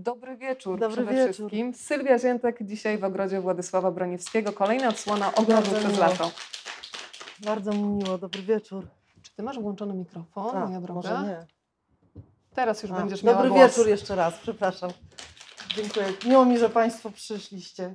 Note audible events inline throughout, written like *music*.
Dobry wieczór Dobry przede wieczór. wszystkim. Sylwia Ziętek dzisiaj w ogrodzie Władysława Broniewskiego. Kolejna odsłona ogrodu przez miło. lato. Bardzo mi miło, dobry wieczór. Czy ty masz włączony mikrofon, A, moja droga? może nie. Teraz już A, będziesz miała Dobry głos. wieczór jeszcze raz, przepraszam. Dziękuję. Miło mi, że Państwo przyszliście.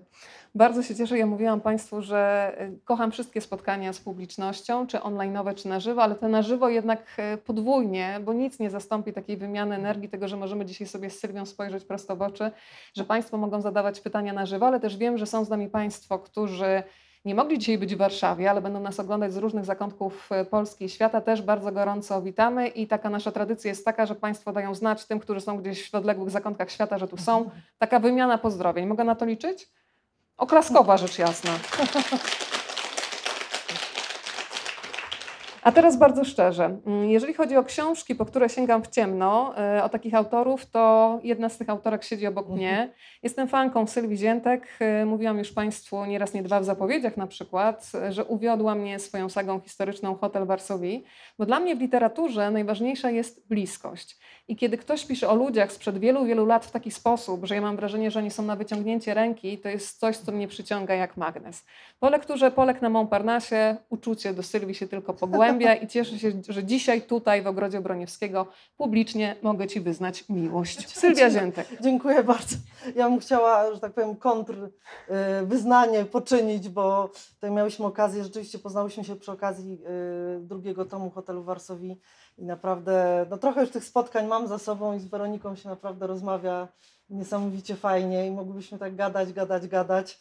Bardzo się cieszę. Ja mówiłam Państwu, że y, kocham wszystkie spotkania z publicznością, czy online'owe, czy na żywo, ale te na żywo jednak y, podwójnie, bo nic nie zastąpi takiej wymiany energii, tego, że możemy dzisiaj sobie z Sylwią spojrzeć prosto w oczy, że Państwo mogą zadawać pytania na żywo, ale też wiem, że są z nami Państwo, którzy nie mogli dzisiaj być w Warszawie, ale będą nas oglądać z różnych zakątków y, Polski i świata. Też bardzo gorąco witamy i taka nasza tradycja jest taka, że Państwo dają znać tym, którzy są gdzieś w odległych zakątkach świata, że tu są. Taka wymiana pozdrowień. Mogę na to liczyć? Oklaskowa rzecz jasna. *laughs* A teraz bardzo szczerze. Mm, Jeżeli chodzi o książki, po które sięgam w ciemno, e, o takich autorów, to jedna z tych autorek siedzi obok mnie. Jestem fanką Sylwii Ziętek. E, Mówiłam już Państwu nieraz, nie dwa w zapowiedziach na przykład, że uwiodła mnie swoją sagą historyczną Hotel Varsovie, bo dla mnie w literaturze najważniejsza jest bliskość. I kiedy ktoś pisze o ludziach sprzed wielu, wielu lat w taki sposób, że ja mam wrażenie, że oni są na wyciągnięcie ręki, to jest coś, co mnie przyciąga jak magnes. Po lekturze Polek na Montparnasse uczucie do Sylwii się tylko pogłębia i cieszę się, że dzisiaj tutaj w Ogrodzie Broniewskiego publicznie mogę Ci wyznać miłość. Sylwia Ziętek. Dziękuję bardzo. Ja bym chciała, że tak powiem, kontr y, wyznanie poczynić, bo tutaj miałyśmy okazję, rzeczywiście poznałyśmy się przy okazji y, drugiego tomu Hotelu w Warsowii i naprawdę, no trochę już tych spotkań mam za sobą i z Weroniką się naprawdę rozmawia niesamowicie fajnie i moglibyśmy tak gadać, gadać, gadać.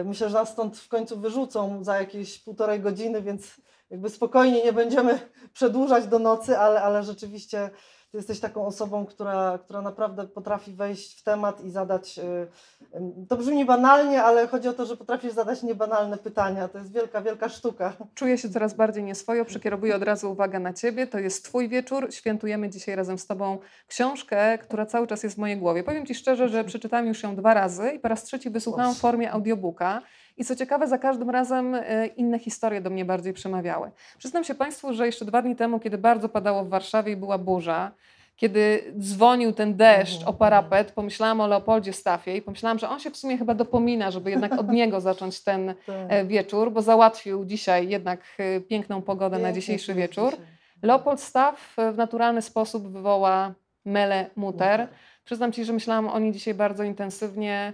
Y, Myślę, że nas stąd w końcu wyrzucą za jakieś półtorej godziny, więc jakby spokojnie nie będziemy *laughs* przedłużać do nocy, ale, ale rzeczywiście ty jesteś taką osobą, która, która naprawdę potrafi wejść w temat i zadać. y, To brzmi banalnie, ale chodzi o to, że potrafisz zadać niebanalne pytania. To jest wielka, wielka sztuka. *laughs* Czuję się coraz bardziej nieswojo, przekierowuję od razu uwagę na Ciebie. To jest Twój wieczór. Świętujemy dzisiaj razem z Tobą książkę, która cały czas jest w mojej głowie. Powiem Ci szczerze, że przeczytałam już ją dwa razy i po raz trzeci wysłuchałam w formie audiobooka. I co ciekawe, za każdym razem e, inne historie do mnie bardziej przemawiały. Przyznam się Państwu, że jeszcze dwa dni temu, kiedy bardzo padało w Warszawie i była burza, kiedy dzwonił ten deszcz Mhm, o parapet, pomyślałam o Leopoldzie Stafie i pomyślałam, że on się w sumie chyba dopomina, żeby jednak od niego *laughs* zacząć ten e, wieczór, bo załatwił dzisiaj jednak e, piękną pogodę na dzisiejszy wieczór. dzisiaj. Leopold Staff w naturalny sposób wywoła Mele Muter. Muter. Przyznam Ci, że myślałam o niej dzisiaj bardzo intensywnie,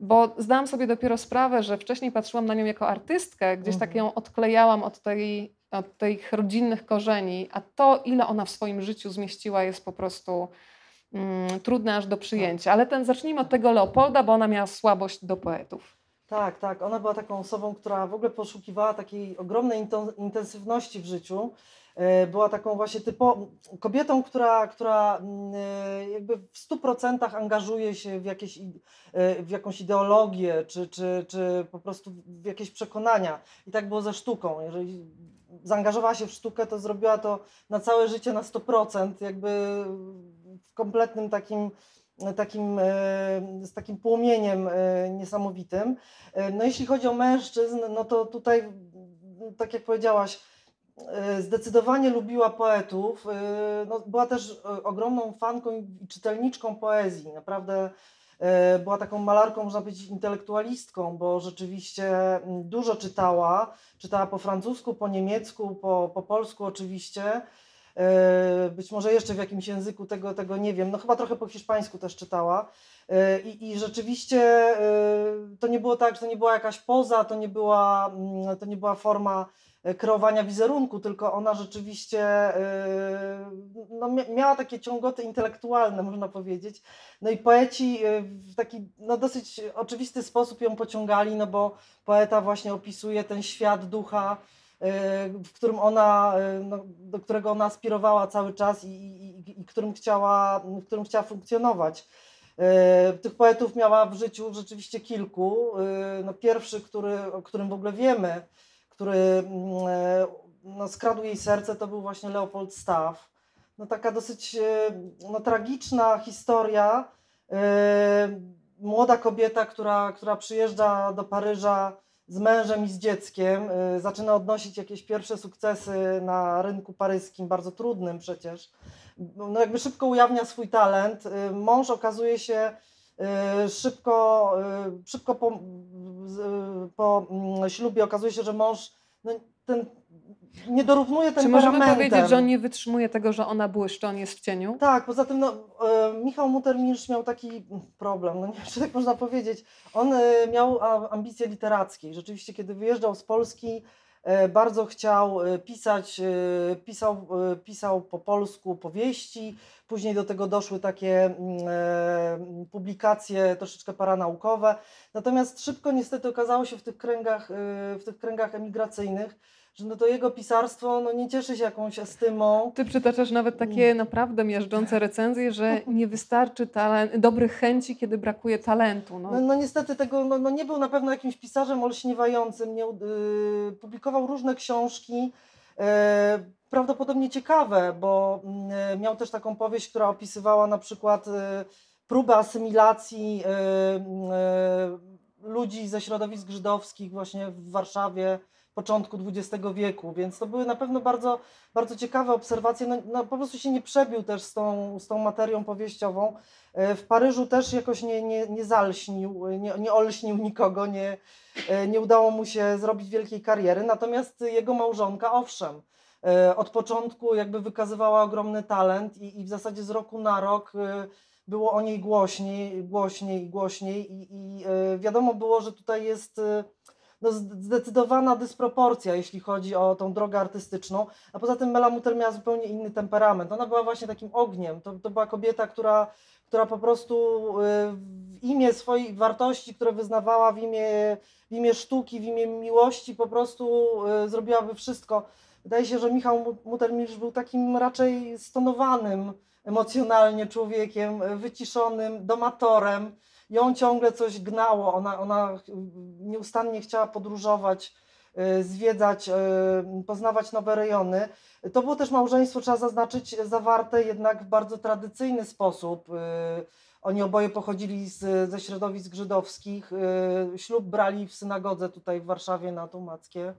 bo zdałam sobie dopiero sprawę, że wcześniej patrzyłam na nią jako artystkę, gdzieś tak Mhm. ją odklejałam od, tej, od tych rodzinnych korzeni, a to, ile ona w swoim życiu zmieściła, jest po prostu mm, trudne aż do przyjęcia. Ale ten, zacznijmy od tego Leopolda, bo ona miała słabość do poetów. Tak, tak. Ona była taką osobą, która w ogóle poszukiwała takiej ogromnej inten- intensywności w życiu. E, Była taką właśnie typo, kobietą, która, która mm, e, jakby w 100% angażuje się w, jakieś, e, w jakąś ideologię, czy, czy, czy po prostu w jakieś przekonania. I tak było ze sztuką. Jeżeli zaangażowała się w sztukę, to zrobiła to na całe życie na 100%, jakby w kompletnym takim takim, e, z takim płomieniem e, niesamowitym. E, No jeśli chodzi o mężczyzn, no to tutaj, tak jak powiedziałaś, zdecydowanie lubiła poetów. No, była też ogromną fanką i czytelniczką poezji. Naprawdę była taką malarką, można powiedzieć, intelektualistką, bo rzeczywiście dużo czytała. Czytała po francusku, po niemiecku, po, po polsku oczywiście. E, Być może jeszcze w jakimś języku tego, tego nie wiem. No chyba trochę po hiszpańsku też czytała. E, I, I rzeczywiście e, to nie było tak, że to nie była jakaś poza, to nie była, mm, to nie była forma kreowania wizerunku, tylko ona rzeczywiście no, mia- miała takie ciągoty intelektualne, można powiedzieć. No i poeci w taki no, dosyć oczywisty sposób ją pociągali, no bo poeta właśnie opisuje ten świat ducha, w którym ona, e, no, do którego ona aspirowała cały czas i, i, i- którym chciała, w którym chciała funkcjonować. E, Tych poetów miała w życiu rzeczywiście kilku. No pierwszy, który, o którym w ogóle wiemy, który mm, e, no, skradł jej serce, to był właśnie Leopold Staff. No taka dosyć e, no, tragiczna historia. Młoda kobieta, która, która przyjeżdża do Paryża z mężem i z dzieckiem, y, zaczyna odnosić jakieś pierwsze sukcesy na rynku paryskim, bardzo trudnym przecież. No jakby szybko ujawnia swój talent. Y, mąż okazuje się y, szybko, szybko po, po mm, ślubie okazuje się, że mąż no, ten nie dorównuje Czy możemy powiedzieć, że on nie wytrzymuje tego, że ona błyszczy, on jest w cieniu? Tak, poza tym no, e, Michał miał taki problem, no nie wiem, *laughs* czy tak można powiedzieć. On e, miał ambicje literackie. Rzeczywiście, kiedy wyjeżdżał z Polski, e, bardzo chciał e, pisać, e, pisał, e, pisał po polsku powieści, później do tego doszły takie mm, publikacje troszeczkę paranaukowe. Natomiast szybko niestety okazało się w tych kręgach, w tych kręgach emigracyjnych, że no to jego pisarstwo no nie cieszy się jakąś estymą. Ty przytaczasz nawet takie naprawdę miażdżące recenzje, że *laughs* nie wystarczy talent, dobrych chęci, kiedy brakuje talentu. No, no, no niestety tego, no, no, nie był na pewno jakimś pisarzem olśniewającym, nie, yy, publikował różne książki, yy, prawdopodobnie ciekawe, bo yy, miał też taką powieść, która opisywała na przykład yy, próbę asymilacji ludzi ze środowisk żydowskich właśnie w Warszawie, początku XX wieku, więc to były na pewno bardzo, bardzo ciekawe obserwacje. No, no, po prostu się nie przebił też z tą, z tą materią powieściową. E, w Paryżu też jakoś nie, nie, nie zalśnił, nie, nie olśnił nikogo, nie, e, nie udało mu się zrobić wielkiej kariery. Natomiast jego małżonka, owszem, e, od początku jakby wykazywała ogromny talent i, i w zasadzie z roku na rok było o niej głośniej, głośniej i głośniej i, i wiadomo było, że tutaj jest no, zdecydowana dysproporcja, jeśli chodzi o tą drogę artystyczną, a poza tym Mela miała zupełnie inny temperament. Ona była właśnie takim ogniem. To, to była kobieta, która, która po prostu y, w imię swoich wartości, które wyznawała, w imię, w imię sztuki, w imię miłości, po prostu y, zrobiłaby wszystko. Wydaje się, że Michał Muttermilch był takim raczej stonowanym emocjonalnie człowiekiem, wyciszonym, domatorem ją ciągle coś gnało, ona, ona nieustannie chciała podróżować, y, zwiedzać, y, poznawać nowe rejony. To było też małżeństwo, trzeba zaznaczyć, zawarte jednak w bardzo tradycyjny sposób. Y, oni oboje pochodzili z, ze środowisk żydowskich. Ślub brali w synagodze tutaj w Warszawie na Tumackie.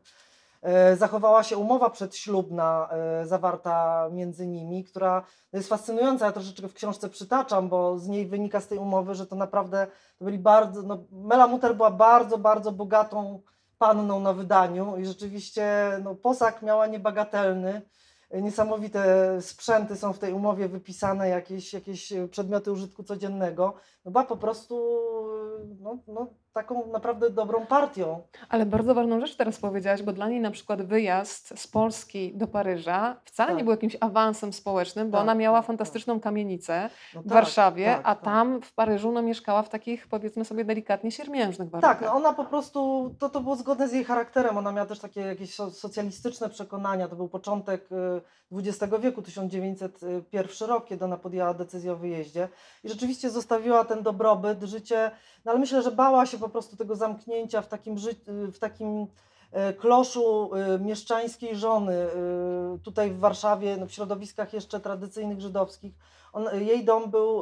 E, zachowała się umowa przedślubna e, zawarta między nimi, która jest fascynująca. Ja troszeczkę w książce przytaczam, bo z niej wynika z tej umowy, że to naprawdę to byli bardzo. No, Mela Mutter była bardzo, bardzo bogatą panną na wydaniu i rzeczywiście no, posag miała niebagatelny niesamowite sprzęty są w tej umowie wypisane, jakieś, jakieś przedmioty użytku codziennego. No była po prostu no, no, taką naprawdę dobrą partią. Ale bardzo ważną rzecz teraz powiedziałaś, bo dla niej na przykład wyjazd z Polski do Paryża wcale tak. nie był jakimś awansem społecznym, bo tak, ona miała tak, tak. fantastyczną kamienicę no w tak, Warszawie, a tam w Paryżu no, mieszkała w takich powiedzmy sobie delikatnie siermiężnych warunkach. Tak, no ona po prostu, to, to było zgodne z jej charakterem, ona miała też takie jakieś socjalistyczne przekonania, to był początek XX wieku, 1901 rok, kiedy ona podjęła decyzję o wyjeździe i rzeczywiście zostawiła ten dobrobyt, życie, no ale myślę, że bała się po prostu tego zamknięcia w takim, w takim e, kloszu e, mieszczańskiej żony e, tutaj w Warszawie, no w środowiskach jeszcze tradycyjnych żydowskich. On, jej dom był,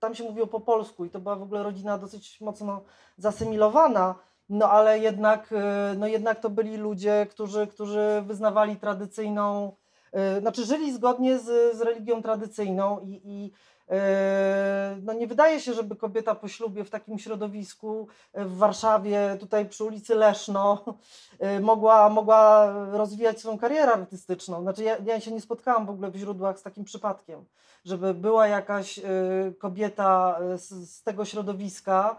tam się mówiło po polsku i to była w ogóle rodzina dosyć mocno zasymilowana, no ale jednak, no jednak to byli ludzie, którzy, którzy wyznawali tradycyjną, znaczy żyli zgodnie z, z religią tradycyjną i, i no nie wydaje się, żeby kobieta po ślubie w takim środowisku e, w Warszawie, tutaj przy ulicy Leszno, e, *laughs* mogła, mogła rozwijać swoją karierę artystyczną. Znaczy ja, ja się nie spotkałam w ogóle w źródłach z takim przypadkiem, żeby była jakaś kobieta z, z tego środowiska,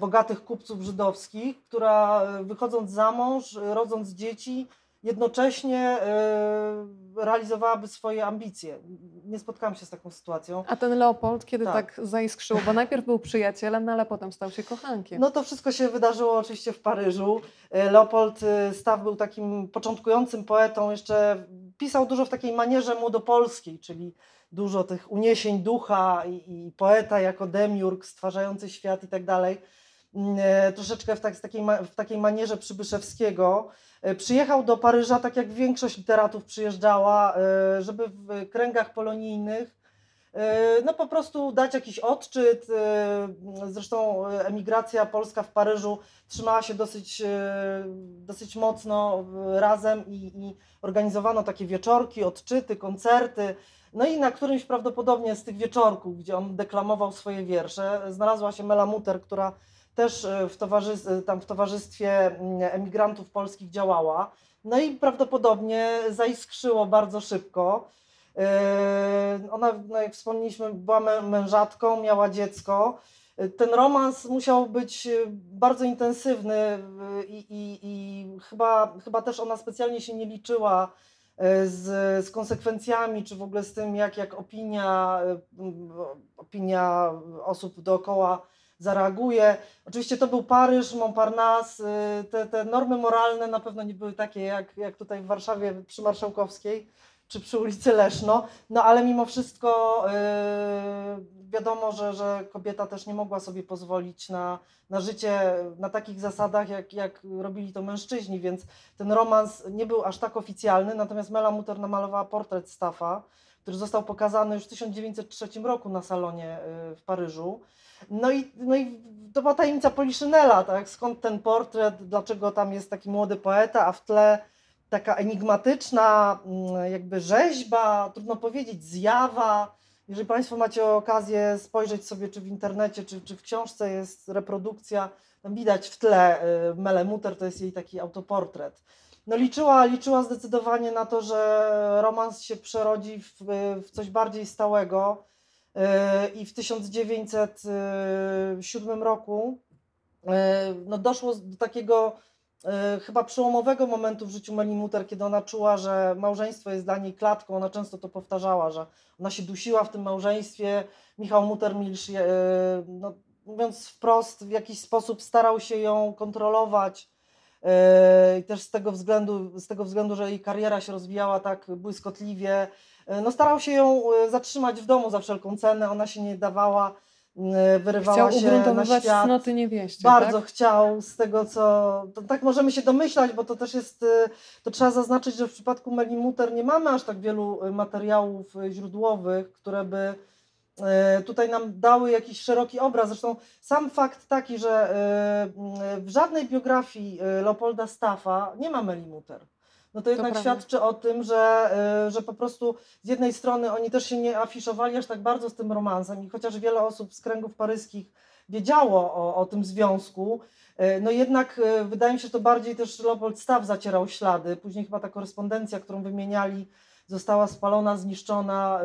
bogatych kupców żydowskich, która wychodząc za mąż, rodząc dzieci, jednocześnie e, realizowałaby swoje ambicje. Nie spotkałam się z taką sytuacją. A ten Leopold, kiedy tak, tak zaiskrzył, bo najpierw był przyjacielem, no ale potem stał się kochankiem. No to wszystko się wydarzyło oczywiście w Paryżu. E, Leopold e, Staw był takim początkującym poetą, jeszcze pisał dużo w takiej manierze młodopolskiej, czyli dużo tych uniesień ducha i, i poeta jako demiurg stwarzający świat i tak dalej. Mm, troszeczkę w, tak, takiej, w takiej manierze Przybyszewskiego. E, przyjechał do Paryża, tak jak większość literatów przyjeżdżała, e, żeby w kręgach polonijnych no po prostu dać jakiś odczyt. Zresztą emigracja polska w Paryżu trzymała się dosyć, dosyć mocno razem i, i organizowano takie wieczorki, odczyty, koncerty. No i na którymś prawdopodobnie z tych wieczorków, gdzie on deklamował swoje wiersze, znalazła się Mela Muter, która też w, towarzys- tam w towarzystwie mm, emigrantów polskich działała. No i prawdopodobnie zaiskrzyło bardzo szybko. Yy, ona, no jak wspomnieliśmy, była mężatką, miała dziecko. Ten romans musiał być bardzo intensywny i, i, i chyba, chyba też ona specjalnie się nie liczyła z, z konsekwencjami, czy w ogóle z tym, jak, jak opinia, opinia osób dookoła zareaguje. Oczywiście to był Paryż, Montparnasse, y, te, te normy moralne na pewno nie były takie jak, jak tutaj w Warszawie przy Marszałkowskiej czy przy ulicy Leszno, no ale mimo wszystko yy, wiadomo, że, że kobieta też nie mogła sobie pozwolić na, na życie na takich zasadach, jak, jak robili to mężczyźni, więc ten romans nie był aż tak oficjalny, natomiast Mela Mutter namalowała portret Staffa, który został pokazany już w 1903 roku na salonie yy, w Paryżu. No i, no i to była tajemnica Poliszynela, tak? Skąd ten portret, dlaczego tam jest taki młody poeta, a w tle taka enigmatyczna mm, jakby rzeźba, trudno powiedzieć, zjawa. Jeżeli Państwo macie okazję spojrzeć sobie, czy w internecie, czy, czy w książce jest reprodukcja, tam widać w tle y, Mele Mutter, to jest jej taki autoportret. No liczyła, liczyła zdecydowanie na to, że romans się przerodzi w, w coś bardziej stałego, I w 1907 roku e, no doszło do takiego e, chyba przełomowego momentu w życiu Meli Mutter, kiedy ona czuła, że małżeństwo jest dla niej klatką. Ona często to powtarzała, że ona się dusiła w tym małżeństwie. Michał Mutter-Milsz, no, mówiąc wprost, w jakiś sposób starał się ją kontrolować. I też z tego, względu, z tego względu, że jej kariera się rozwijała tak błyskotliwie, E, no starał się ją e, zatrzymać w domu za wszelką cenę, ona się nie dawała, e, wyrywała chciał się na świat. cnoty niewieście, Bardzo tak? chciał, z tego co, tak możemy się domyślać, bo to też jest, to trzeba zaznaczyć, że w przypadku Meli Mutter nie mamy aż tak wielu materiałów źródłowych, które by tutaj nam dały jakiś szeroki obraz. Zresztą sam fakt taki, że w żadnej biografii Leopolda Staffa nie ma Meli Mutter no to jednak to świadczy o tym, że, y, że po prostu z jednej strony oni też się nie afiszowali aż tak bardzo z tym romansem i chociaż wiele osób z kręgów paryskich wiedziało o, o tym związku, y, no jednak y, wydaje mi się, że to bardziej też Leopold Staff zacierał ślady. Później chyba ta korespondencja, którą wymieniali, została spalona, zniszczona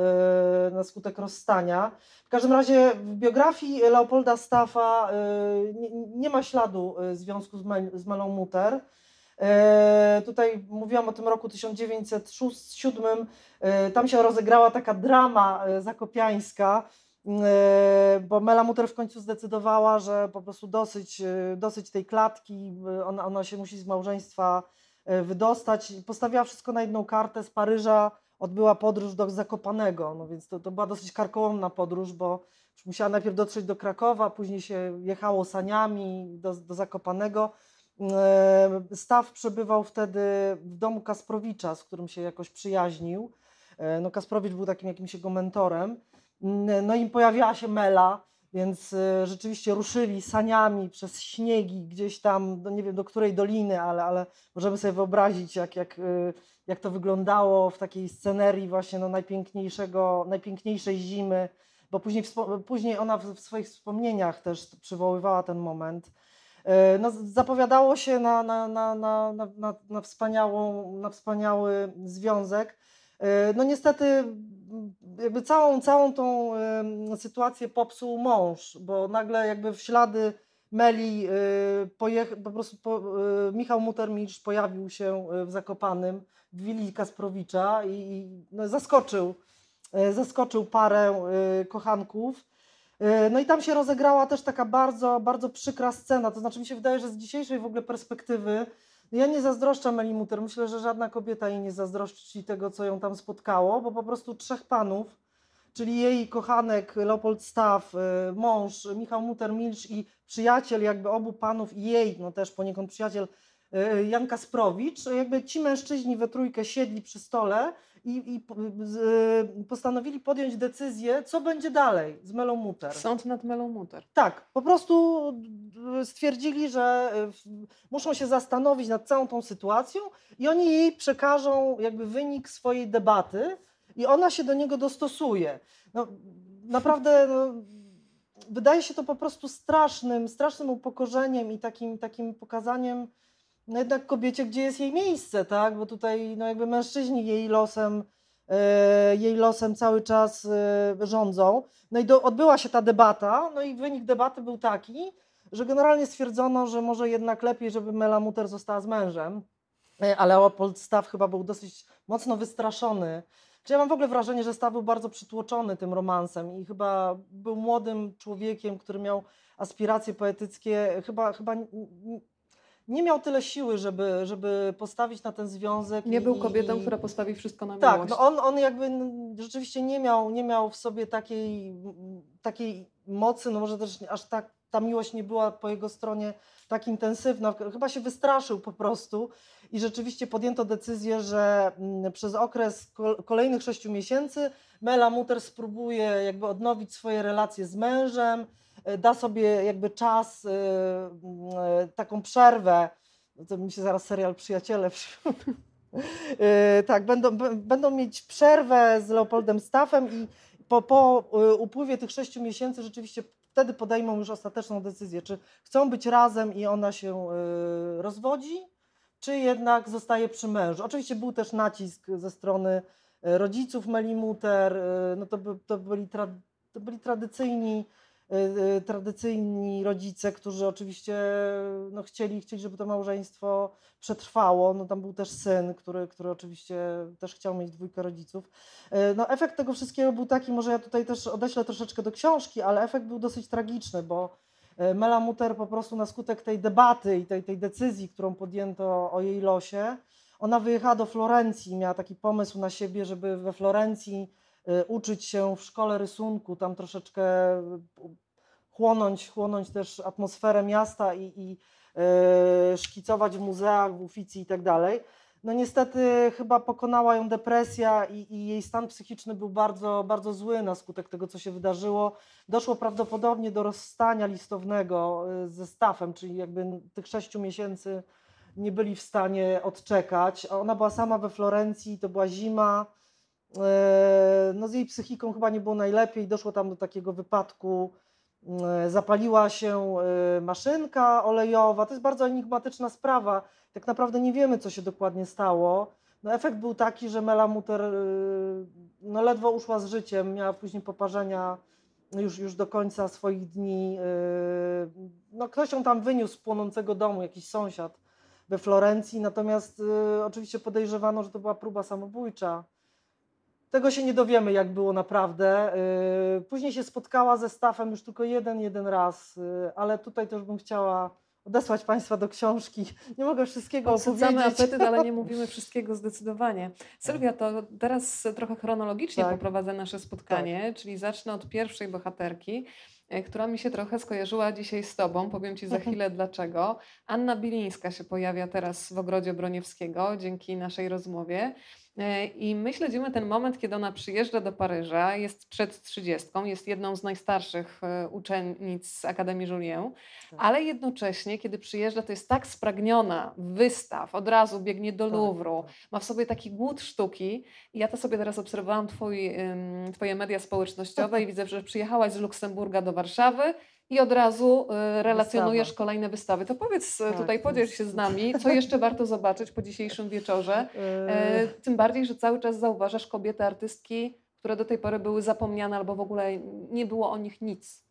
na skutek rozstania. W każdym razie w biografii Leopolda Staffa nie, nie ma śladu związku z, Mel, z Melą Mutter. E, tutaj mówiłam o tym roku 1907. E, tam się rozegrała taka drama e, zakopiańska, bo Mela Mutter w końcu zdecydowała, że po prostu dosyć, dosyć tej klatki, ona, ona się musi z małżeństwa wydostać. Postawiła wszystko na jedną kartę z Paryża, odbyła podróż do Zakopanego, no więc to, to była dosyć karkołomna podróż, bo musiała najpierw dotrzeć do Krakowa, później się jechało saniami do, do Zakopanego. Staw przebywał wtedy w domu Kasprowicza, z którym się jakoś przyjaźnił. E, no, Kasprowicz był takim jakimś jego mentorem. No i pojawiała się Mela, więc e, rzeczywiście ruszyli saniami przez śniegi gdzieś tam, no nie wiem do której doliny, ale, ale możemy sobie wyobrazić, jak, jak, e, jak to wyglądało w takiej scenerii właśnie no, najpiękniejszego, najpiękniejszej zimy, bo później, później ona w swoich wspomnieniach też przywoływała ten moment. E, no, zapowiadało się na, na, na, na, na, na, wspaniałą, na wspaniały związek. E, no niestety jakby całą, całą tą sytuację popsuł mąż, bo nagle jakby w ślady Meli e, pojech, po prostu po, Michał Mutermicz pojawił się w Zakopanym w willi Kasprowicza i, i no, zaskoczył, zaskoczył parę kochanków. E, no i tam się rozegrała też taka bardzo, bardzo przykra scena. To znaczy mi się wydaje, że z dzisiejszej w ogóle perspektywy ja nie zazdroszczę Meli Muter. Myślę, że żadna kobieta jej nie zazdroszczy tego, co ją tam spotkało, bo po prostu trzech panów, czyli jej kochanek Leopold Staff, e, mąż Michał Muter-Milcz i przyjaciel jakby obu panów i jej, no też poniekąd przyjaciel e, Jan Kasprowicz, jakby ci mężczyźni we trójkę siedli przy stole i, i postanowili podjąć decyzję, co będzie dalej z Melą Muter. Sąd nad Melą Muter. Tak, po prostu y, stwierdzili, że w- muszą się zastanowić nad całą tą sytuacją i oni jej przekażą jakby wynik swojej debaty i ona się do niego dostosuje. No, naprawdę no, wydaje się to po prostu strasznym, strasznym upokorzeniem i takim, takim pokazaniem no jednak kobiecie, gdzie jest jej miejsce, tak? Bo tutaj no jakby mężczyźni jej losem, e, jej losem cały czas e, rządzą. No i do, odbyła się ta debata, no i wynik debaty był taki, że generalnie stwierdzono, że może jednak lepiej, żeby Mela Muter została z mężem, E, ale Leopold Staw chyba był dosyć mocno wystraszony. Czy ja mam w ogóle wrażenie, że Staw był bardzo przytłoczony tym romansem i chyba był młodym człowiekiem, który miał aspiracje poetyckie, chyba, chyba nie miał tyle siły, żeby, żeby postawić na ten związek. Nie i- był kobietą, i- która postawi wszystko na tak, miłość. no on, on jakby n- rzeczywiście nie miał, nie miał w sobie takiej, takiej mocy, no może też aż tak ta miłość nie była po jego stronie tak intensywna. Chyba się wystraszył po prostu i rzeczywiście podjęto decyzję, że mm, przez okres kol- kolejnych sześciu miesięcy Mela Muter spróbuje jakby odnowić swoje relacje z mężem, da sobie jakby czas, mm, e, taką przerwę. To mi się zaraz serial Przyjaciele *laughs* tak, będą, będą mieć przerwę z Leopoldem Staffem i po, po upływie tych sześciu miesięcy rzeczywiście wtedy podejmą już ostateczną decyzję, czy chcą być razem i ona się rozwodzi, czy jednak zostaje przy mężu. Oczywiście był też nacisk ze strony rodziców Meli Muter, e, no to, by, to, byli, tra, to byli tradycyjni tradycyjni rodzice, którzy oczywiście no, chcieli, chcieli, żeby to małżeństwo przetrwało. No, tam był też syn, który, który oczywiście też chciał mieć dwójkę rodziców. E, No, efekt tego wszystkiego był taki, może ja tutaj też odeślę troszeczkę do książki, ale efekt był dosyć tragiczny, bo Mela Muter po prostu na skutek tej debaty i tej, tej decyzji, którą podjęto o jej losie, ona wyjechała do Florencji, miała taki pomysł na siebie, żeby we Florencji uczyć się w szkole rysunku, tam troszeczkę e, chłonąć, chłonąć też atmosferę miasta i, i e, szkicować w muzeach, w Uficji i tak dalej. No niestety chyba pokonała ją depresja i, i jej stan psychiczny był bardzo, bardzo zły na skutek tego, co się wydarzyło. Doszło prawdopodobnie do rozstania listownego ze Stafem, czyli jakby tych sześciu miesięcy nie byli w stanie odczekać. Ona była sama we Florencji, to była zima. E, No z jej psychiką chyba nie było najlepiej. Doszło tam do takiego wypadku. E, Zapaliła się e, maszynka olejowa. To jest bardzo enigmatyczna sprawa. Tak naprawdę nie wiemy, co się dokładnie stało. No efekt był taki, że Mela Muter no ledwo uszła z życiem. Miała później poparzenia już, już do końca swoich dni. No ktoś ją tam wyniósł z płonącego domu, jakiś sąsiad we Florencji. Natomiast oczywiście podejrzewano, że to była próba samobójcza. Tego się nie dowiemy, jak było naprawdę. Yy, Później się spotkała ze Stafem już tylko jeden, jeden raz, yy, ale tutaj też bym chciała odesłać Państwa do książki. Nie mogę wszystkiego Podsycamy opowiedzieć. apetyt, ale nie *laughs* mówimy wszystkiego zdecydowanie. Sylwia, to teraz trochę chronologicznie Tak. poprowadzę nasze spotkanie, czyli zacznę od pierwszej bohaterki, e, która mi się trochę skojarzyła dzisiaj z Tobą. Powiem Ci za chwilę dlaczego. Anna Bilińska się pojawia teraz w Ogrodzie Broniewskiego dzięki naszej rozmowie. E, I my śledzimy ten moment, kiedy ona przyjeżdża do Paryża, jest przed trzydziestką, jest jedną z najstarszych e, uczennic Akademii Julien, Tak. ale jednocześnie, kiedy przyjeżdża, to jest tak spragniona wystaw, od razu biegnie do Tak, Louvru, tak. ma w sobie taki głód sztuki. I ja to sobie teraz obserwowałam twój, ym, Twoje media społecznościowe i widzę, że przyjechałaś z Luksemburga do Warszawy i od razu y, relacjonujesz Wystawa. kolejne wystawy. To powiedz y, Tak, tutaj, to podziel się z nami, co jeszcze warto zobaczyć po dzisiejszym wieczorze. *laughs* E, Yy, tym bardziej, że cały czas zauważasz kobiety, artystki, które do tej pory były zapomniane albo w ogóle nie było o nich nic.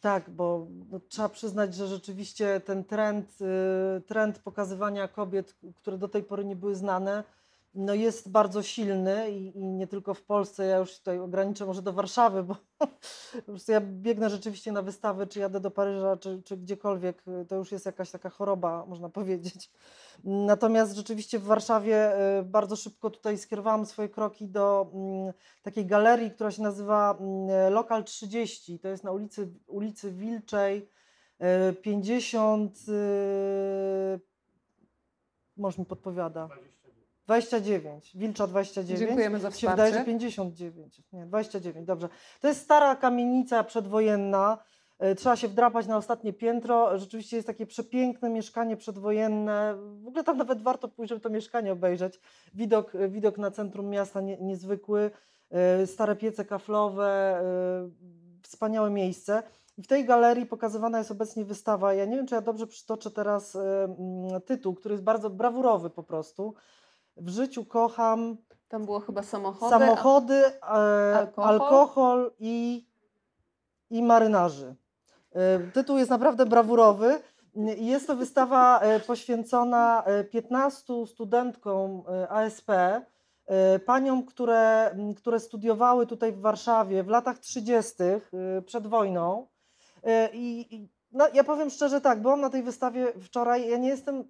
Tak, bo no, trzeba przyznać, że rzeczywiście ten trend, y, trend pokazywania kobiet, które do tej pory nie były znane, no jest bardzo silny i, i nie tylko w Polsce. Ja już tutaj ograniczę może do Warszawy, bo *laughs* po prostu ja biegnę rzeczywiście na wystawy, czy jadę do Paryża, czy, czy gdziekolwiek. y, To już jest jakaś taka choroba, można *laughs* powiedzieć. Natomiast rzeczywiście w Warszawie y, bardzo szybko tutaj skierowałam swoje kroki do mm, takiej galerii, która się nazywa mm, Lokal 30. To jest na ulicy, ulicy Wilczej y, 50. y, Mąż mi podpowiada. 29, Wilcza 29. Dziękujemy za Mi się wydaje, że wsparcie. 59. Nie, 29, dobrze. To jest stara kamienica przedwojenna. E, Trzeba się wdrapać na ostatnie piętro. Rzeczywiście jest takie przepiękne mieszkanie przedwojenne. W ogóle tam nawet warto pójść, żeby to mieszkanie obejrzeć. Widok, e, widok na centrum miasta nie, niezwykły. E, Stare piece kaflowe, wspaniałe miejsce. I w tej galerii pokazywana jest obecnie wystawa. Ja nie wiem, czy ja dobrze przytoczę teraz tytuł, który jest bardzo brawurowy po prostu. W życiu kocham Tam było chyba samochody. samochody, e, alkohol. alkohol, i, i marynarzy. E, Tytuł jest naprawdę brawurowy. Jest to wystawa e, poświęcona e, 15 studentkom e, ASP, e, paniom, które, które studiowały tutaj w Warszawie w latach 30. e, przed wojną. E, I, no, ja powiem szczerze tak, byłam na tej wystawie wczoraj. Ja nie jestem,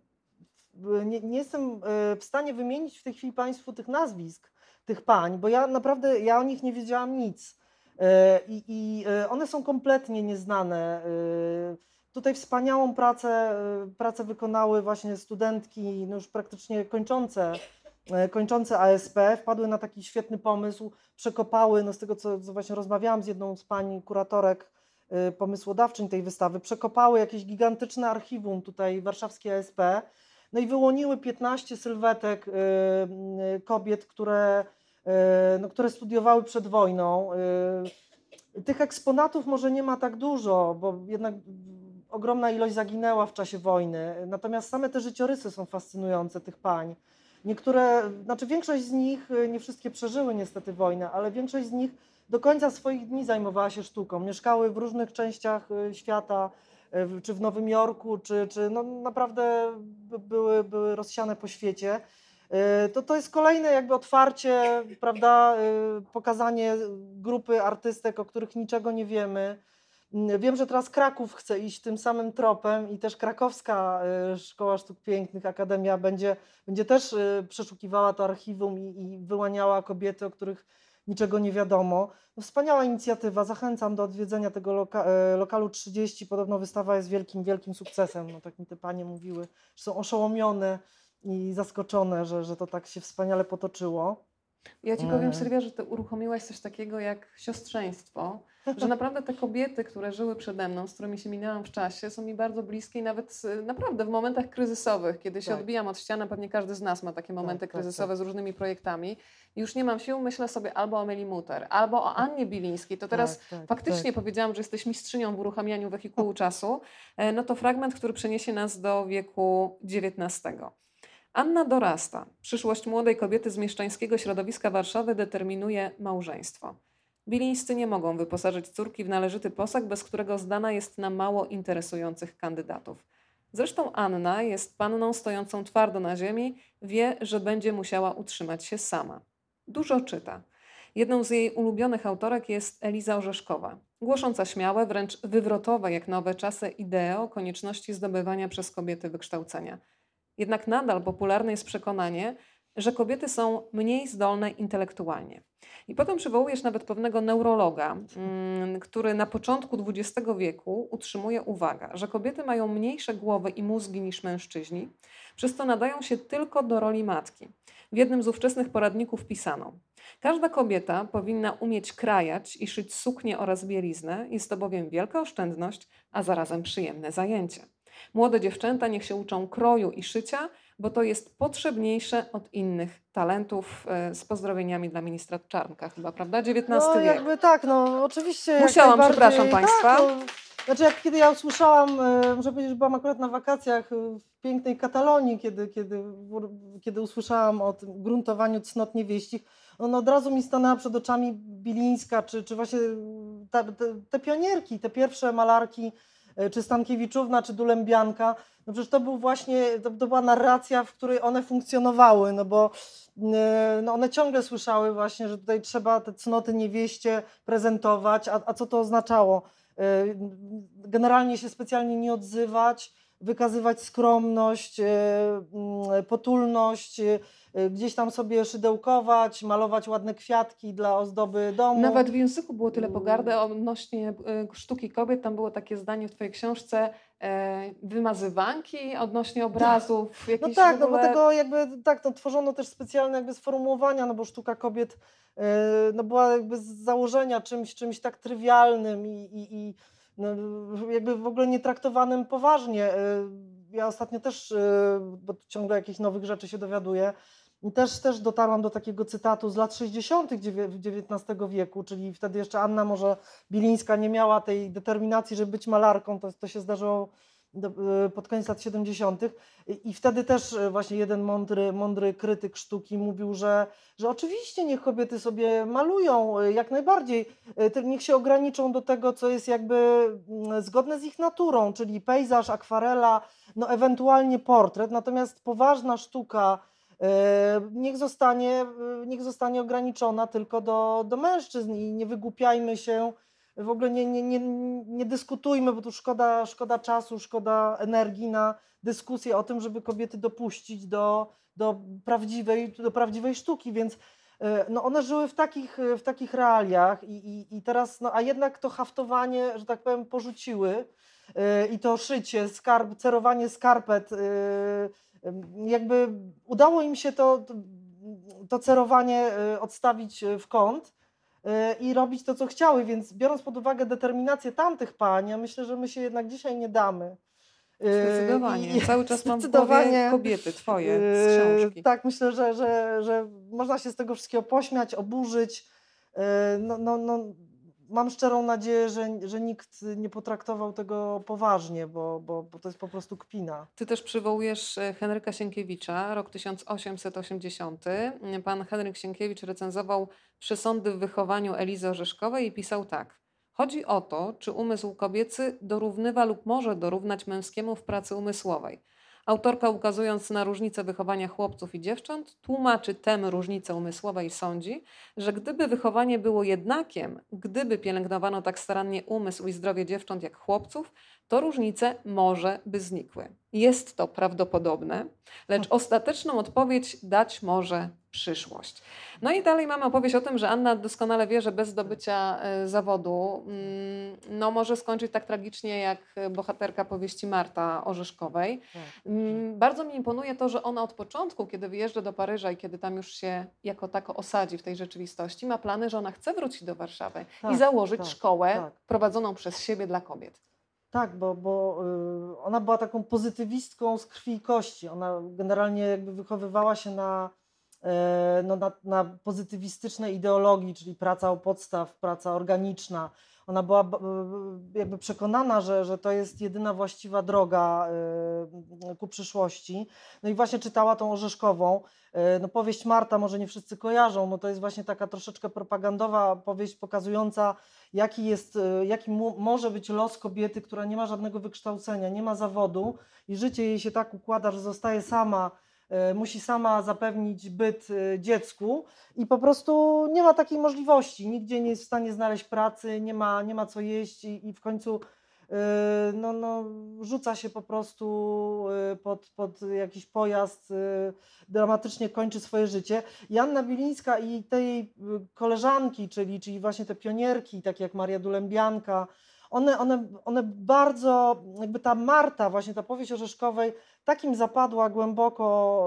nie, nie jestem e, w stanie wymienić w tej chwili Państwu tych nazwisk tych pań, bo ja naprawdę ja o nich nie wiedziałam nic. E, I, i e, one są kompletnie nieznane. E, Tutaj wspaniałą pracę, e, pracę wykonały właśnie studentki, no już praktycznie kończące, e, kończące ASP, wpadły na taki świetny pomysł, przekopały, no z tego co, co właśnie rozmawiałam z jedną z pań kuratorek, e, pomysłodawczyń tej wystawy, przekopały jakieś gigantyczne archiwum tutaj warszawskie ASP, no i wyłoniły 15 sylwetek e, m, kobiet, które, e, no, które studiowały przed wojną. Tych eksponatów może nie ma tak dużo, bo jednak ogromna ilość zaginęła w czasie wojny. Natomiast same te życiorysy są fascynujące tych pań. Niektóre, znaczy większość z nich, y, nie wszystkie przeżyły niestety wojnę, ale większość z nich do końca swoich dni zajmowała się sztuką. Mieszkały w różnych częściach y, świata, y, czy w Nowym Jorku, czy, czy no naprawdę by- były, były rozsiane po świecie. Y, To, to jest kolejne jakby otwarcie, prawda, y, pokazanie grupy artystek, o których niczego nie wiemy. Mm, Wiem, że teraz Kraków chce iść tym samym tropem i też krakowska Szkoła Sztuk Pięknych, Akademia będzie, będzie też przeszukiwała to archiwum i, i wyłaniała kobiety, o których niczego nie wiadomo. No, wspaniała inicjatywa, zachęcam do odwiedzenia tego loka, e, lokalu 30. Podobno wystawa jest wielkim, wielkim sukcesem. No, tak mi te panie mówiły, że są oszołomione i zaskoczone, że, że to tak się wspaniale potoczyło. Ja ci powiem, Mm. Sylwia, że ty uruchomiłaś coś takiego jak siostrzeństwo. Że naprawdę te kobiety, które żyły przede mną, z którymi się minęłam w czasie, są mi bardzo bliskie i nawet y, naprawdę w momentach kryzysowych, kiedy się Tak. odbijam od ściany, pewnie każdy z nas ma takie momenty tak, kryzysowe tak. z różnymi projektami. I już nie mam sił, myślę sobie albo o Meli Muter, albo o Annie Bilińskiej. To teraz Tak, tak, faktycznie tak. powiedziałam, że jesteś mistrzynią w uruchamianiu wehikułu czasu. E, No to fragment, który przeniesie nas do wieku XIX. Anna dorasta. Przyszłość młodej kobiety z mieszczańskiego środowiska Warszawy determinuje małżeństwo. Bilińscy nie mogą wyposażyć córki w należyty posag, bez którego zdana jest na mało interesujących kandydatów. Zresztą Anna jest panną stojącą twardo na ziemi, wie, że będzie musiała utrzymać się sama. Dużo czyta. Jedną z jej ulubionych autorek jest Eliza Orzeszkowa, głosząca śmiałe, wręcz wywrotowe jak nowe czasy idee o konieczności zdobywania przez kobiety wykształcenia. Jednak nadal popularne jest przekonanie, że kobiety są mniej zdolne intelektualnie. I potem przywołujesz nawet pewnego neurologa, mm, który na początku XX wieku utrzymuje uwagę, że kobiety mają mniejsze głowy i mózgi niż mężczyźni, przez co nadają się tylko do roli matki. W jednym z ówczesnych poradników pisano: Każda kobieta powinna umieć krajać i szyć suknię oraz bieliznę, jest to bowiem wielka oszczędność, a zarazem przyjemne zajęcie. Młode dziewczęta niech się uczą kroju i szycia, bo to jest potrzebniejsze od innych talentów. E, Z pozdrowieniami dla ministra Czarnka, chyba, prawda? XIX No wiek. jakby tak, no oczywiście. Musiałam, najbardziej. przepraszam państwa. Tak, no, znaczy jak kiedy ja usłyszałam, e, muszę powiedzieć, że byłam akurat na wakacjach e, w pięknej Katalonii, kiedy, kiedy, kiedy usłyszałam o tym gruntowaniu cnot niewieścich, no, od razu mi stanęła przed oczami Bilińska, czy, czy właśnie ta, te, te pionierki, te pierwsze malarki, czy Stankiewiczówna, czy Dulębianka, no przecież to był właśnie, to, to była narracja, w której one funkcjonowały, no bo e, no one ciągle słyszały właśnie, że tutaj trzeba te cnoty niewieście prezentować, a, a co to oznaczało? E, Generalnie się specjalnie nie odzywać, wykazywać skromność, potulność, gdzieś tam sobie szydełkować, malować ładne kwiatki dla ozdoby domu. Nawet w języku było tyle pogardy odnośnie sztuki kobiet. Tam było takie zdanie w Twojej książce, E, wymazywanki odnośnie obrazów? No tak, ogóle... no bo tego jakby tak, no, tworzono też specjalne jakby sformułowania, no bo sztuka kobiet e, no była jakby z założenia czymś, czymś tak trywialnym i, i, i no, jakby w ogóle nie traktowanym poważnie. E, ja ostatnio też, bo ciągle jakichś nowych rzeczy się dowiaduję, też, też dotarłam do takiego cytatu z lat 60. XIX wieku, czyli wtedy jeszcze Anna może Bilińska nie miała tej determinacji, żeby być malarką, to, to się zdarzyło e, pod koniec lat 70. I wtedy też e, właśnie jeden mądry, mądry krytyk sztuki mówił, że, że oczywiście niech kobiety sobie malują, e, jak najbardziej, niech się ograniczą do tego, co jest jakby mm, zgodne z ich naturą, czyli pejzaż, akwarela, no ewentualnie portret, natomiast poważna sztuka, niech zostanie, e, niech zostanie ograniczona tylko do, do mężczyzn i nie wygłupiajmy się, w ogóle nie, nie, nie, nie dyskutujmy, bo tu szkoda, szkoda czasu, szkoda energii na dyskusję o tym, żeby kobiety dopuścić do, do, prawdziwej, do prawdziwej sztuki, więc e, no one żyły w takich, w takich realiach i, i, i teraz, no a jednak to haftowanie, że tak powiem, porzuciły i to szycie, skarb, cerowanie skarpet, jakby udało im się to, to cerowanie y, odstawić y, w kąt y, i robić to, co chciały, więc biorąc pod uwagę determinację tamtych pań, ja myślę, że my się jednak dzisiaj nie damy. Zdecydowanie. I, Cały czas mam głowie kobiety twoje z książki. Tak, myślę, że, że, że można się z tego wszystkiego pośmiać, oburzyć. No, no, no, mam szczerą nadzieję, że, że nikt nie potraktował tego poważnie, bo, bo, bo to jest po prostu kpina. Ty też przywołujesz e, Henryka Sienkiewicza, rok 1880. Pan Henryk Sienkiewicz recenzował przesądy w wychowaniu Elizy Orzeszkowej i pisał tak. Chodzi o to, czy umysł kobiecy dorównywa lub może dorównać męskiemu w pracy umysłowej. Autorka, ukazując na różnicę wychowania chłopców i dziewcząt, tłumaczy tę różnicę umysłowe i sądzi, że gdyby wychowanie było jednakiem, gdyby pielęgnowano tak starannie umysł i zdrowie dziewcząt jak chłopców, to różnice może by znikły. Jest to prawdopodobne, lecz ostateczną odpowiedź dać może przyszłość. No i dalej mamy opowieść o tym, że Anna doskonale wie, że bez zdobycia e, zawodu mm, no, może skończyć tak tragicznie jak bohaterka powieści Marta Orzeszkowej. Tak. Mm, bardzo mi imponuje to, że ona od początku, kiedy wyjeżdża do Paryża i kiedy tam już się jako tako osadzi w tej rzeczywistości, ma plany, że ona chce wrócić do Warszawy tak, i założyć tak, szkołę tak. prowadzoną przez siebie dla kobiet. Tak, bo, bo y, ona była taką pozytywistką z krwi i kości. Ona generalnie jakby wychowywała się na, e, no, na, na pozytywistycznej ideologii, czyli praca o podstaw, praca organiczna. Ona była jakby przekonana, że, że to jest jedyna właściwa droga y, ku przyszłości. No i właśnie czytała tą Orzeszkową. E, no powieść Marta może nie wszyscy kojarzą, no to jest właśnie taka troszeczkę propagandowa powieść pokazująca jaki, jest, e, jaki może być los kobiety, która nie ma żadnego wykształcenia, nie ma zawodu i życie jej się tak układa, że zostaje sama, musi sama zapewnić byt dziecku i po prostu nie ma takiej możliwości. Nigdzie nie jest w stanie znaleźć pracy, nie ma, nie ma co jeść i, i w końcu Yy, no, no, rzuca się po prostu pod, pod jakiś pojazd, dramatycznie kończy swoje życie. Janna Bilińska i tej koleżanki, czyli, czyli właśnie te pionierki, takie jak Maria Dulębianka, one, one, one bardzo, jakby ta Marta, właśnie ta powieść Orzeszkowej, takim zapadła głęboko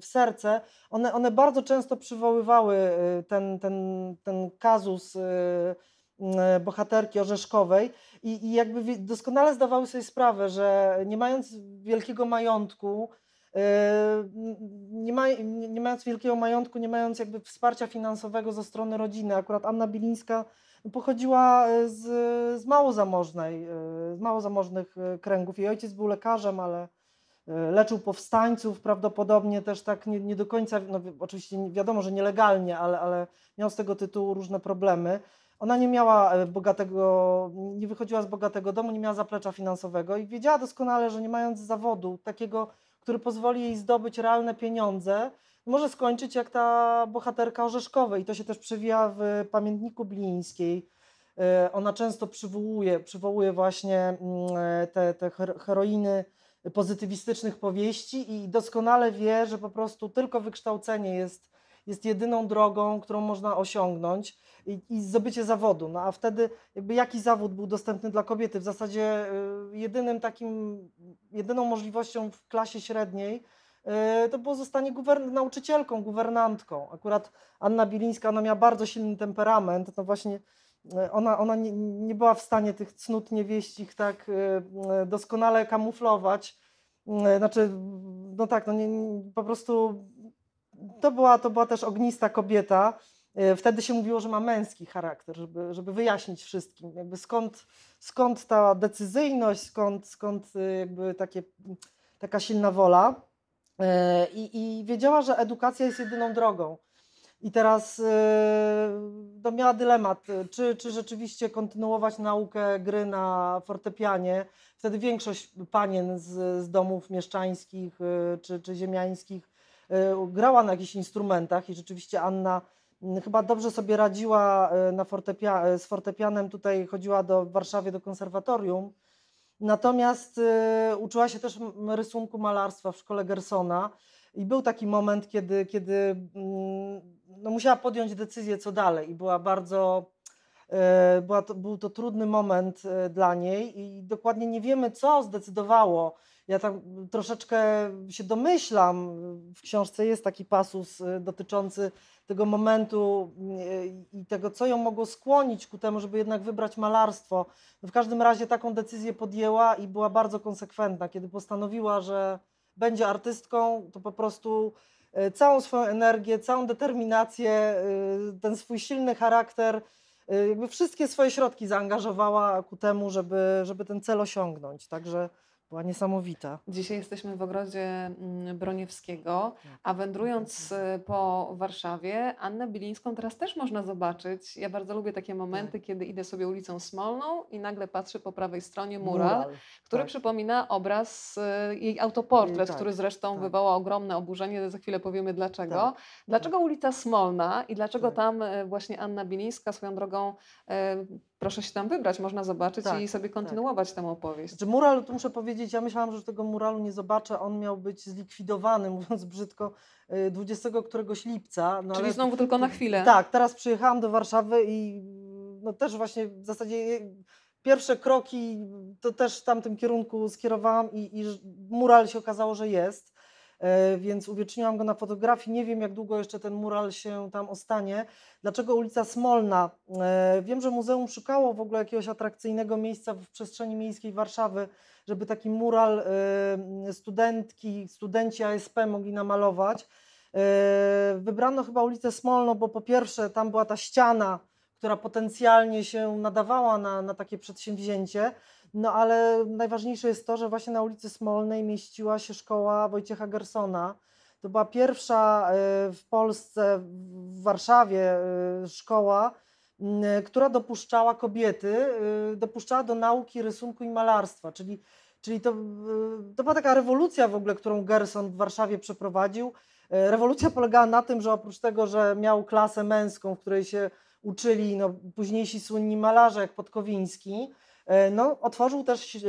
w serce. One, one bardzo często przywoływały ten, ten, ten kazus E, bohaterki Orzeszkowej i, i jakby doskonale zdawały sobie sprawę, że nie mając wielkiego majątku, nie, ma, nie mając wielkiego majątku, nie mając jakby wsparcia finansowego ze strony rodziny, akurat Anna Bilińska pochodziła z, z mało zamożnej, e, z mało zamożnych kręgów. Jej ojciec był lekarzem, ale leczył powstańców, prawdopodobnie też tak nie, nie do końca, no oczywiście wiadomo, że nielegalnie, ale, ale miał z tego tytułu różne problemy. Ona nie miała e, bogatego, nie wychodziła z bogatego domu, nie miała zaplecza finansowego i wiedziała doskonale, że nie mając zawodu takiego, który pozwoli jej zdobyć realne pieniądze, może skończyć jak ta bohaterka Orzeszkowej. I to się też przewija w pamiętniku Blińskiej. E, ona często przywołuje, przywołuje właśnie mm, e, te, te heroiny pozytywistycznych powieści i doskonale wie, że po prostu tylko wykształcenie jest, jest jedyną drogą, którą można osiągnąć i, i zdobycie zawodu. No a wtedy jakby jaki zawód był dostępny dla kobiety? W zasadzie y, jedynym takim, jedyną możliwością w klasie średniej to było zostanie nauczycielką, guwernantką. Akurat Anna Bilińska, ona miała bardzo silny temperament, no właśnie y, ona, ona nie, nie była w stanie tych cnót niewieścich tak doskonale kamuflować. Znaczy, no tak, no nie, po prostu to była, to była też ognista kobieta. E, wtedy się mówiło, że ma męski charakter, żeby, żeby wyjaśnić wszystkim, jakby skąd, skąd ta decyzyjność, skąd, skąd e, jakby takie, taka silna wola. E, I, I wiedziała, że edukacja jest jedyną drogą. I teraz no, miała dylemat, czy, czy rzeczywiście kontynuować naukę gry na fortepianie. Wtedy większość panien z, z domów mieszczańskich czy, czy ziemiańskich grała na jakichś instrumentach i rzeczywiście Anna chyba dobrze sobie radziła e, na fortepia e, z fortepianem, tutaj chodziła do w Warszawie do konserwatorium. Natomiast y, uczyła się też rysunku malarstwa w szkole Gersona i był taki moment, kiedy, kiedy mm, no, musiała podjąć decyzję, co dalej i była bardzo, y, była to, był to trudny moment y, dla niej i dokładnie nie wiemy, co zdecydowało. Ja tam troszeczkę się domyślam, w książce jest taki pasus dotyczący tego momentu mm, i tego, co ją mogło skłonić ku temu, żeby jednak wybrać malarstwo. No w każdym razie taką decyzję podjęła i była bardzo konsekwentna. Kiedy postanowiła, że będzie artystką, to po prostu e, całą swoją energię, całą determinację, ten swój silny charakter, jakby wszystkie swoje środki zaangażowała ku temu, żeby, żeby ten cel osiągnąć. Także była niesamowita. Dzisiaj jesteśmy w ogrodzie mm, Broniewskiego, tak. a wędrując y, po Warszawie, Annę Bilińską teraz też można zobaczyć. Ja bardzo lubię takie momenty, tak. kiedy idę sobie ulicą Smolną i nagle patrzę po prawej stronie mural, mural który tak. przypomina obraz y, jej autoportret, tak, który zresztą tak. wywołał ogromne oburzenie. Za chwilę powiemy dlaczego. Tak, dlaczego ulica Smolna i dlaczego tam y, właśnie Anna Bilińska swoją drogą proszę się tam wybrać, można zobaczyć tak, i sobie tak. kontynuować tak. tę opowieść. Znaczy, mural, to muszę powiedzieć, ja myślałam, że tego muralu nie zobaczę, on miał być zlikwidowany, *laughs* mówiąc brzydko, 20 y, któregoś lipca. No Czyli ale, znowu tylko na chwilę. Tak, teraz przyjechałam do Warszawy i no też właśnie w zasadzie pierwsze kroki to też w tamtym kierunku skierowałam i, i mural się okazało, że jest. E, więc uwieczniłam go na fotografii. Nie wiem, jak długo jeszcze ten mural się tam ostanie. Dlaczego ulica Smolna? E, wiem, że muzeum szukało w ogóle jakiegoś atrakcyjnego miejsca w przestrzeni miejskiej Warszawy, żeby taki mural e, studentki, studenci ASP mogli namalować. Wybrano chyba ulicę Smolną, bo po pierwsze tam była ta ściana, która potencjalnie się nadawała na, na takie przedsięwzięcie. No ale najważniejsze jest to, że właśnie na ulicy Smolnej mieściła się szkoła Wojciecha Gersona. To była pierwsza e, w Polsce, w Warszawie e, szkoła, która dopuszczała kobiety, dopuszczała do nauki rysunku i malarstwa, czyli, czyli to, to była taka rewolucja w ogóle, którą Gerson w Warszawie przeprowadził. Rewolucja polegała na tym, że oprócz tego, że miał klasę męską, w której się uczyli no, późniejsi słynni malarze jak Podkowiński, no, otworzył też e,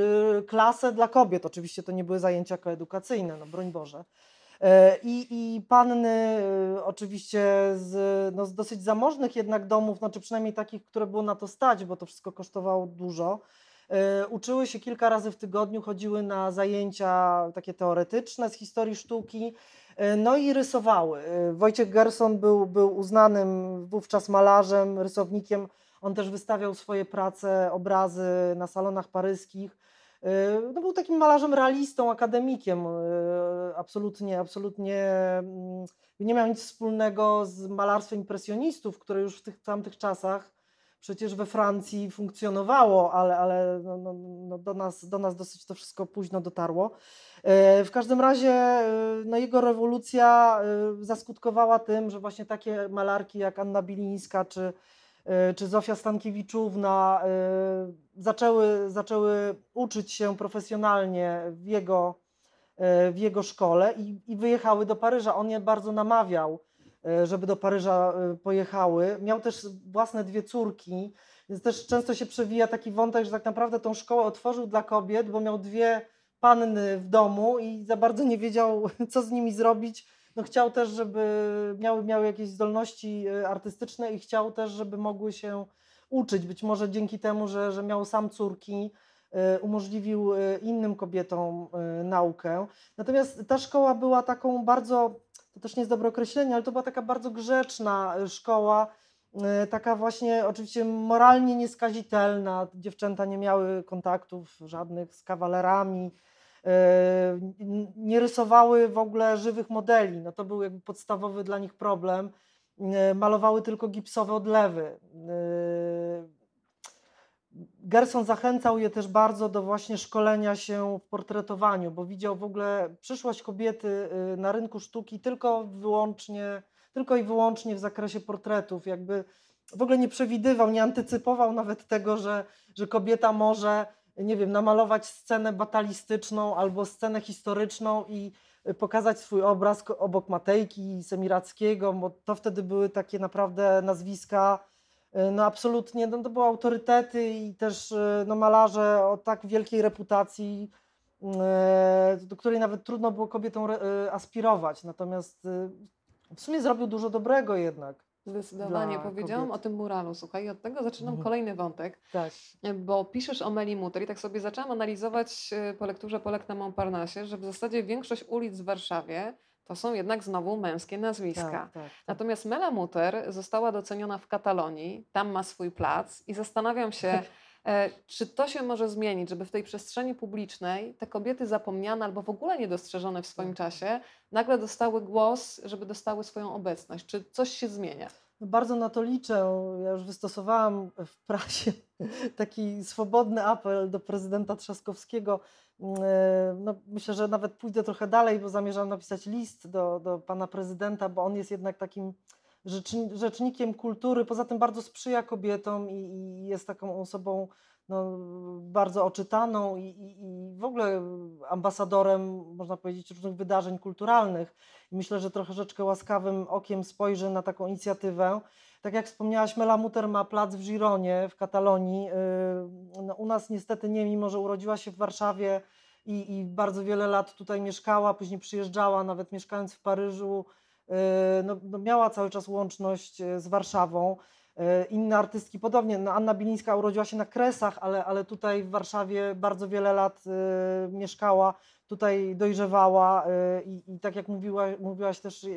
klasę dla kobiet. Oczywiście to nie były zajęcia koedukacyjne, no broń Boże. E, I, i panny oczywiście z, no, z dosyć zamożnych jednak domów, znaczy przynajmniej takich, które było na to stać, bo to wszystko kosztowało dużo, uczyły się kilka razy w tygodniu, chodziły na zajęcia takie teoretyczne z historii sztuki, no i rysowały. Wojciech Gerson był, był uznanym wówczas malarzem, rysownikiem on też wystawiał swoje prace, obrazy na salonach paryskich. Y, no, był takim malarzem realistą, akademikiem. Y, absolutnie, absolutnie mm, nie miał nic wspólnego z malarstwem impresjonistów, które już w tych tamtych czasach przecież we Francji funkcjonowało, ale, ale no, no, no do, nas, do nas dosyć to wszystko późno dotarło. Y, w każdym razie no, jego rewolucja zaskutkowała tym, że właśnie takie malarki jak Anna Bilińska czy czy Zofia Stankiewiczówna e, zaczęły, zaczęły uczyć się profesjonalnie w jego, e, w jego szkole i, i wyjechały do Paryża. On je bardzo namawiał, żeby do Paryża pojechały. Miał też własne dwie córki, więc też często się przewija taki wątek, że tak naprawdę tą szkołę otworzył dla kobiet, bo miał dwie panny w domu i za bardzo nie wiedział, *laughs* co z nimi zrobić. No chciał też, żeby miały, miały jakieś zdolności e, artystyczne i chciał też, żeby mogły się uczyć. Być może dzięki temu, że, że miał sam córki, e, umożliwił e, innym kobietom naukę. Natomiast ta szkoła była taką bardzo, to też nie jest dobre określenie, ale to była taka bardzo grzeczna szkoła, taka właśnie oczywiście moralnie nieskazitelna. Dziewczęta nie miały kontaktów żadnych z kawalerami, nie rysowały w ogóle żywych modeli. No to był jakby podstawowy dla nich problem. E, malowały tylko gipsowe odlewy. E, Gerson zachęcał je też bardzo do właśnie szkolenia się w portretowaniu, bo widział w ogóle przyszłość kobiety na rynku sztuki tylko wyłącznie, tylko i wyłącznie w zakresie portretów. Jakby w ogóle nie przewidywał, nie antycypował nawet tego, że, że kobieta może nie wiem, namalować scenę batalistyczną albo scenę historyczną i y, pokazać swój obraz obok Matejki Semirackiego, bo to wtedy były takie naprawdę nazwiska, y, no absolutnie, no to były autorytety i też y, no malarze o tak wielkiej reputacji, do której nawet trudno było kobietom aspirować. Natomiast w sumie zrobił dużo dobrego jednak. Zdecydowanie powiedziałam kobiet. o tym muralu, słuchaj, i od tego zaczynam mhm. kolejny wątek, tak. bo piszesz o Meli Muter i tak sobie zaczęłam analizować e, po lekturze Polek na Montparnasse, że w zasadzie większość ulic w Warszawie to są jednak znowu męskie nazwiska. Tak, tak, tak. Natomiast Mela Muter została doceniona w Katalonii, tam ma swój plac i zastanawiam się, E, *laughs* czy to się może zmienić, żeby w tej przestrzeni publicznej te kobiety zapomniane albo w ogóle niedostrzeżone w swoim tak. czasie nagle dostały głos, żeby dostały swoją obecność? Czy coś się zmienia? No bardzo na to liczę. Ja już wystosowałam w prasie *laughs* taki swobodny apel do prezydenta Trzaskowskiego. Mm, e, no, myślę, że nawet pójdę trochę dalej, bo zamierzam napisać list do, do pana prezydenta, bo on jest jednak takim rzecznikiem kultury, poza tym bardzo sprzyja kobietom i, i jest taką osobą no, bardzo oczytaną i, i, i, w ogóle ambasadorem, można powiedzieć, różnych wydarzeń kulturalnych. I myślę, że troszeczkę łaskawym okiem spojrzy na taką inicjatywę. Tak jak wspomniałaś, Mela Muter ma plac w Gironie, w Katalonii. Yy, no, u nas niestety nie, mimo że urodziła się w Warszawie i, i bardzo wiele lat tutaj mieszkała, później przyjeżdżała, nawet mieszkając w Paryżu, no, no miała cały czas łączność y, z Warszawą. Y, inne artystki podobnie. No Anna Bilińska urodziła się na Kresach, ale, ale tutaj w Warszawie bardzo wiele lat y, mieszkała, tutaj dojrzewała y, i, tak jak mówiła, mówiłaś też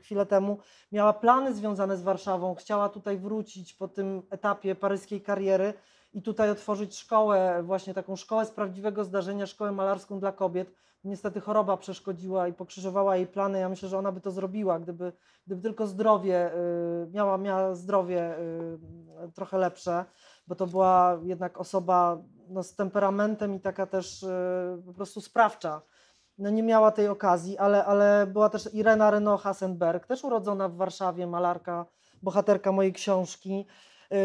chwilę temu, miała plany związane z Warszawą, chciała tutaj wrócić po tym etapie paryskiej kariery i tutaj otworzyć szkołę, właśnie taką szkołę z prawdziwego zdarzenia, szkołę malarską dla kobiet niestety choroba przeszkodziła i pokrzyżowała jej plany. Ja myślę, że ona by to zrobiła, gdyby, gdyby tylko zdrowie, y, miała, miała zdrowie y, trochę lepsze, bo to była jednak osoba no, z temperamentem i taka też y, po prostu sprawcza. No, nie miała tej okazji, ale, ale była też Irena Renault-Hasenberg, też urodzona w Warszawie, malarka, bohaterka mojej książki.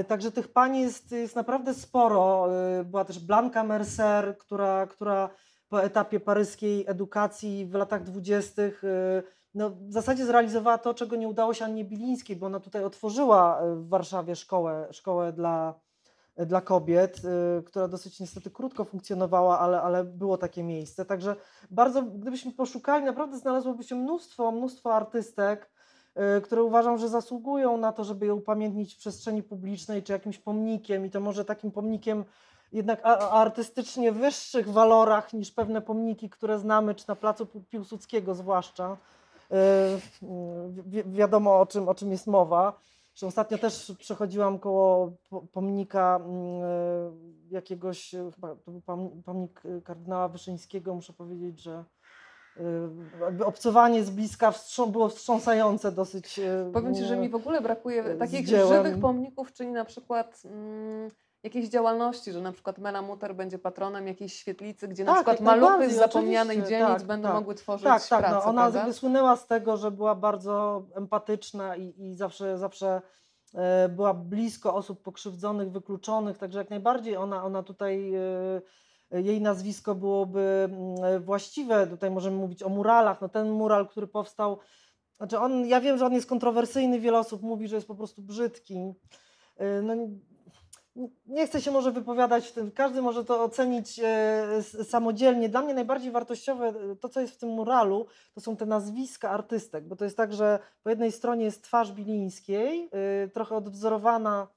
Także tych pani jest, jest naprawdę sporo. Była też Blanka Mercer, która, która po etapie paryskiej edukacji w latach dwudziestych y, no, w zasadzie zrealizowała to, czego nie udało się Annie Bilińskiej, bo ona tutaj otworzyła y, w Warszawie szkołę, szkołę dla, dla kobiet, y, która dosyć niestety krótko funkcjonowała, ale, ale było takie miejsce. Także bardzo, gdybyśmy poszukali, naprawdę znalazłoby się mnóstwo, mnóstwo artystek, które uważam, że zasługują na to, żeby je upamiętnić w przestrzeni publicznej, czy jakimś pomnikiem i to może takim pomnikiem jednak artystycznie wyższych walorach niż pewne pomniki, które znamy, czy na placu Piłsudskiego zwłaszcza. E, wi wiadomo o czym, o czym jest mowa. Że ostatnio też przechodziłam koło pomnika mm, e, jakiegoś, chyba to był pomnik kardynała Wyszyńskiego, muszę powiedzieć, że obcowanie z bliska było wstrząsające dosyć. Powiem Ci, że mi w ogóle brakuje takich żywych pomników, czyli na przykład mm, jakiejś działalności, że na przykład Mela Muter będzie patronem jakiejś świetlicy, gdzie tak, na przykład maluchy z zapomnianych dzielnic tak, będą tak. mogły tworzyć tak, tak, pracę. No, ona prawda? słynęła z tego, że była bardzo empatyczna i, i zawsze, zawsze e, była blisko osób pokrzywdzonych, wykluczonych, także jak najbardziej ona, ona tutaj e, jej nazwisko byłoby mm, właściwe. Tutaj możemy mówić o muralach. No ten mural, który powstał, znaczy on, ja wiem, że on jest kontrowersyjny, wiele osób mówi, że jest po prostu brzydki. E, no, nie chcę się może wypowiadać każdy może to ocenić e, samodzielnie. Dla mnie najbardziej wartościowe, e, to co jest w tym muralu, to są te nazwiska artystek, bo to jest tak, że po jednej stronie jest twarz Bilińskiej, e, trochę odwzorowana,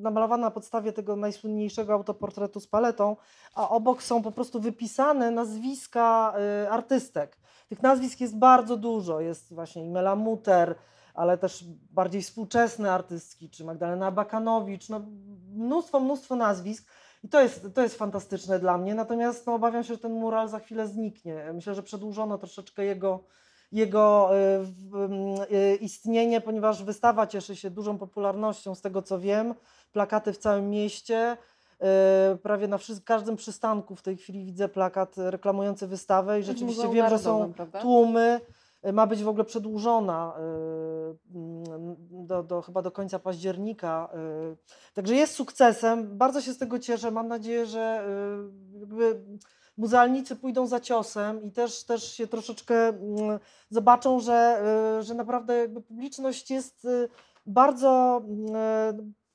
namalowana na podstawie tego najsłynniejszego autoportretu z paletą, a obok są po prostu wypisane nazwiska artystek. Tych nazwisk jest bardzo dużo. Jest właśnie Imela Muter, ale też bardziej współczesne artystki, czy Magdalena Bakanowicz, no mnóstwo, mnóstwo nazwisk. I to jest, to jest fantastyczne dla mnie, natomiast no, obawiam się, że ten mural za chwilę zniknie. Myślę, że przedłużono troszeczkę jego, jego y, y, istnienie, ponieważ wystawa cieszy się dużą popularnością, z tego co wiem. Plakaty w całym mieście. Y, prawie na każdym przystanku w tej chwili widzę plakat reklamujący wystawę i rzeczywiście wiem, że są tłumy ma być w ogóle przedłużona y, mm, do, do, chyba do końca października. Y. Także jest sukcesem. Bardzo się z tego cieszę. Mam nadzieję, że y, muzealnicy pójdą za ciosem i też, też się troszeczkę mm, zobaczą, że, że naprawdę jakby publiczność jest bardzo.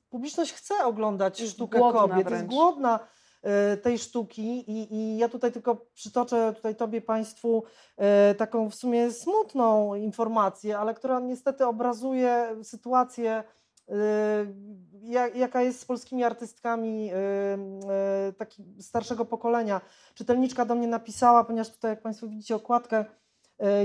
Publiczność chce oglądać jest sztukę kobiet, wręcz. jest głodna tej sztuki i, i ja tutaj tylko przytoczę tutaj Tobie Państwu e, taką w sumie smutną informację, ale która niestety obrazuje sytuację e, jaka jest z polskimi artystkami taki starszego pokolenia. Czytelniczka do mnie napisała, ponieważ tutaj, jak Państwo widzicie, okładkę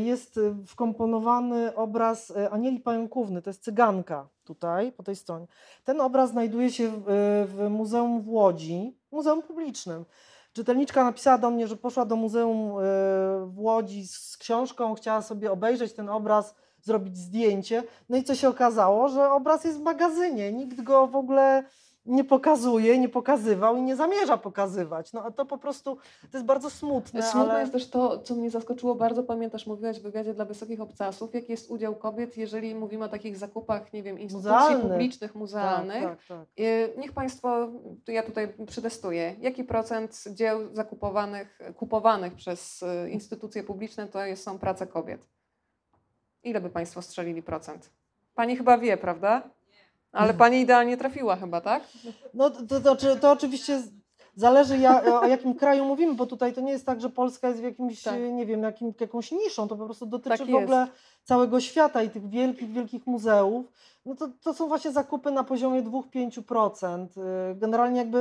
jest wkomponowany obraz Anieli Pająkówny, to jest cyganka tutaj, po tej stronie. Ten obraz znajduje się w, w Muzeum w Łodzi, muzeum publicznym. Czytelniczka napisała do mnie, że poszła do muzeum e, w Łodzi z książką, chciała sobie obejrzeć ten obraz, zrobić zdjęcie. No i co się okazało, że obraz jest w magazynie. Nikt go w ogóle nie pokazuje, nie pokazywał i nie zamierza pokazywać. No a to po prostu, to jest bardzo smutne. Smutne ale... jest też to, co mnie zaskoczyło bardzo, pamiętasz, mówiłaś w wywiadzie dla wysokich obcasów, jaki jest udział kobiet, jeżeli mówimy o takich zakupach, nie wiem, instytucji Muzealny. publicznych, muzealnych. Tak, tak, tak. Niech Państwo, ja tutaj przetestuję, jaki procent dzieł zakupowanych, kupowanych przez y, instytucje publiczne to jest, są prace kobiet? Ile by Państwo strzelili procent? Pani chyba wie, prawda? Ale pani idealnie trafiła chyba, tak? No to, to, to, to oczywiście zależy ja, o jakim kraju mówimy, bo tutaj to nie jest tak, że Polska jest w jakimś, tak. nie wiem, jakim, jakąś niszą, to po prostu dotyczy tak w ogóle całego świata i tych wielkich, wielkich muzeów. No to, to są właśnie zakupy na poziomie 2-5%. Y, generalnie jakby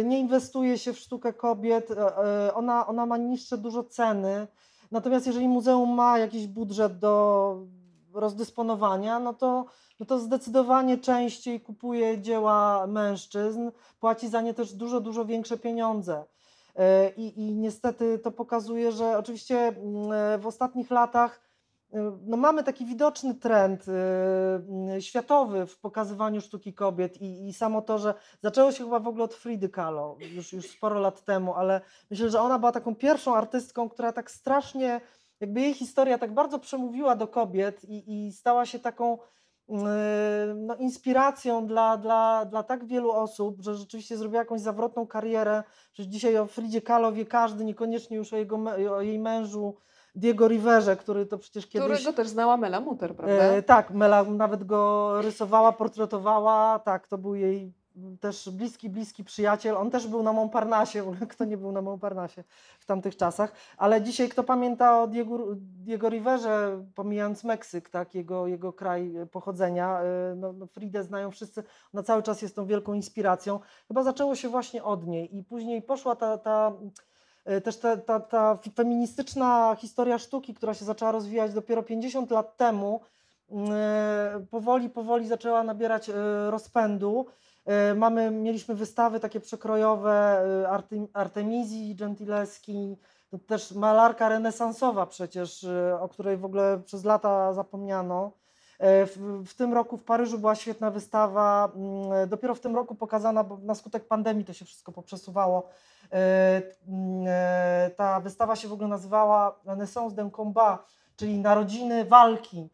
y, nie inwestuje się w sztukę kobiet, y, ona, ona ma niższe dużo ceny. Natomiast jeżeli muzeum ma jakiś budżet do rozdysponowania, no to no to zdecydowanie częściej kupuje dzieła mężczyzn, płaci za nie też dużo, dużo większe pieniądze. E, I, I niestety to pokazuje, że oczywiście mm, e, w ostatnich latach e, no mamy taki widoczny trend światowy w pokazywaniu sztuki kobiet i, i samo to, że zaczęło się chyba w ogóle od Fridy Kahlo już, już sporo lat temu, ale myślę, że ona była taką pierwszą artystką, która tak strasznie, jakby jej historia tak bardzo przemówiła do kobiet i, i stała się taką Yy, no, inspiracją dla, dla, dla tak wielu osób, że rzeczywiście zrobiła jakąś zawrotną karierę, że dzisiaj o Fridzie Kahlo wie każdy, niekoniecznie już o, jego, o jej mężu Diego Riverze, który to przecież kiedyś... Którego też znała Mela Muter, prawda? E, tak, Mela nawet go rysowała, portretowała, tak, to był jej też bliski, bliski przyjaciel. On też był na Montparnasse, kto nie był na Montparnasse w tamtych czasach. Ale dzisiaj kto pamięta o Diego, Diego Riverze, pomijając Meksyk, tak, jego, jego kraj pochodzenia, y, no, no Fridę znają wszyscy, ona cały czas jest tą wielką inspiracją. Chyba zaczęło się właśnie od niej i później poszła ta, ta y, też ta, ta, ta feministyczna historia sztuki, która się zaczęła rozwijać dopiero 50 lat temu, y, powoli, powoli zaczęła nabierać rozpędu. E, mamy, mieliśmy wystawy takie przekrojowe e, Artemizji Gentileski, to też malarka renesansowa przecież, e, o której w ogóle przez lata zapomniano. W, w, tym roku w Paryżu była świetna wystawa, mm, dopiero w tym roku pokazana, bo na skutek pandemii to się wszystko poprzesuwało. Mm, ta wystawa się w ogóle nazywała Renaissance d'un combat, czyli Narodziny Walki.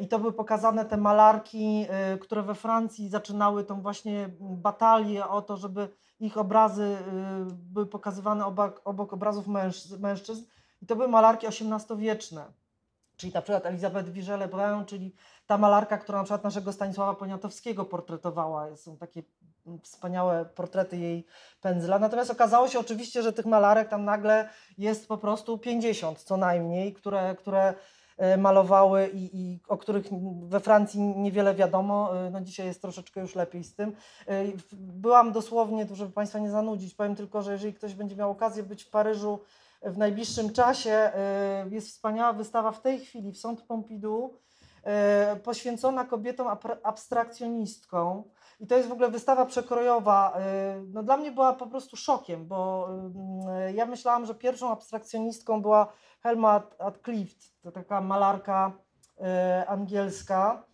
I to były pokazane te malarki, y, które we Francji zaczynały tą właśnie batalię o to, żeby ich obrazy y, były pokazywane obok, obok obrazów mężczyzn. I to były malarki XVIII-wieczne. czyli na przykład Elizabeth Vigele-Brun, czyli ta malarka, która na przykład naszego Stanisława Poniatowskiego portretowała. Są takie wspaniałe portrety jej pędzla. Natomiast okazało się oczywiście, że tych malarek tam nagle jest po prostu 50 co najmniej, które, które e, malowały i, i o których we Francji niewiele wiadomo. E, no dzisiaj jest troszeczkę już lepiej z tym. E, byłam dosłownie, żeby Państwa nie zanudzić, powiem tylko, że jeżeli ktoś będzie miał okazję być w Paryżu w najbliższym czasie, jest wspaniała wystawa w tej chwili w Centre Pompidou, poświęcona kobietom abstrakcjonistkom. I to jest w ogóle wystawa przekrojowa. No dla mnie była po prostu szokiem, bo y, ja myślałam, że pierwszą abstrakcjonistką była Helma Atclift, to taka malarka y, angielska.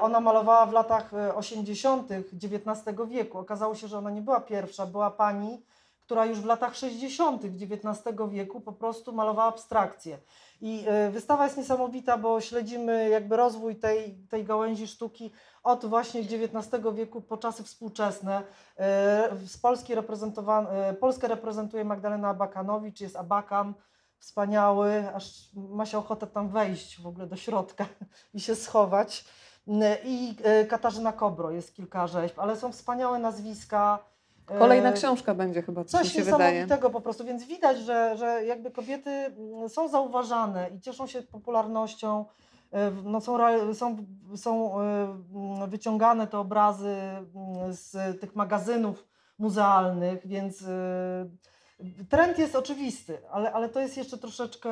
Ona malowała w latach 80. XIX wieku. Okazało się, że ona nie była pierwsza, była pani, która już w latach 60. XIX wieku po prostu malowała abstrakcje. I wystawa jest niesamowita, bo śledzimy jakby rozwój tej, tej gałęzi sztuki od właśnie XIX wieku po czasy współczesne. E, z Polski e, Polskę reprezentuje Magdalena Abakanowicz, jest Abakan, wspaniały, aż ma się ochotę tam wejść w ogóle do środka *laughs* i się schować. E, I Katarzyna Kobro, jest kilka rzeźb, ale są wspaniałe nazwiska. Kolejna książka będzie chyba, coś się niesamowitego wydaje. po prostu, więc widać, że, że jakby kobiety mm, są zauważane i cieszą się popularnością. E, no są, są, są e, wyciągane te obrazy mm, z tych magazynów muzealnych, więc e, trend jest oczywisty, ale, ale to jest jeszcze troszeczkę,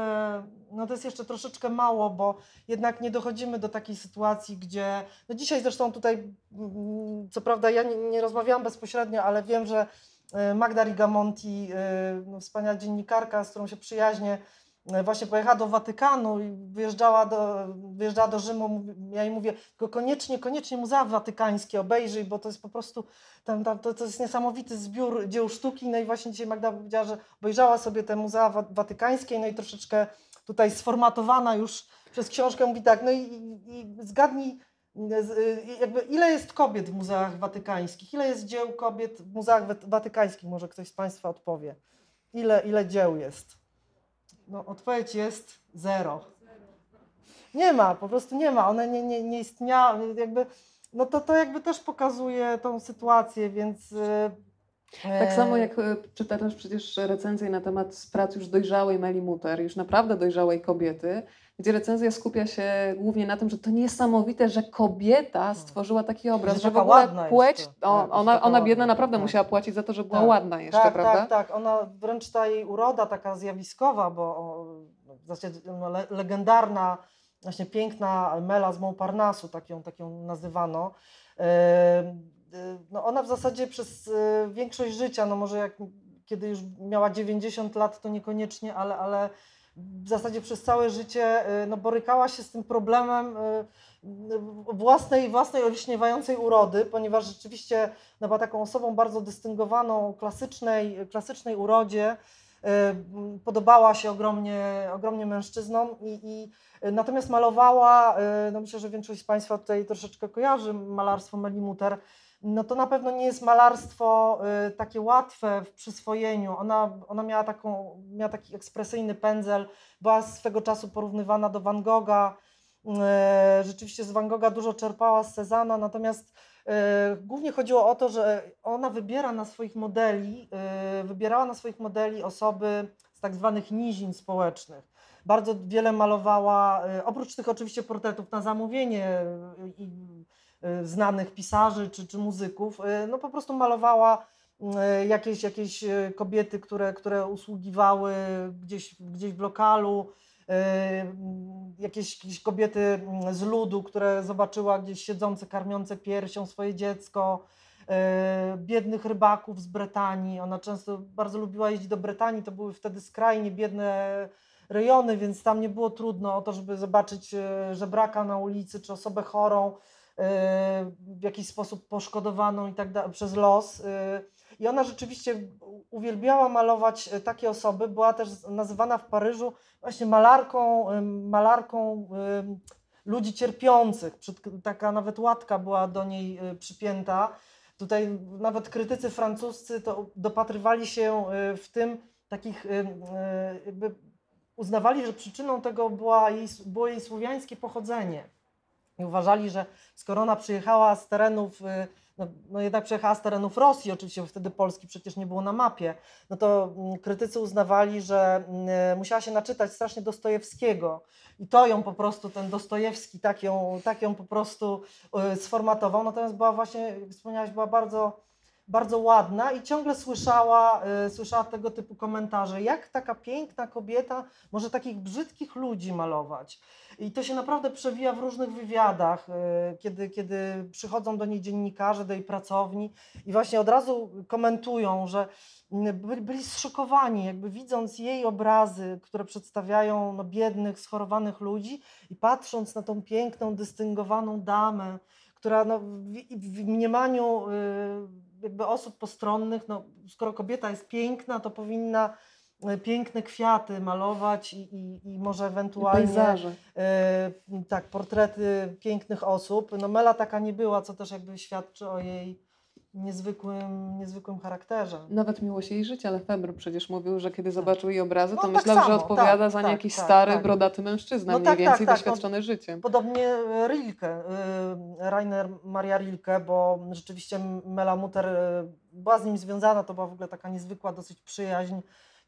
no to jest jeszcze troszeczkę mało, bo jednak nie dochodzimy do takiej sytuacji, gdzie, no dzisiaj zresztą tutaj, mm, co prawda ja nie, nie rozmawiałam bezpośrednio, ale wiem, że Magda Rigamonti, no wspaniała dziennikarka, z którą się przyjaźnie, właśnie pojechała do Watykanu i wyjeżdżała do, wyjeżdżała do Rzymu, ja jej mówię, tylko koniecznie, koniecznie Muzea Watykańskie obejrzyj, bo to jest po prostu, tam, tam, to, to jest niesamowity zbiór dzieł sztuki, no i właśnie dzisiaj Magda powiedziała, że obejrzała sobie te Muzea Watykańskie, no i troszeczkę tutaj sformatowana już przez książkę, mówi tak, no i, i zgadnij, jakby ile jest kobiet w muzeach watykańskich, ile jest dzieł kobiet w muzeach watykańskich, może ktoś z Państwa odpowie. Ile, ile dzieł jest? No, odpowiedź jest zero. Nie ma, po prostu nie ma. One nie, nie, nie istniały. Jakby, no to, to jakby też pokazuje tą sytuację, więc. Tak e, samo jak e, czytasz przecież recenzję na temat prac już dojrzałej Meli Mutter, już naprawdę dojrzałej kobiety, gdzie recenzja skupia się głównie na tym, że to niesamowite, że kobieta hmm. stworzyła taki obraz, że, że w ogóle płeć, o, tak, ona, ona biedna naprawdę tak. musiała płacić za to, że była tak, ładna jeszcze, tak, prawda? Tak, tak, ona wręcz ta jej uroda taka zjawiskowa, bo w zasadzie no, le, legendarna, właśnie piękna Mela z Montparnasu, tak ją, tak ją nazywano, no ona w zasadzie przez e, większość życia, no może jak kiedy już miała 90 lat, to niekoniecznie, ale, ale w zasadzie przez całe życie y, no, borykała się z tym problemem y, własnej, własnej olśniewającej urody, ponieważ rzeczywiście no, była taką osobą bardzo dystyngowaną, klasycznej, klasycznej urodzie. Y, podobała się ogromnie, ogromnie mężczyznom i, i natomiast malowała, no myślę, że większość z Państwa tutaj troszeczkę kojarzy malarstwo Meli Mutter, no to na pewno nie jest malarstwo y, takie łatwe w przyswojeniu. Ona, ona miała, taką, miała taki ekspresyjny pędzel, była swego czasu porównywana do Van Gogha. Y, rzeczywiście z Van Gogha dużo czerpała z Cezana, natomiast y, głównie chodziło o to, że ona wybiera na swoich modeli, wybierała na swoich modeli osoby z tak zwanych nizin społecznych. Bardzo wiele malowała, oprócz tych oczywiście portretów na zamówienie i znanych pisarzy czy, czy muzyków, y, no po prostu malowała y, jakieś, jakieś kobiety, które, które usługiwały gdzieś, gdzieś w lokalu, jakieś, jakieś kobiety z ludu, które zobaczyła gdzieś siedzące, karmiące piersią swoje dziecko, biednych rybaków z Brytanii. Ona często bardzo lubiła jeździć do Brytanii, to były wtedy skrajnie biedne rejony, więc tam nie było trudno o to, żeby zobaczyć żebraka na ulicy czy osobę chorą w jakiś sposób poszkodowaną i tak dalej przez los. Y, I ona rzeczywiście uwielbiała malować y, takie osoby. Była też nazywana w Paryżu właśnie malarką, y, malarką ludzi cierpiących. Taka nawet łatka była do niej przypięta. Tutaj nawet krytycy francuscy to dopatrywali się w tym takich uznawali, że przyczyną tego była jej, było jej słowiańskie pochodzenie. I uważali, że skoro ona przyjechała z terenów, y, no, no jednak przyjechała z terenów Rosji, oczywiście, bo wtedy Polski przecież nie było na mapie, no to mm, krytycy uznawali, że mm, musiała się naczytać strasznie Dostojewskiego. I to ją po prostu, ten Dostojewski tak ją, tak ją po prostu y, sformatował. Natomiast była właśnie, wspomniałaś, była bardzo bardzo ładna i ciągle słyszała, y, słyszała tego typu komentarze, jak taka piękna kobieta może takich brzydkich ludzi malować. I to się naprawdę przewija w różnych wywiadach, y, kiedy, kiedy przychodzą do niej dziennikarze, do jej pracowni i właśnie od razu komentują, że byli, byli zszokowani, jakby widząc jej obrazy, które przedstawiają no, biednych, schorowanych ludzi i patrząc na tą piękną, dystyngowaną damę, która no, w, w mniemaniu y, jakby osób postronnych, no, skoro kobieta jest piękna, to powinna e, piękne kwiaty malować i, i, i może ewentualnie e, tak, portrety pięknych osób. No Mela taka nie była, co też jakby świadczy o jej niezwykłym, niezwykłym charakterze. Nawet miłość jej życia, Lefebvre przecież mówił, że kiedy tak. zobaczył jej obrazy, to no, myślał, tak że odpowiada tak, za nie tak, jakiś tak, stary, tak. brodaty mężczyzna, no, mniej tak, więcej doświadczony no, życiem. Podobnie Rilke, y, Rainer Maria Rilke, bo rzeczywiście Mela Mutter y, była z nim związana, to była w ogóle taka niezwykła dosyć przyjaźń,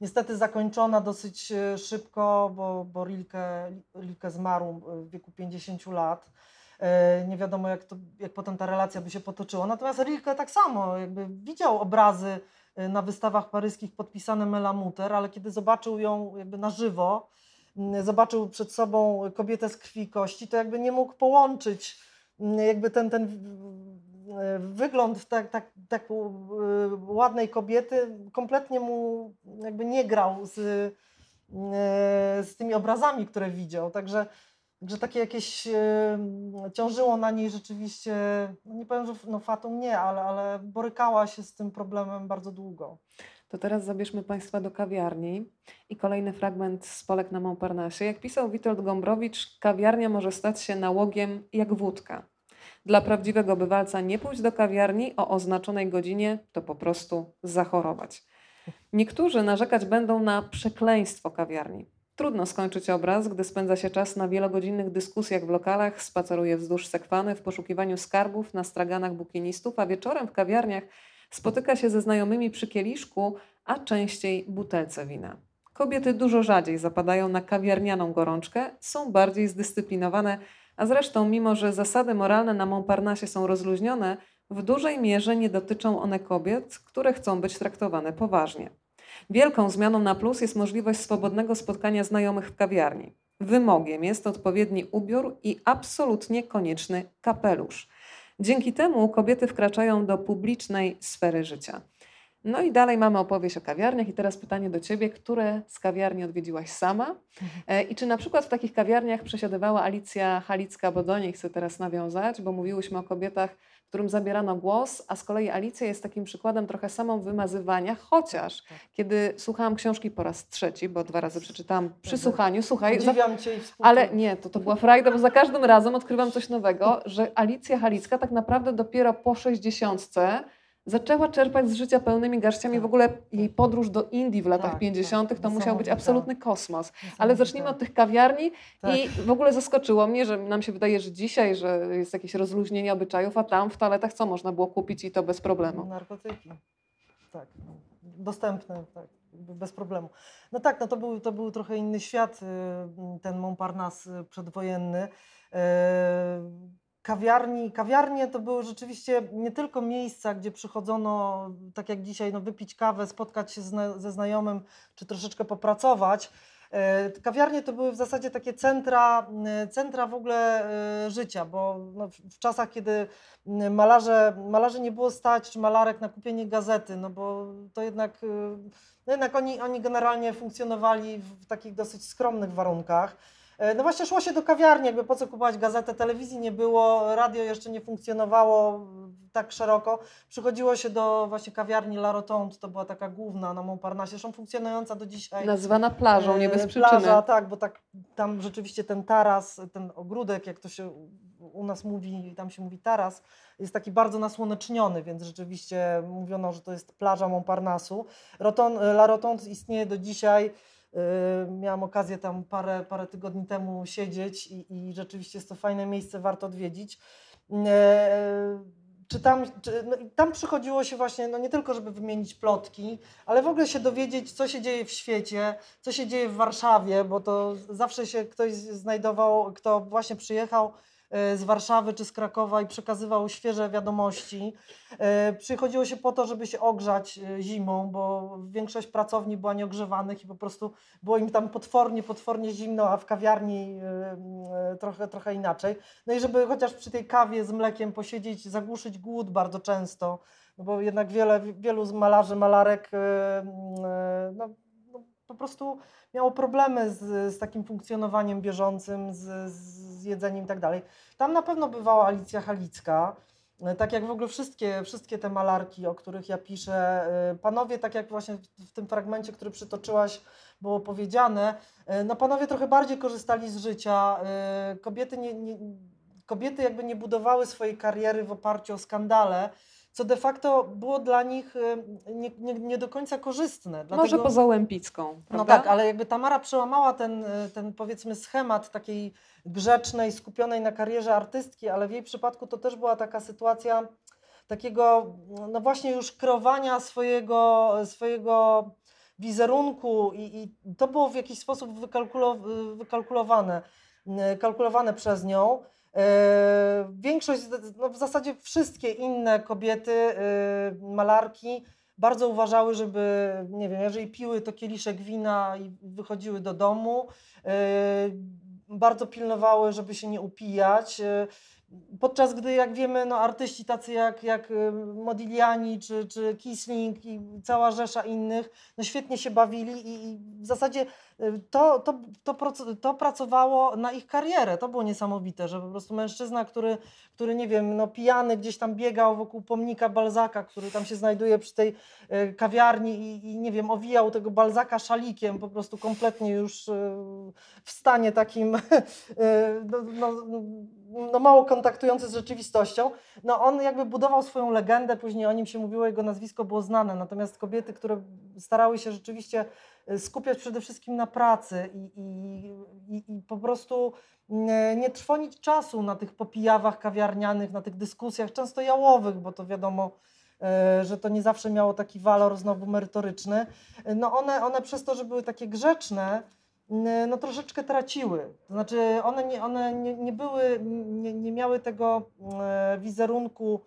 niestety zakończona dosyć szybko, bo, bo Rilke, Rilke zmarł w wieku 50 lat. E, nie wiadomo jak, to, jak potem ta relacja by się potoczyła. Natomiast Rilke tak samo, jakby widział obrazy e, na wystawach paryskich podpisane Melamuter, ale kiedy zobaczył ją jakby na żywo, zobaczył przed sobą kobietę z krwi i kości, to jakby nie mógł połączyć jakby ten, ten e, wygląd tak, tak, tak ładnej kobiety kompletnie mu jakby nie grał z, z tymi obrazami, które widział. Także Także takie jakieś ciążyło na niej rzeczywiście, no nie powiem, że no fatum nie, ale, ale borykała się z tym problemem bardzo długo. To teraz zabierzmy Państwa do kawiarni i kolejny fragment z Polek na Montparnasse. Jak pisał Witold Gombrowicz, kawiarnia może stać się nałogiem jak wódka. Dla prawdziwego bywalca nie pójść do kawiarni o oznaczonej godzinie to po prostu zachorować. Niektórzy narzekać będą na przekleństwo kawiarni. Trudno skończyć obraz, gdy spędza się czas na wielogodzinnych dyskusjach w lokalach, spaceruje wzdłuż sekwany w poszukiwaniu skarbów na straganach bukienistów, a wieczorem w kawiarniach spotyka się ze znajomymi przy kieliszku, a częściej butelce wina. Kobiety dużo rzadziej zapadają na kawiarnianą gorączkę, są bardziej zdyscyplinowane, a zresztą, mimo że zasady moralne na Montparnasse są rozluźnione, w dużej mierze nie dotyczą one kobiet, które chcą być traktowane poważnie. Wielką zmianą na plus jest możliwość swobodnego spotkania znajomych w kawiarni. Wymogiem jest odpowiedni ubiór i absolutnie konieczny kapelusz. Dzięki temu kobiety wkraczają do publicznej sfery życia. No i dalej mamy opowieść o kawiarniach i teraz pytanie do Ciebie, które z kawiarni odwiedziłaś sama e, i czy na przykład w takich kawiarniach przesiadywała Alicja Halicka, bo do niej chcę teraz nawiązać, bo mówiłyśmy o kobietach, którym zabierano głos, a z kolei Alicja jest takim przykładem trochę samą wymazywania, chociaż tak. kiedy słuchałam książki po raz trzeci, bo dwa razy przeczytałam przy słuchaniu, słuchaj, za, cię ale nie, to, to była frajda, bo za każdym razem odkrywam coś nowego, że Alicja Halicka tak naprawdę dopiero po sześćdziesiątce zaczęła czerpać z życia pełnymi garściami. W ogóle jej podróż do Indii w latach tak, 50. Tak, to musiał być absolutny kosmos. Ale zacznijmy od tych kawiarni tak. i w ogóle zaskoczyło mnie, że nam się wydaje, że dzisiaj, że jest jakieś rozluźnienie obyczajów, a tam w toaletach co można było kupić i to bez problemu? Narkotyki. Tak. Dostępne, tak. Bez problemu. No tak, no to był, to był trochę inny świat, y, ten Montparnasse przedwojenny y, kawiarni. Kawiarnie to były rzeczywiście nie tylko miejsca, gdzie przychodzono, tak jak dzisiaj, no, wypić kawę, spotkać się zna ze znajomym, czy troszeczkę popracować. E, kawiarnie to były w zasadzie takie centra, e, centra w ogóle e, życia, bo no w czasach, kiedy malarze, malarzy nie było stać, czy malarek na kupienie gazety, no bo to jednak, no jednak oni, oni generalnie funkcjonowali w takich dosyć skromnych warunkach. E, no właśnie szło się do kawiarni, jakby po co kupować gazetę, telewizji nie było, radio jeszcze nie funkcjonowało tak szeroko. Przychodziło się do właśnie kawiarni La Rotonde, to była taka główna na Montparnasse, zresztą funkcjonująca do dzisiaj. Nazwana plażą, nie bez e, przyczyny. Plaża, tak, bo tak, tam rzeczywiście ten taras, ten ogródek, jak to się u nas mówi, tam się mówi taras, jest taki bardzo nasłoneczniony, więc rzeczywiście mówiono, że to jest plaża Montparnassu. Roton, La Rotonde istnieje do dzisiaj Miałam okazję tam parę, parę tygodni temu siedzieć i, i rzeczywiście jest to fajne miejsce, warto odwiedzić. Czy tam, czy, no, tam przychodziło się właśnie, no nie tylko, żeby wymienić plotki, ale w ogóle się dowiedzieć, co się dzieje w świecie, co się dzieje w Warszawie, bo to zawsze się ktoś znajdował, kto właśnie przyjechał z Warszawy czy z Krakowa i przekazywał świeże wiadomości. E, przychodziło się po to, żeby się ogrzać e, zimą, bo większość pracowni była nieogrzewanych i po prostu było im tam potwornie, potwornie zimno, a w kawiarni trochę, trochę inaczej. No i żeby chociaż przy tej kawie z mlekiem posiedzieć, zagłuszyć głód bardzo często, no bo jednak wiele, wielu malarzy, malarek no, no, po prostu miało problemy z, z takim funkcjonowaniem bieżącym, z, z jedzeniem i tak dalej. Tam na pewno bywała Alicja Halicka, tak jak w ogóle wszystkie, wszystkie te malarki, o których ja piszę. Panowie, tak jak właśnie w tym fragmencie, który przytoczyłaś, było powiedziane, no panowie trochę bardziej korzystali z życia. Kobiety, nie, nie, kobiety jakby nie budowały swojej kariery w oparciu o skandale, co de facto było dla nich y, nie, nie, nie do końca korzystne. Dlatego, Może poza Łępicką, No tak, ale jakby Tamara przełamała ten, y, ten powiedzmy schemat takiej grzecznej, skupionej na karierze artystki, ale w jej przypadku to też była taka sytuacja takiego, no właśnie już kreowania swojego, swojego wizerunku i, i to było w jakiś sposób wykalkulo, wykalkulowane, y, kalkulowane przez nią. E, większość, no w zasadzie wszystkie inne kobiety, e, malarki, bardzo uważały, żeby, nie wiem, jeżeli piły to kieliszek wina i wychodziły do domu, e, bardzo pilnowały, żeby się nie upijać. Podczas gdy, jak wiemy, no, artyści tacy jak, jak y, Modigliani czy, czy Kisling i cała rzesza innych, no, świetnie się bawili i, i w zasadzie y, to, to, to, to pracowało na ich karierę. To było niesamowite, że po prostu mężczyzna, który, który nie wiem, no, pijany gdzieś tam biegał wokół pomnika Balzaka, który tam się znajduje przy tej y, kawiarni i, i nie wiem, owijał tego Balzaka szalikiem, po prostu kompletnie już w stanie takim *laughs* no, no, no, mało kontaktujący z rzeczywistością, no on jakby budował swoją legendę, później o nim się mówiło, jego nazwisko było znane, natomiast kobiety, które starały się rzeczywiście y, skupiać przede wszystkim na pracy i, i, i, po prostu nie, nie trwonić czasu na tych popijawach kawiarnianych, na tych dyskusjach, często jałowych, bo to wiadomo, y, że to nie zawsze miało taki walor znowu merytoryczny. No one, one przez to, że były takie grzeczne, no troszeczkę traciły. To znaczy one nie, one nie, nie były, nie, nie miały tego e, wizerunku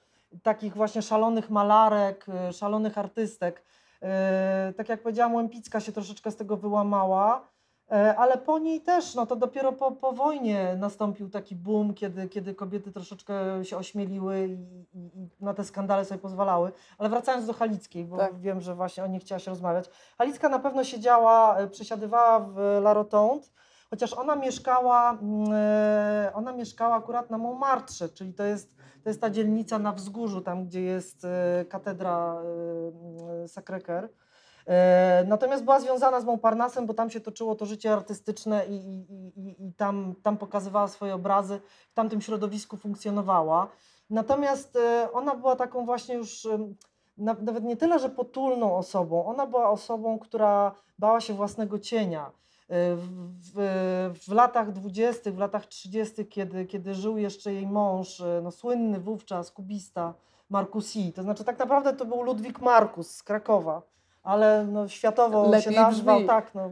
takich właśnie szalonych malarek, e, szalonych artystek. E, tak jak powiedziałam, Łępicka się troszeczkę z tego wyłamała. E, ale po niej też, no to dopiero po, po wojnie nastąpił taki boom, kiedy, kiedy kobiety troszeczkę się ośmieliły i, i, na te skandale sobie pozwalały. Ale wracając do Halickiej, bo tak. wiem, że właśnie o niej chciałaś rozmawiać. Halicka na pewno siedziała, e, przesiadywała w La Rotonde, chociaż ona mieszkała, mm, e, ona mieszkała akurat na Montmartre, czyli to jest, to jest ta dzielnica na wzgórzu, tam gdzie jest katedra Sacré-Cœur. E, natomiast była związana z Montparnassem, bo tam się toczyło to życie artystyczne i, i, i, i tam, tam pokazywała swoje obrazy, w tamtym środowisku funkcjonowała. Natomiast e, ona była taką właśnie już nawet nie tyle, że potulną osobą, ona była osobą, która bała się własnego cienia. E, w, w, w latach dwudziestych, w latach trzydziestych, kiedy, kiedy żył jeszcze jej mąż, no, słynny wówczas kubista Marcusi, to znaczy tak naprawdę to był Ludwik Markus z Krakowa, ale no, światowo Lepiej się nazwał, brzmi. tak, no,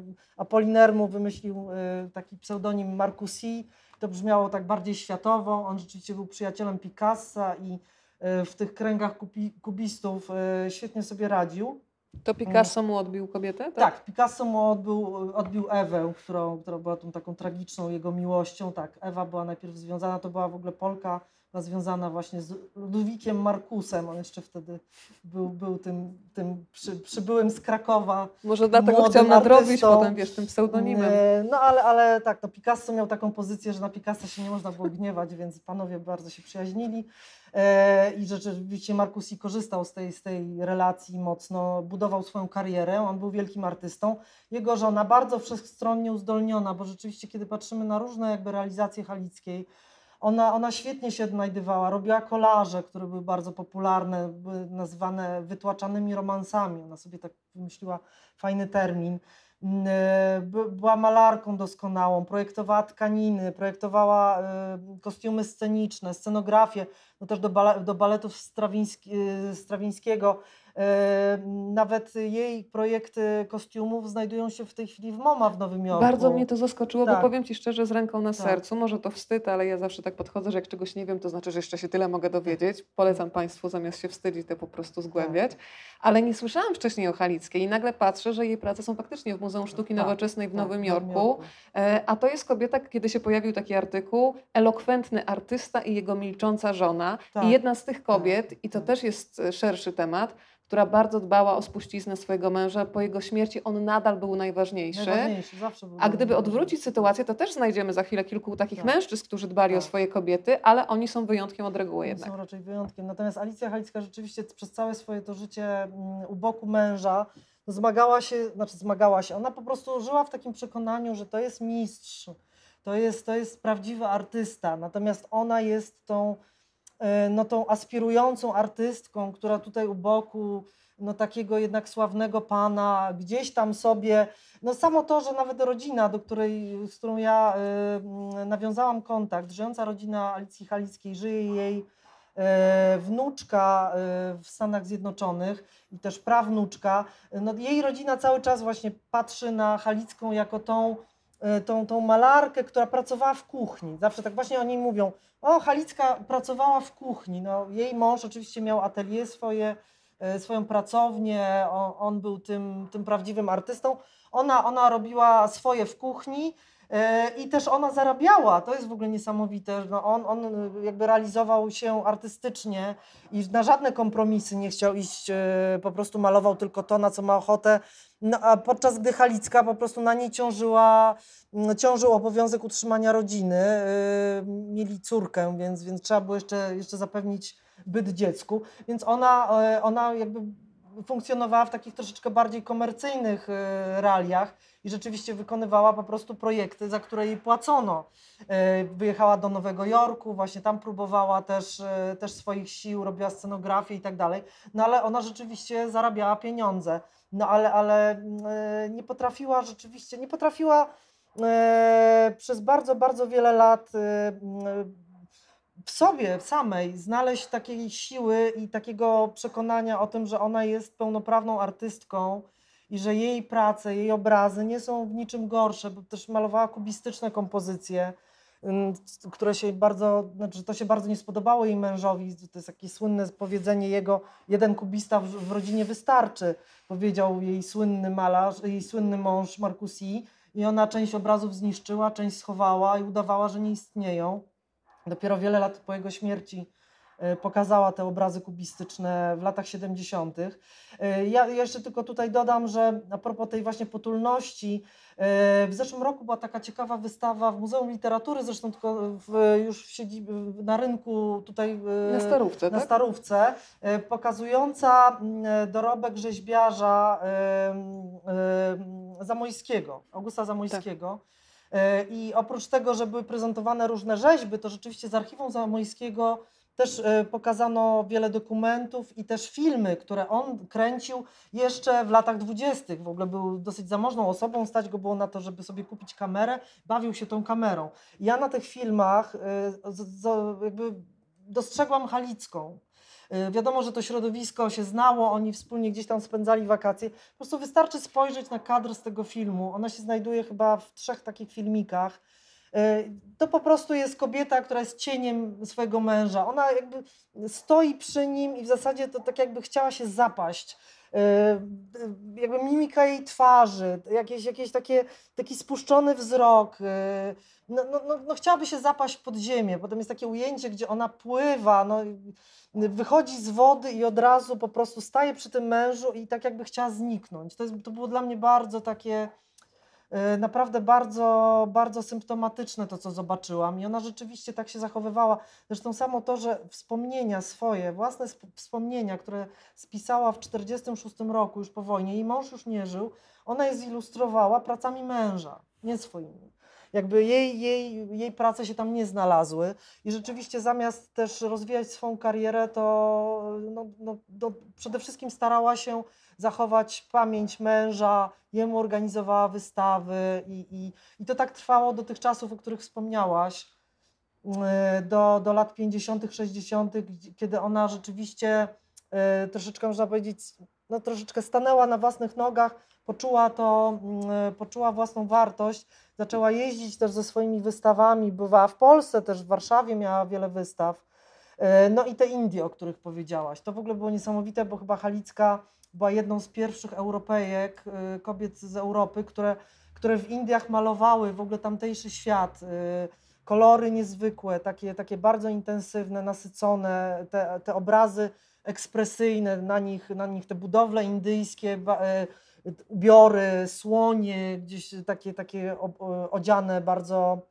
mu wymyślił y, taki pseudonim Marcusi, to brzmiało tak bardziej światowo, on rzeczywiście był przyjacielem Picassa i y, w tych kręgach kubi, kubistów y, świetnie sobie radził. To Picasso mu odbił kobietę? Tak, tak Picasso mu odbił, odbił Ewę, którą, która była tą taką tragiczną jego miłością. Tak, Ewa była najpierw związana, to była w ogóle Polka, związana właśnie z Ludwikiem Markusem. On jeszcze wtedy był, był tym, tym przy, przybyłym z Krakowa. Może dlatego chciał nadrobić potem, wiesz, tym pseudonimem. No ale, ale tak, no Picasso miał taką pozycję, że na Picasso się nie można było gniewać, *laughs* więc panowie bardzo się przyjaźnili. E, I rzeczywiście Markusi korzystał z tej, z tej relacji mocno, budował swoją karierę. On był wielkim artystą. Jego żona bardzo wszechstronnie uzdolniona, bo rzeczywiście, kiedy patrzymy na różne jakby realizacje Halickiej, ona, ona świetnie się odnajdywała, robiła kolaże, które były bardzo popularne, były nazywane wytłaczanymi romansami. Ona sobie tak wymyśliła fajny termin. mm, e, by- była malarką doskonałą, projektowała tkaniny, projektowała e, kostiumy sceniczne, scenografię, no też do, bale, do baletów Strawiński, e, Strawińskiego. Nawet jej projekty kostiumów znajdują się w tej chwili w MoMA w Nowym Jorku. Bardzo mnie to zaskoczyło, Tak. bo powiem Ci szczerze, z ręką na Tak. sercu, może to wstyd, ale ja zawsze tak podchodzę, że jak czegoś nie wiem, to znaczy, że jeszcze się tyle mogę dowiedzieć. Polecam Państwu zamiast się wstydzić, to po prostu zgłębiać. Tak. Ale nie słyszałam wcześniej o Halickiej i nagle patrzę, że jej prace są faktycznie w Muzeum Sztuki Tak, Nowoczesnej w Tak, Nowym w Jorku. E, A to jest kobieta, kiedy się pojawił taki artykuł, elokwentny artysta i jego milcząca żona. Tak. I jedna z tych kobiet, i to też jest szerszy temat, która bardzo dbała o spuściznę swojego męża. Po jego śmierci on nadal był najważniejszy. Najważniejszy, zawsze był A gdyby odwrócić sytuację, to też znajdziemy za chwilę kilku takich Tak. mężczyzn, którzy dbali o Tak. swoje kobiety, ale oni są wyjątkiem od reguły Oni jednak. Są raczej wyjątkiem. Natomiast Alicja Halicka rzeczywiście przez całe swoje to życie mm, u boku męża zmagała się, znaczy zmagała się, ona po prostu żyła w takim przekonaniu, że to jest mistrz, to jest, to jest prawdziwy artysta, natomiast ona jest tą, no, tą aspirującą artystką, która tutaj u boku no, takiego jednak sławnego pana, gdzieś tam sobie, no samo to, że nawet rodzina, do której, z którą ja y, nawiązałam kontakt, żyjąca rodzina Alicji Halickiej, żyje jej e, wnuczka e, w Stanach Zjednoczonych i też prawnuczka. No, jej rodzina cały czas właśnie patrzy na Halicką jako tą, e, tą, tą malarkę, która pracowała w kuchni. Zawsze tak właśnie o niej mówią. O, Halicka pracowała w kuchni. No, jej mąż oczywiście miał atelier swoje, e, swoją pracownię, on, on był tym, tym prawdziwym artystą. Ona, ona robiła swoje w kuchni, I też ona zarabiała, to jest w ogóle niesamowite. No on, on y, jakby realizował się artystycznie i na żadne kompromisy nie chciał iść, e, po prostu malował tylko to, na co ma ochotę. No, a podczas gdy Halicka po prostu na niej ciążyła, ciążył obowiązek utrzymania rodziny. e, Mieli córkę, więc, więc trzeba było jeszcze, jeszcze zapewnić byt dziecku. Więc ona, e, ona jakby funkcjonowała w takich troszeczkę bardziej komercyjnych e, realiach i rzeczywiście wykonywała po prostu projekty, za które jej płacono. E, Wyjechała do Nowego Jorku, właśnie tam próbowała też, e, też swoich sił, robiła scenografię i tak dalej. No ale ona rzeczywiście zarabiała pieniądze. No ale, ale mm, e, nie potrafiła rzeczywiście, nie potrafiła przez bardzo, bardzo wiele lat mm, w sobie samej znaleźć takiej siły i takiego przekonania o tym, że ona jest pełnoprawną artystką i że jej prace, jej obrazy nie są w niczym gorsze, bo też malowała kubistyczne kompozycje, które się bardzo, znaczy to się bardzo nie spodobało jej mężowi. To jest takie słynne powiedzenie jego, jeden kubista w, w rodzinie wystarczy, powiedział jej słynny malarz, jej słynny mąż Marcusi i ona część obrazów zniszczyła, część schowała i udawała, że nie istnieją. Dopiero wiele lat po jego śmierci pokazała te obrazy kubistyczne w latach 70. E, Ja jeszcze tylko tutaj dodam, że a propos tej właśnie potulności, e, w zeszłym roku była taka ciekawa wystawa w Muzeum Literatury, zresztą tylko w, już w siedzib, na rynku tutaj e, Na starówce, na tak? Starówce, e, pokazująca mm, dorobek rzeźbiarza Zamojskiego, Augusta Zamojskiego. E, I oprócz tego, że były prezentowane różne rzeźby, to rzeczywiście z archiwum Zamojskiego też e, pokazano wiele dokumentów i też filmy, które on kręcił jeszcze w latach dwudziestych. W ogóle był dosyć zamożną osobą, stać go było na to, żeby sobie kupić kamerę, bawił się tą kamerą. Ja na tych filmach e, jakby dostrzegłam Halicką. Y, Wiadomo, że to środowisko się znało, oni wspólnie gdzieś tam spędzali wakacje. Po prostu wystarczy spojrzeć na kadr z tego filmu. Ona się znajduje chyba w trzech takich filmikach. Y, To po prostu jest kobieta, która jest cieniem swojego męża. Ona jakby stoi przy nim i w zasadzie to tak jakby chciała się zapaść. Y, y, Jakby mimika jej twarzy, jakieś, jakieś takie, taki spuszczony wzrok. No, no, no, no chciałaby się zapaść pod ziemię. Potem jest takie ujęcie, gdzie ona pływa, no, wychodzi z wody i od razu po prostu staje przy tym mężu i tak jakby chciała zniknąć. To, jest, to było dla mnie bardzo takie, e, naprawdę bardzo, bardzo symptomatyczne to, co zobaczyłam. I ona rzeczywiście tak się zachowywała. Zresztą samo to, że wspomnienia swoje, własne sp- wspomnienia, które spisała w 1946 roku, już po wojnie, jej mąż już nie żył, ona je zilustrowała pracami męża, nie swoimi. jakby jej, jej, jej prace się tam nie znalazły i rzeczywiście zamiast też rozwijać swoją karierę, to no, no, przede wszystkim starała się zachować pamięć męża, jemu organizowała wystawy i, i, i to tak trwało do tych czasów, o których wspomniałaś, e, do, do lat 50., 60., kiedy ona rzeczywiście e, troszeczkę, można powiedzieć, no, troszeczkę stanęła na własnych nogach, poczuła to, mm, poczuła własną wartość, zaczęła jeździć też ze swoimi wystawami, bywała w Polsce, też w Warszawie miała wiele wystaw. No i te Indie, o których powiedziałaś. To w ogóle było niesamowite, bo chyba Halicka była jedną z pierwszych Europejek, e, kobiet z Europy, które, które w Indiach malowały w ogóle tamtejszy świat. E, kolory niezwykłe, takie, takie bardzo intensywne, nasycone, te, te obrazy ekspresyjne, na nich, na nich te budowle indyjskie, ubiory, słonie, gdzieś takie, takie odziane bardzo,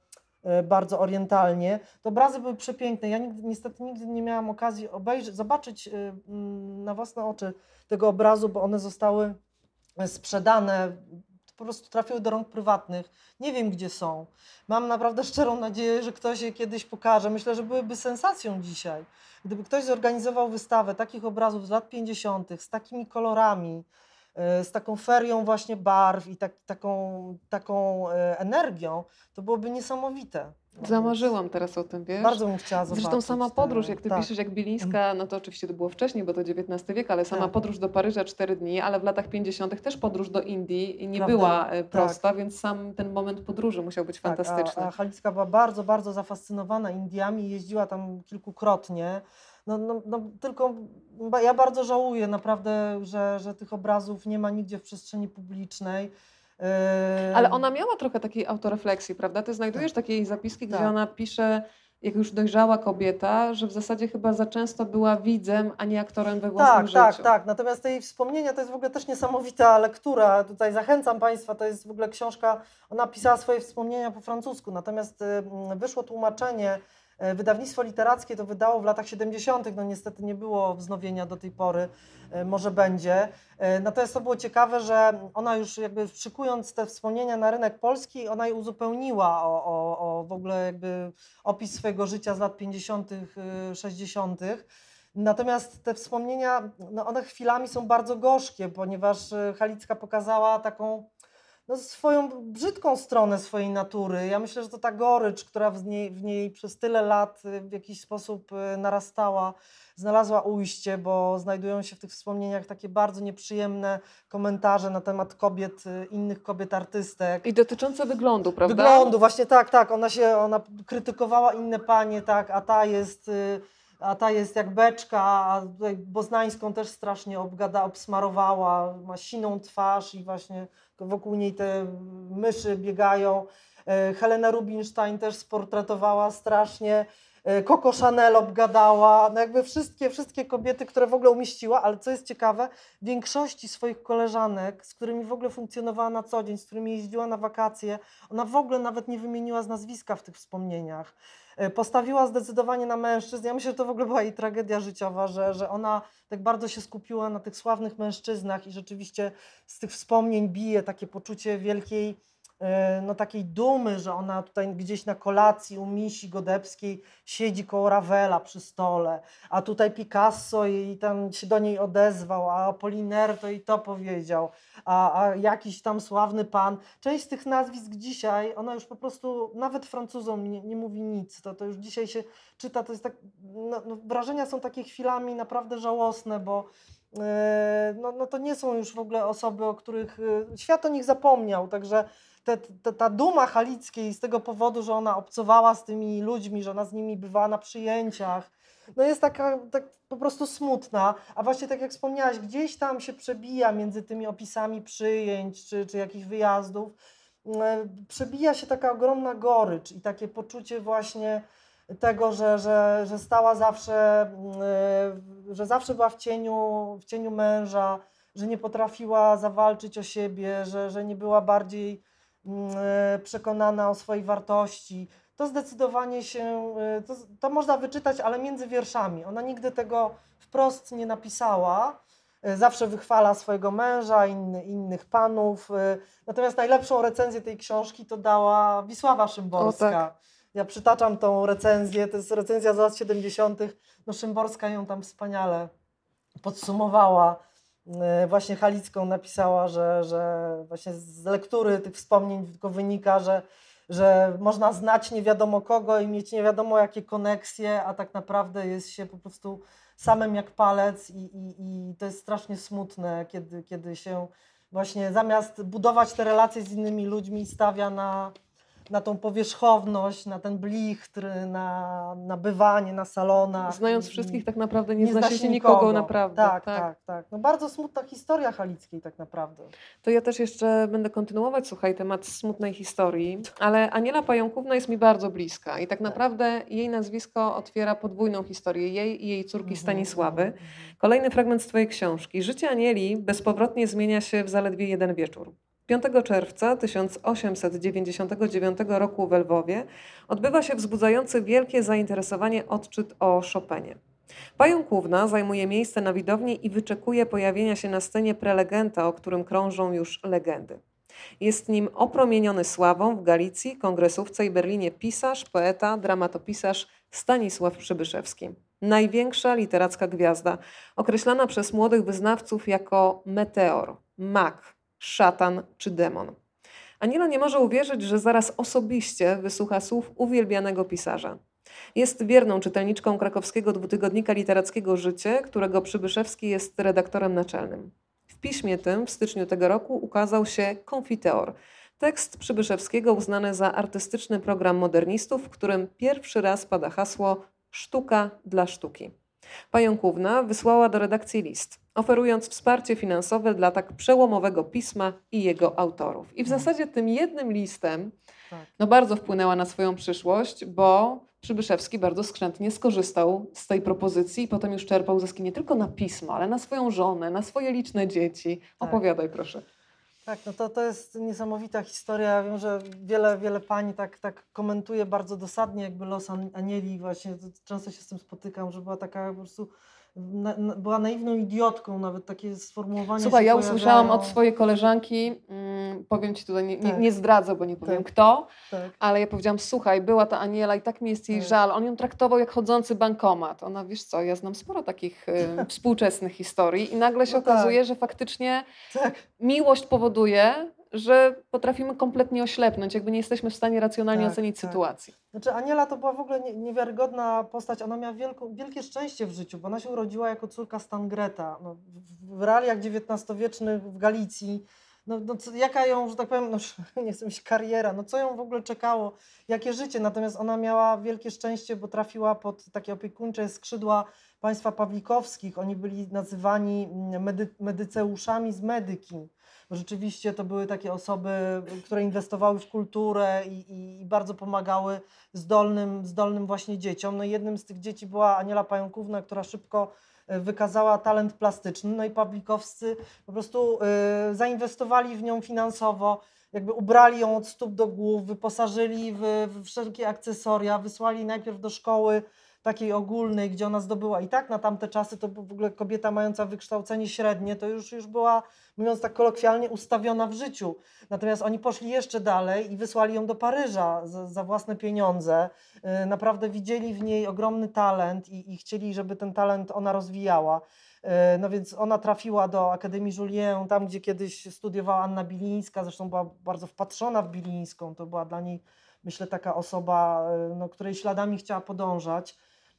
bardzo orientalnie. Te obrazy były przepiękne. Ja nigdy, niestety nigdy nie miałam okazji obejrzeć, zobaczyć e, mm, na własne oczy tego obrazu, bo one zostały sprzedane po prostu trafiły do rąk prywatnych. Nie wiem, gdzie są. Mam naprawdę szczerą nadzieję, że ktoś je kiedyś pokaże. Myślę, że byłyby sensacją dzisiaj. Gdyby ktoś zorganizował wystawę takich obrazów z lat 50., z takimi kolorami, E, z taką ferią właśnie barw i tak, taką, taką e, energią, to byłoby niesamowite. Zamarzyłam teraz o tym, wiesz? Bardzo bym chciała zobaczyć. Zresztą sama podróż, jak ty tak. piszesz, jak Bilińska, no to oczywiście to było wcześniej, bo to XIX wiek, ale sama tak. podróż do Paryża cztery dni, ale w latach 50. też podróż do Indii nie Prawda? była e, prosta, tak. więc sam ten moment podróży musiał być tak, fantastyczny. A, a Halicka była bardzo, bardzo zafascynowana Indiami, jeździła tam kilkukrotnie no, no, no, tylko ja bardzo żałuję naprawdę, że, że tych obrazów nie ma nigdzie w przestrzeni publicznej. Ale ona miała trochę takiej autorefleksji, prawda? Ty znajdujesz tak. takiej zapiski, gdzie tak. ona pisze, jak już dojrzała kobieta, że w zasadzie chyba za często była widzem, a nie aktorem we własnym tak, życiu. Tak, tak, tak. Natomiast jej wspomnienia to jest w ogóle też niesamowita lektura. Tutaj zachęcam Państwa, to jest w ogóle książka, ona pisała swoje wspomnienia po francusku, natomiast wyszło tłumaczenie wydawnictwo literackie to wydało w latach 70., no niestety nie było wznowienia do tej pory, e, może będzie. E, natomiast to było ciekawe, że ona już jakby szykując te wspomnienia na rynek polski, ona je uzupełniła o, o, o w ogóle jakby opis swojego życia z lat 50., 60. Natomiast te wspomnienia, no one chwilami są bardzo gorzkie, ponieważ Halicka pokazała taką no, swoją brzydką stronę swojej natury. Ja myślę, że to ta gorycz, która w niej, w niej przez tyle lat y, w jakiś sposób y, narastała, znalazła ujście, bo znajdują się w tych wspomnieniach takie bardzo nieprzyjemne komentarze na temat kobiet, y, innych kobiet artystek. I dotyczące wyglądu, prawda? Wyglądu, właśnie tak, tak. Ona się, ona krytykowała inne panie, tak, a ta jest a ta jest jak beczka, a tutaj Boznańską też strasznie obgada, obsmarowała, ma siną twarz i właśnie wokół niej te myszy biegają. E, Helena Rubinstein też sportretowała strasznie. E, Coco Chanel obgadała, no jakby wszystkie, wszystkie kobiety, które w ogóle umieściła, ale co jest ciekawe, większości swoich koleżanek, z którymi w ogóle funkcjonowała na co dzień, z którymi jeździła na wakacje, ona w ogóle nawet nie wymieniła z nazwiska w tych wspomnieniach. E, postawiła zdecydowanie na mężczyzn. Ja myślę, że to w ogóle była jej tragedia życiowa, że, że ona tak bardzo się skupiła na tych sławnych mężczyznach i rzeczywiście z tych wspomnień bije takie poczucie wielkiej no, takiej dumy, że ona tutaj gdzieś na kolacji u Misi Godebskiej siedzi koło Ravela przy stole, a tutaj Picasso i tam się do niej odezwał, a Apollinaire to i to powiedział, a, a jakiś tam sławny pan. Część z tych nazwisk dzisiaj, ona już po prostu nawet Francuzom nie, nie mówi nic, to, to już dzisiaj się czyta, to jest tak, no, no, wrażenia są takie chwilami naprawdę żałosne, bo e, no, no to nie są już w ogóle osoby, o których e, świat o nich zapomniał, także te, te, ta duma Halickiej z tego powodu, że ona obcowała z tymi ludźmi, że ona z nimi bywała na przyjęciach, no jest taka tak po prostu smutna, a właśnie tak jak wspomniałaś, gdzieś tam się przebija między tymi opisami przyjęć czy, czy jakichś wyjazdów, e, przebija się taka ogromna gorycz i takie poczucie właśnie tego, że, że, że stała zawsze, e, że zawsze była w cieniu, w cieniu męża, że nie potrafiła zawalczyć o siebie, że, że nie była bardziej przekonana o swojej wartości. To zdecydowanie się, e, to, to można wyczytać, ale między wierszami. Ona nigdy tego wprost nie napisała. e, zawsze wychwala swojego męża, inny, innych panów. e, Natomiast najlepszą recenzję tej książki to dała Wisława Szymborska. O, tak. Ja przytaczam tą recenzję, to jest recenzja z lat 70. No Szymborska ją tam wspaniale podsumowała. E, Właśnie Halicką napisała, że, że właśnie z lektury tych wspomnień tylko wynika, że, że można znać nie wiadomo kogo i mieć nie wiadomo jakie koneksje, a tak naprawdę jest się po prostu samym jak palec i, i, i to jest strasznie smutne, kiedy, kiedy się właśnie zamiast budować te relacje z innymi ludźmi stawia na, na tą powierzchowność, na ten blichtr, na, na bywanie na salonach. Znając wszystkich, tak naprawdę nie, nie zna się nikogo, naprawdę. Tak, tak, tak, No bardzo smutna historia Halickiej tak naprawdę. To ja też jeszcze będę kontynuować, słuchaj, temat smutnej historii, ale Aniela Pająkówna jest mi bardzo bliska i tak naprawdę jej nazwisko otwiera podwójną historię jej i jej córki Mhm, Stanisławy. mhm, Kolejny fragment z Twojej książki. Życie Anieli bezpowrotnie zmienia się w zaledwie jeden wieczór. 5 czerwca 1899 roku w Lwowie odbywa się wzbudzający wielkie zainteresowanie odczyt o Chopinie. Pająkówna zajmuje miejsce na widowni i wyczekuje pojawienia się na scenie prelegenta, o którym krążą już legendy. Jest nim opromieniony sławą w Galicji, Kongresówce i Berlinie pisarz, poeta, dramatopisarz Stanisław Przybyszewski. Największa literacka gwiazda, określana przez młodych wyznawców jako meteor, mak, szatan czy demon. Aniela nie może uwierzyć, że zaraz osobiście wysłucha słów uwielbianego pisarza. Jest wierną czytelniczką krakowskiego dwutygodnika literackiego Życie, którego Przybyszewski jest redaktorem naczelnym. W piśmie tym w styczniu tego roku ukazał się Konfiteor, tekst Przybyszewskiego uznany za artystyczny program modernistów, w którym pierwszy raz pada hasło sztuka dla sztuki. Pająkówna wysłała do redakcji list, oferując wsparcie finansowe dla tak przełomowego pisma i jego autorów. I w zasadzie tym jednym listem Tak. no bardzo wpłynęła na swoją przyszłość, bo Przybyszewski bardzo skrzętnie skorzystał z tej propozycji i potem już czerpał zyski nie tylko na pismo, ale na swoją żonę, na swoje liczne dzieci. Tak. Opowiadaj proszę. Tak, no to, to jest niesamowita historia. Ja wiem, że wiele, wiele pani tak, tak komentuje bardzo dosadnie jakby los An- Anieli właśnie. To Często się z tym spotykam, że była taka po prostu, na, na, była naiwną idiotką, nawet takie sformułowanie Słuchaj, ja pojawiają. usłyszałam od swojej koleżanki, mm, powiem ci tutaj, nie, nie, Tak. nie zdradzę, bo nie powiem Tak. kto, Tak. ale ja powiedziałam, słuchaj, była ta Aniela i tak mi jest jej Tak. żal. On ją traktował jak chodzący bankomat. Ona, wiesz co, ja znam sporo takich y, *laughs* współczesnych historii i nagle się No tak. okazuje, że faktycznie Tak. miłość powoduje, że potrafimy kompletnie oślepnąć, jakby nie jesteśmy w stanie racjonalnie Tak, ocenić tak. sytuacji. Znaczy Aniela to była w ogóle nie, niewiarygodna postać. Ona miała wielką, wielkie szczęście w życiu, bo ona się urodziła jako córka Stangreta. No, w, w realiach XIX-wiecznych w Galicji. No, no, co, jaka ją, że tak powiem, no, *laughs* nie chcę mieć kariera, no co ją w ogóle czekało, jakie życie. Natomiast ona miała wielkie szczęście, bo trafiła pod takie opiekuńcze skrzydła państwa Pawlikowskich. Oni byli nazywani mm, medy, medyceuszami z medyki. Rzeczywiście to były takie osoby, które inwestowały w kulturę i, i, bardzo pomagały zdolnym, zdolnym właśnie dzieciom. No jednym z tych dzieci była Aniela Pająkówna, która szybko wykazała talent plastyczny. No i Pawlikowscy po prostu y, zainwestowali w nią finansowo, jakby ubrali ją od stóp do głów, wyposażyli w wszelkie akcesoria, wysłali najpierw do szkoły takiej ogólnej, gdzie ona zdobyła i tak na tamte czasy to w ogóle kobieta mająca wykształcenie średnie, to już, już była, mówiąc tak kolokwialnie, ustawiona w życiu. Natomiast oni poszli jeszcze dalej i wysłali ją do Paryża za, za własne pieniądze. Yy, Naprawdę widzieli w niej ogromny talent i, i chcieli, żeby ten talent ona rozwijała. Yy, No więc ona trafiła do Akademii Julien, tam gdzie kiedyś studiowała Anna Bilińska, zresztą była bardzo wpatrzona w Bilińską, to była dla niej myślę taka osoba, yy, no, której śladami chciała podążać.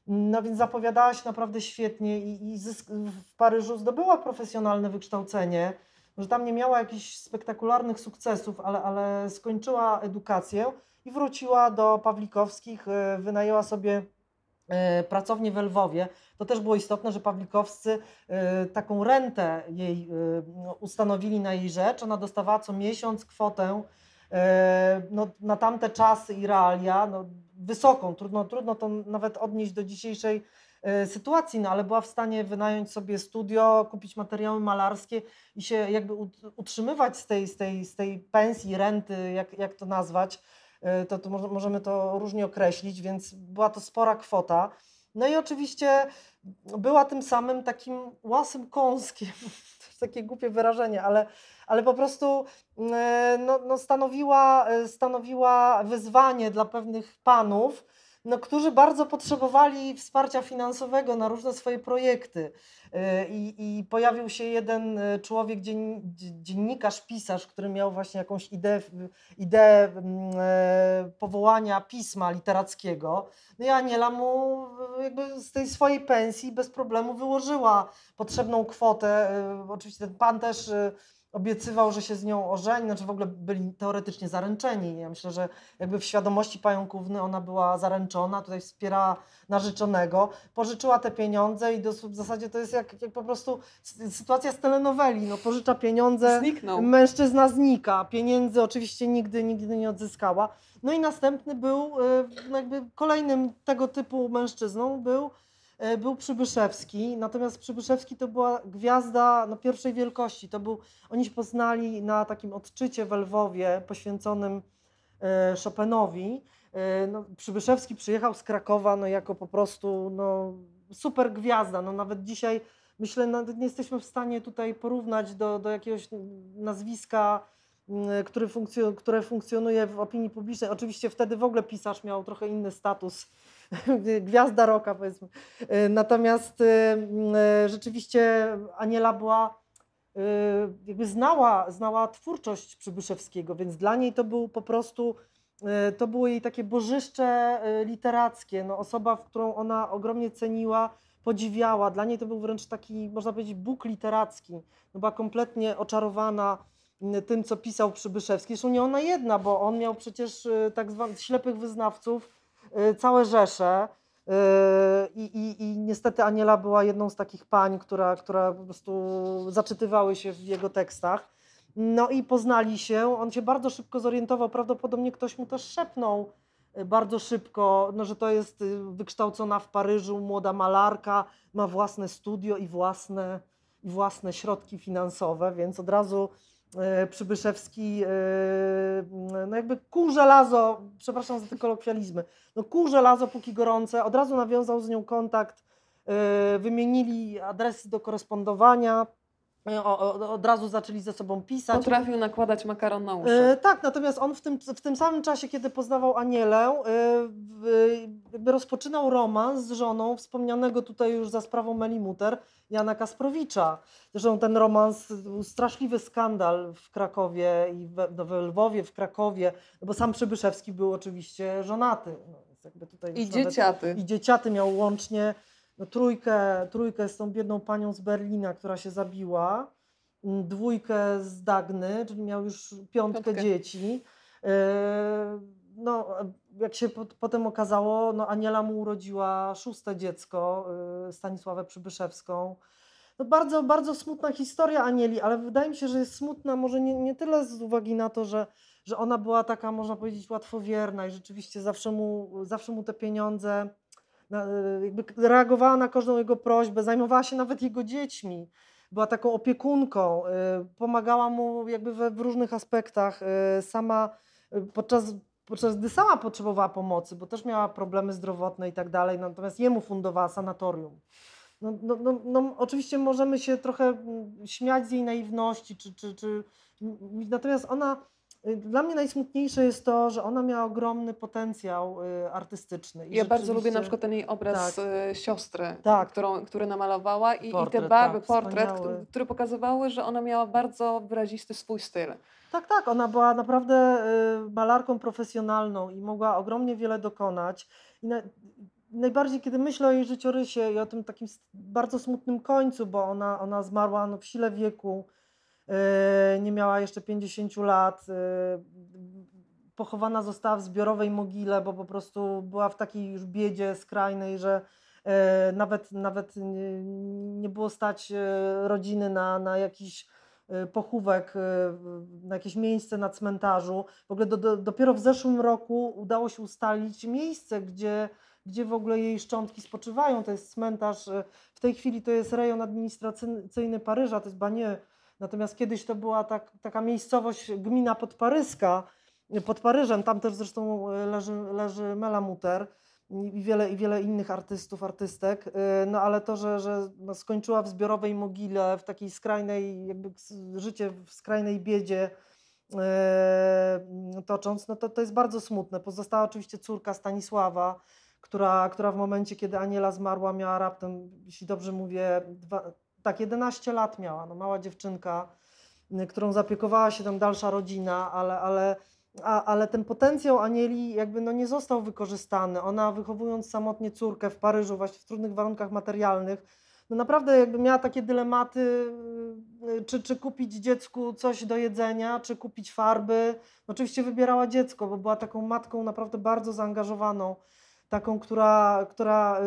No więc zapowiadała się naprawdę świetnie i, i w Paryżu zdobyła profesjonalne wykształcenie. Może tam nie miała jakichś spektakularnych sukcesów, ale, ale skończyła edukację i wróciła do Pawlikowskich, e, wynajęła sobie e, pracownię w Lwowie. To też było istotne, że Pawlikowscy e, taką rentę jej ustanowili na jej rzecz. Ona dostawała co miesiąc kwotę no, na tamte czasy i realia no, wysoką. Trudno, trudno to nawet odnieść do dzisiejszej e, sytuacji, no ale była w stanie wynająć sobie studio, kupić materiały malarskie i się jakby ut- utrzymywać z tej, z tej, z tej pensji, renty, jak, jak to nazwać, e, to, to może- możemy to różnie określić, więc była to spora kwota. No i oczywiście była tym samym takim łasym kąskiem, *laughs* takie głupie wyrażenie, ale, ale po prostu e, no, no stanowiła, e, stanowiła wyzwanie dla pewnych panów, no, którzy bardzo potrzebowali wsparcia finansowego na różne swoje projekty. E, I, I, pojawił się jeden człowiek, dzien, dziennikarz, pisarz, który miał właśnie jakąś ideę, ideę mm, powołania pisma literackiego. No i Aniela mu jakby z tej swojej pensji bez problemu wyłożyła potrzebną kwotę. Oczywiście ten pan też obiecywał, że się z nią ożeni, znaczy w ogóle byli teoretycznie zaręczeni. Ja myślę, że jakby w świadomości pająkówny ona była zaręczona, tutaj wspiera narzeczonego, pożyczyła te pieniądze i w zasadzie to jest jak, jak po prostu sytuacja z telenoweli, no pożycza pieniądze, Zniknął. mężczyzna znika, pieniędzy oczywiście nigdy, nigdy nie odzyskała. No i następny był, y, jakby kolejnym tego typu mężczyzną był był Przybyszewski, natomiast Przybyszewski to była gwiazda no, pierwszej wielkości. To był, oni się poznali na takim odczycie w Lwowie poświęconym e, Chopinowi. E, no, Przybyszewski przyjechał z Krakowa no, jako po prostu no, super gwiazda. No, nawet dzisiaj myślę, nawet nie jesteśmy w stanie tutaj porównać do, do jakiegoś nazwiska, który funkcjo, które funkcjonuje w opinii publicznej. Oczywiście wtedy w ogóle pisarz miał trochę inny status *laughs* gwiazda roka powiedzmy. E, natomiast e, e, rzeczywiście Aniela była, jakby znała, znała twórczość Przybyszewskiego, więc dla niej to był po prostu, to było jej takie bożyszcze literackie, no, osoba, w którą ona ogromnie ceniła, podziwiała. Dla niej to był wręcz taki, można powiedzieć, Bóg literacki. No, była kompletnie oczarowana tym, co pisał Przybyszewski. Zresztą nie ona jedna, bo on miał przecież tak zwanych ślepych wyznawców, Y, całe rzesze. Y, I, i, I niestety Aniela była jedną z takich pań, która, która po prostu zaczytywały się w jego tekstach. No i poznali się. On się bardzo szybko zorientował. Prawdopodobnie ktoś mu też szepnął y, bardzo szybko, no, że to jest wykształcona w Paryżu młoda malarka, ma własne studio i własne, i własne środki finansowe, więc od razu Przybyszewski, e, no jakby kół żelazo, przepraszam za te kolokwializmy, no kół żelazo póki gorące, od razu nawiązał z nią kontakt, e, wymienili adresy do korespondowania, od razu zaczęli ze sobą pisać. Potrafił nakładać makaron na uszy. E, tak, natomiast on w tym, w tym samym czasie, kiedy poznawał Anielę, e, jakby rozpoczynał romans z żoną wspomnianego tutaj już za sprawą Melimuter, Jana Kasprowicza. Zresztą ten romans był straszliwy skandal w Krakowie i w, no, w Lwowie, w Krakowie, no bo sam Przybyszewski był oczywiście żonaty. No, I dzieciaty. I dzieciaty miał łącznie no, trójkę, trójkę z tą biedną panią z Berlina, która się zabiła, mm, dwójkę z Dagny, czyli miał już piątkę, piątkę. dzieci. E, no, jak się potem okazało, no Aniela mu urodziła szóste dziecko, e, Stanisławę Przybyszewską. No bardzo, bardzo smutna historia Anieli, ale wydaje mi się, że jest smutna może nie, nie tyle z uwagi na to, że, że ona była taka, można powiedzieć, łatwowierna i rzeczywiście zawsze mu, zawsze mu te pieniądze jakby reagowała na każdą jego prośbę, zajmowała się nawet jego dziećmi, była taką opiekunką, y, pomagała mu jakby we, w różnych aspektach. Y, sama podczas, podczas gdy sama potrzebowała pomocy, bo też miała problemy zdrowotne i tak dalej, natomiast jemu fundowała sanatorium. No, no, no, no, oczywiście możemy się trochę mm, śmiać z jej naiwności, czy, czy, czy... natomiast ona dla mnie najsmutniejsze jest to, że ona miała ogromny potencjał y, artystyczny. I ja bardzo lubię na przykład ten jej obraz tak. Y, siostry, tak. którą, który namalowała i, portret, i te barwy, tak, portret, który, który pokazywały, że ona miała bardzo wyrazisty swój styl. Tak, tak, ona była naprawdę y, malarką profesjonalną i mogła ogromnie wiele dokonać. I na, najbardziej, kiedy myślę o jej życiorysie i o tym takim bardzo smutnym końcu, bo ona, ona zmarła no, w sile wieku, nie miała jeszcze 50 lat. E, pochowana została w zbiorowej mogile, bo po prostu była w takiej już biedzie skrajnej, że e, nawet, nawet nie było stać rodziny na, na jakiś pochówek, na jakieś miejsce na cmentarzu. W ogóle do, do, dopiero w zeszłym roku udało się ustalić miejsce, gdzie, gdzie w ogóle jej szczątki spoczywają. To jest cmentarz, w tej chwili to jest rejon administracyjny Paryża, to jest Banie Natomiast kiedyś to była tak, taka miejscowość, gmina podparyska, pod Paryżem, tam też zresztą leży, leży Melamuter. i wiele, i wiele innych artystów, artystek, y, no ale to, że, że no skończyła w zbiorowej mogile, w takiej skrajnej, jakby życie w skrajnej biedzie y, tocząc, no to, to jest bardzo smutne. Pozostała oczywiście córka Stanisława, która, która w momencie, kiedy Aniela zmarła, miała raptem, jeśli dobrze mówię, dwa, tak, 11 lat miała, no mała dziewczynka, y, którą zapiekowała się tam dalsza rodzina, ale, ale a, ale ten potencjał Anieli jakby no nie został wykorzystany. Ona wychowując samotnie córkę w Paryżu, właśnie w trudnych warunkach materialnych, no naprawdę jakby miała takie dylematy, y, czy, czy kupić dziecku coś do jedzenia, czy kupić farby. Oczywiście wybierała dziecko, bo była taką matką naprawdę bardzo zaangażowaną, taką, która, która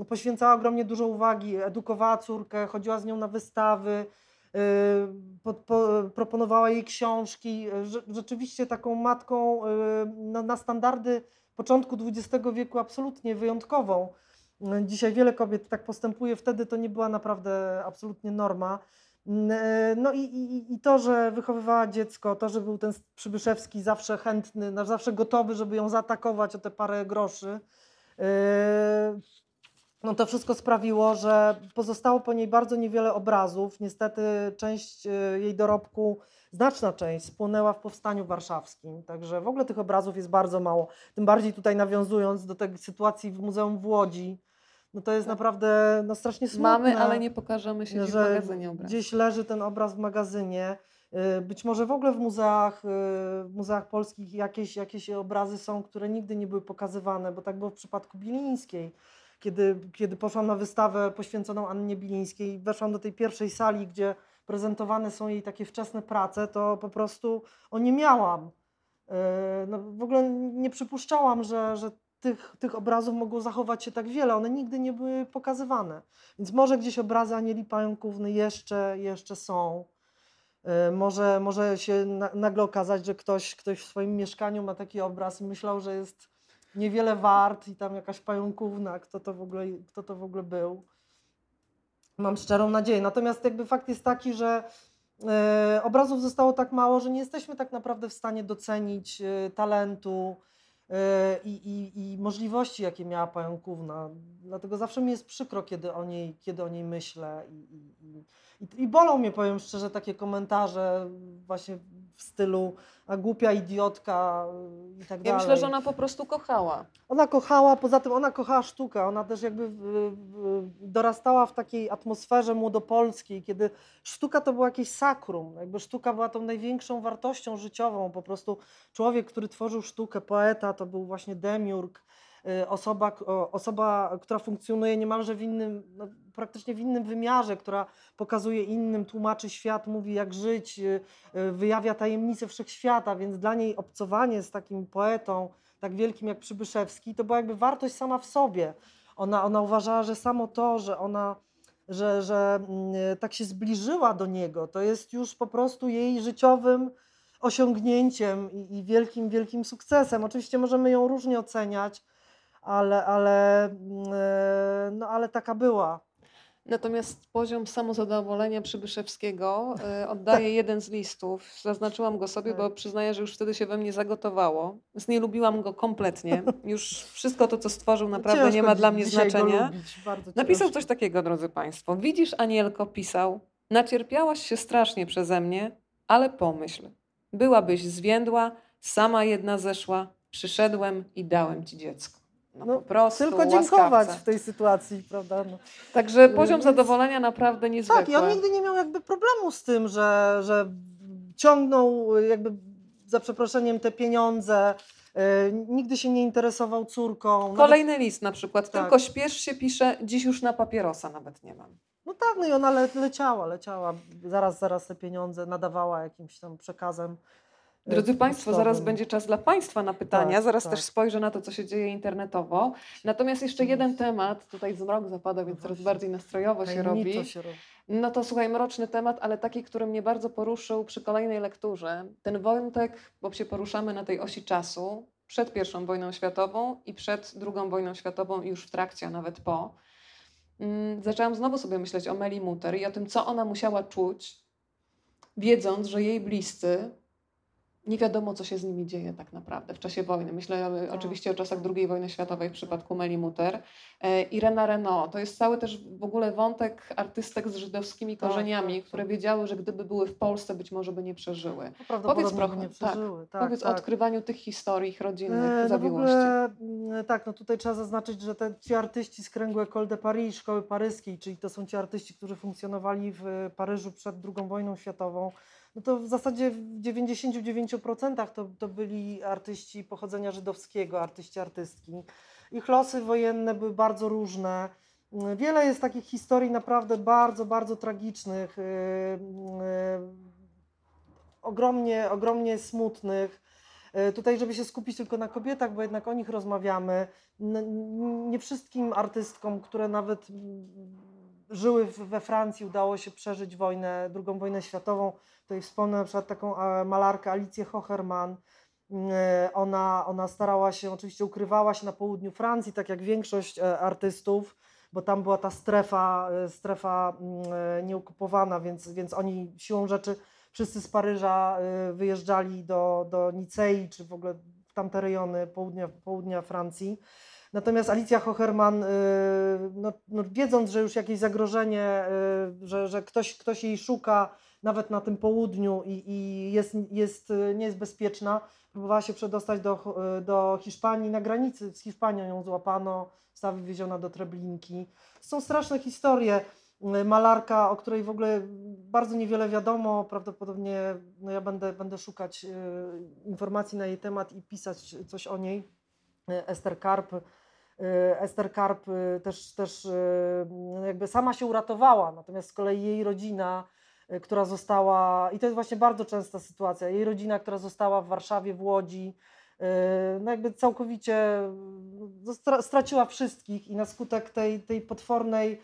y, poświęcała ogromnie dużo uwagi, edukowała córkę, chodziła z nią na wystawy, Y, po, po, proponowała jej książki, rzeczywiście taką matką y, na, na standardy początku XX wieku absolutnie wyjątkową. Dzisiaj wiele kobiet tak postępuje, wtedy to nie była naprawdę absolutnie norma. Y, no i, i, i to, że wychowywała dziecko, to, że był ten Przybyszewski zawsze chętny, zawsze gotowy, żeby ją zaatakować o te parę groszy, no to wszystko sprawiło, że pozostało po niej bardzo niewiele obrazów. Niestety część e, jej dorobku, znaczna część spłonęła w powstaniu warszawskim. Także w ogóle tych obrazów jest bardzo mało. Tym bardziej tutaj nawiązując do tej sytuacji w Muzeum w Łodzi, no to jest tak. naprawdę no, strasznie smutne. Mamy, ale nie pokażemy się że w magazynie obraz. Gdzieś leży ten obraz w magazynie. E, być może w ogóle w muzeach, e, w muzeach polskich jakieś, jakieś obrazy są, które nigdy nie były pokazywane, bo tak było w przypadku Bilińskiej kiedy, kiedy poszłam na wystawę poświęconą Annie Bilińskiej, weszłam do tej pierwszej sali, gdzie prezentowane są jej takie wczesne prace, to po prostu o nie miałam. E, no, w ogóle nie przypuszczałam, że, że tych, tych obrazów mogło zachować się tak wiele. One nigdy nie były pokazywane. Więc może gdzieś obrazy Anieli Pająkówny jeszcze, jeszcze są. E, może, może się nagle okazać, że ktoś, ktoś w swoim mieszkaniu ma taki obraz i myślał, że jest niewiele wart i tam jakaś pająkówna, kto to w ogóle, kto to w ogóle był. Mam szczerą nadzieję. Natomiast jakby fakt jest taki, że e, obrazów zostało tak mało, że nie jesteśmy tak naprawdę w stanie docenić e, talentu i, i, i możliwości, jakie miała pająkówna. Dlatego zawsze mi jest przykro, kiedy o niej, kiedy o niej myślę. I, i, i, I bolą mnie, powiem szczerze, takie komentarze właśnie w stylu a głupia idiotka i tak dalej. Ja myślę, że ona po prostu kochała. Ona kochała, poza tym ona kochała sztukę, ona też jakby dorastała w takiej atmosferze młodopolskiej, kiedy sztuka to było jakieś sakrum, jakby sztuka była tą największą wartością życiową, po prostu człowiek, który tworzył sztukę, poeta, to był właśnie demiurg, Y, osoba, osoba, która funkcjonuje niemalże w innym, no, praktycznie w innym wymiarze, która pokazuje innym, tłumaczy świat, mówi jak żyć, y, y, wyjawia tajemnice wszechświata, więc dla niej obcowanie z takim poetą, tak wielkim jak Przybyszewski, to była jakby wartość sama w sobie. Ona, ona uważała, że samo to, że ona że, że mm, tak się zbliżyła do niego, to jest już po prostu jej życiowym osiągnięciem i, i wielkim, wielkim sukcesem. Oczywiście możemy ją różnie oceniać, ale, ale, mm, e, no, ale taka była. Natomiast poziom samozadowolenia Przybyszewskiego y, oddaje tak. jeden z listów. Zaznaczyłam go sobie, tak. bo przyznaję, że już wtedy się we mnie zagotowało. Nie lubiłam go kompletnie. Już wszystko to, co stworzył, naprawdę ciężko nie ma dla mnie znaczenia. Napisał coś takiego, drodzy Państwo. Widzisz, Anielko, pisał, nacierpiałaś się strasznie przeze mnie, ale pomyśl. Byłabyś zwiędła, sama jedna zeszła, przyszedłem i dałem ci dziecko. No, no, po prostu tylko dziękować w tej sytuacji, prawda? No. Także poziom Więc... zadowolenia naprawdę niezwykły. Tak, i on nigdy nie miał jakby problemu z tym, że, że ciągnął jakby za przeproszeniem te pieniądze, yy, nigdy się nie interesował córką. Kolejny nawet... list na przykład, tak. tylko śpiesz się, pisze, dziś już na papierosa nawet nie mam. No tak, no i ona le leciała, leciała, zaraz, zaraz te pieniądze nadawała jakimś tam przekazem Drodzy Państwo, zaraz będzie czas dla Państwa na pytania. Tak, zaraz tak. też spojrzę na to, co się dzieje internetowo. Natomiast jeszcze jeden temat, tutaj zmrok zapada, więc coraz bardziej nastrojowo się robi. się robi. No to słuchaj, mroczny temat, ale taki, który mnie bardzo poruszył przy kolejnej lekturze. Ten wątek, bo się poruszamy na tej osi czasu, przed pierwszą wojną światową i przed drugą wojną światową i już w trakcie, a nawet po. Mm, zaczęłam znowu sobie myśleć o Meli Mutter i o tym, co ona musiała czuć, wiedząc, że jej bliscy nie wiadomo, co się z nimi dzieje tak naprawdę w czasie wojny. Myślę tak. oczywiście o czasach II wojny światowej w przypadku Meli Mutter. E, Irena Renault. To jest cały też w ogóle wątek artystek z żydowskimi tak, korzeniami, tak, tak, które wiedziały, że gdyby były w Polsce, być może by nie przeżyły. No, powiedz trochę, nie przeżyły. Tak, powiedz o odkrywaniu tych historii, ich rodzinnych e, zawiłości. No tak, no tutaj trzeba zaznaczyć, że te, ci artyści z kręgu École de Paris, Szkoły Paryskiej, czyli to są ci artyści, którzy funkcjonowali w Paryżu przed II wojną światową, no to w zasadzie w 99% to, to byli artyści pochodzenia żydowskiego, artyści, artystki. Ich losy wojenne były bardzo różne. Wiele jest takich historii naprawdę bardzo, bardzo tragicznych, yy, yy, ogromnie, ogromnie smutnych. Yy, tutaj, żeby się skupić tylko na kobietach, bo jednak o nich rozmawiamy. Nie wszystkim artystkom, które nawet żyły we Francji, udało się przeżyć wojnę, II wojnę światową. Tutaj wspomnę na przykład taką e, malarkę Alicję Hocherman. E, ona, ona starała się, oczywiście ukrywała się na południu Francji, tak jak większość e, artystów, bo tam była ta strefa, strefa mm, nieokupowana, więc, więc oni siłą rzeczy wszyscy z Paryża wyjeżdżali do, do Nicei, czy w ogóle w tamte rejony południa, południa Francji. Natomiast Alicja Hocherman, y, no, no, wiedząc, że już jakieś zagrożenie, y, że, że ktoś, ktoś jej szuka, nawet na tym południu i, i jest, jest, nie jest bezpieczna, próbowała się przedostać do, do Hiszpanii. Na granicy z Hiszpanią ją złapano, została wywieziona do Treblinki. Są straszne historie. Y, malarka, o której w ogóle bardzo niewiele wiadomo, prawdopodobnie no ja będę, będę szukać informacji na jej temat i pisać coś o niej. Ester Karp, Ester Karp y, też, też y, jakby sama się uratowała, natomiast z kolei jej rodzina, która została, i to jest właśnie bardzo częsta sytuacja, jej rodzina, która została w Warszawie, w Łodzi, no jakby całkowicie no, straciła wszystkich i na skutek tej, tej potwornej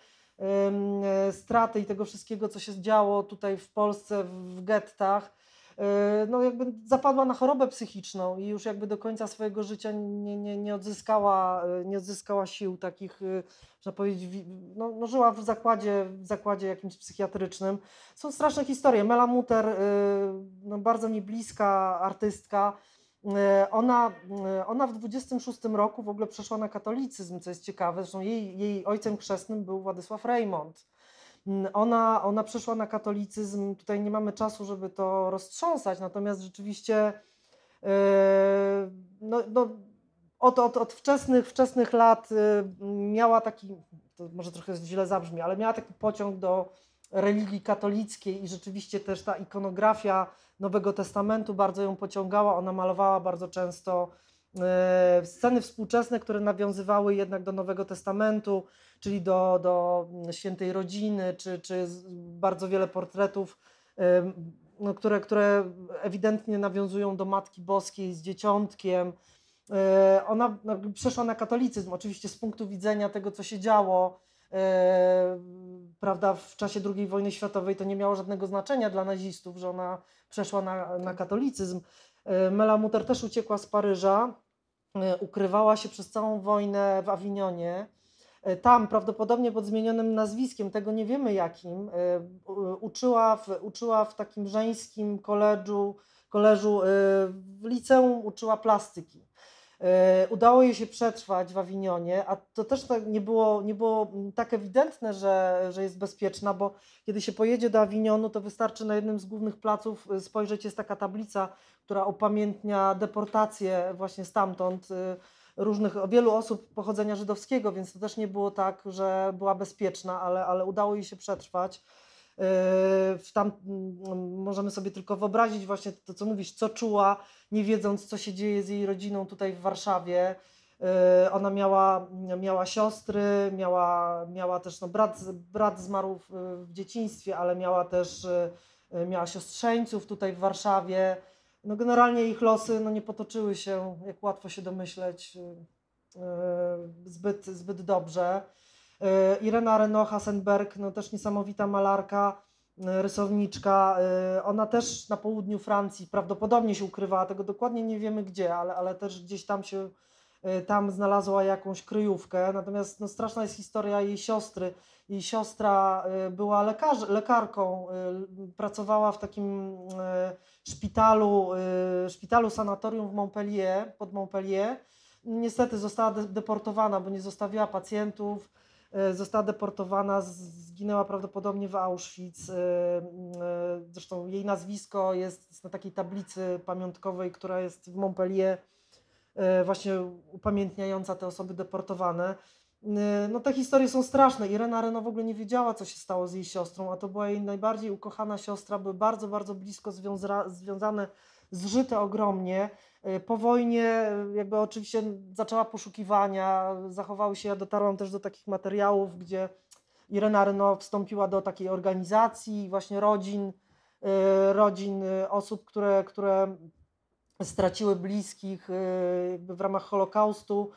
straty i tego wszystkiego, co się działo tutaj w Polsce, w gettach, no jakby zapadła na chorobę psychiczną i już jakby do końca swojego życia nie, nie, nie, odzyskała, e, nie odzyskała sił takich, e, można powiedzieć, no, no żyła w zakładzie, w zakładzie jakimś psychiatrycznym. Są straszne historie. Mela Muter, no bardzo mi bliska artystka, ona, ona w 26 roku w ogóle przeszła na katolicyzm, co jest ciekawe. Zresztą jej, jej ojcem chrzestnym był Władysław Reymont. Ona, ona przeszła na katolicyzm, tutaj nie mamy czasu, żeby to roztrząsać, natomiast rzeczywiście yy, no, no, od, od, od wczesnych, wczesnych lat yy, miała taki, to może trochę źle zabrzmi, ale miała taki pociąg do religii katolickiej i rzeczywiście też ta ikonografia Nowego Testamentu bardzo ją pociągała. Ona malowała bardzo często sceny współczesne, które nawiązywały jednak do Nowego Testamentu czyli do, do świętej rodziny, czy, czy bardzo wiele portretów, no, które, które ewidentnie nawiązują do Matki Boskiej z dzieciątkiem. E, ona no, przeszła na katolicyzm, oczywiście z punktu widzenia tego, co się działo e, prawda, w czasie II wojny światowej, to nie miało żadnego znaczenia dla nazistów, że ona przeszła na, na katolicyzm. E, Mela Mutter też uciekła z Paryża, ukrywała się przez całą wojnę w Awinionie. E, tam prawdopodobnie pod zmienionym nazwiskiem, tego nie wiemy jakim, e, uczyła w, uczyła w takim żeńskim koledżu, koleżu e, w liceum, uczyła plastyki. Udało jej się przetrwać w Awinionie, a to też tak nie było, nie było tak ewidentne, że, że jest bezpieczna, bo kiedy się pojedzie do Awinionu, to wystarczy na jednym z głównych placów spojrzeć, jest taka tablica, która upamiętnia deportację właśnie stamtąd różnych, wielu osób pochodzenia żydowskiego, więc to też nie było tak, że była bezpieczna, ale, ale udało jej się przetrwać. Yy, w tam mm, możemy sobie tylko wyobrazić właśnie to, co mówisz, co czuła, nie wiedząc, co się dzieje z jej rodziną tutaj w Warszawie. Yy, ona miała, miała siostry, miała, miała też, no brat, brat zmarł w, w dzieciństwie, ale miała też, yy, miała siostrzeńców tutaj w Warszawie no generalnie ich losy no nie potoczyły się, jak łatwo się domyśleć, y, y, zbyt, zbyt dobrze. Y, Irena Reno Hasenberg, no też niesamowita malarka, rysowniczka. Ona też na południu Francji prawdopodobnie się ukrywała, tego dokładnie nie wiemy gdzie, ale, ale też gdzieś tam się tam znalazła jakąś kryjówkę. Natomiast no, straszna jest historia jej siostry. Jej siostra była lekarz, lekarką, pracowała w takim szpitalu, szpitalu sanatorium w Montpellier, pod Montpellier. Niestety została deportowana, bo nie zostawiła pacjentów E, została deportowana, zginęła prawdopodobnie w Auschwitz. E, e, zresztą jej nazwisko jest na takiej tablicy pamiątkowej, która jest w Montpellier, właśnie upamiętniająca te osoby deportowane. No te historie są straszne. Irena Reno w ogóle nie wiedziała, co się stało z jej siostrą, a to była jej najbardziej ukochana siostra, były bardzo, bardzo blisko związa związane, zżyte ogromnie. Y, po wojnie y, jakby oczywiście zaczęła poszukiwania, zachowały się, ja dotarłam też do takich materiałów, gdzie Irena Reno wstąpiła do takiej organizacji właśnie rodzin, y, rodzin osób, które, które straciły bliskich w ramach Holokaustu.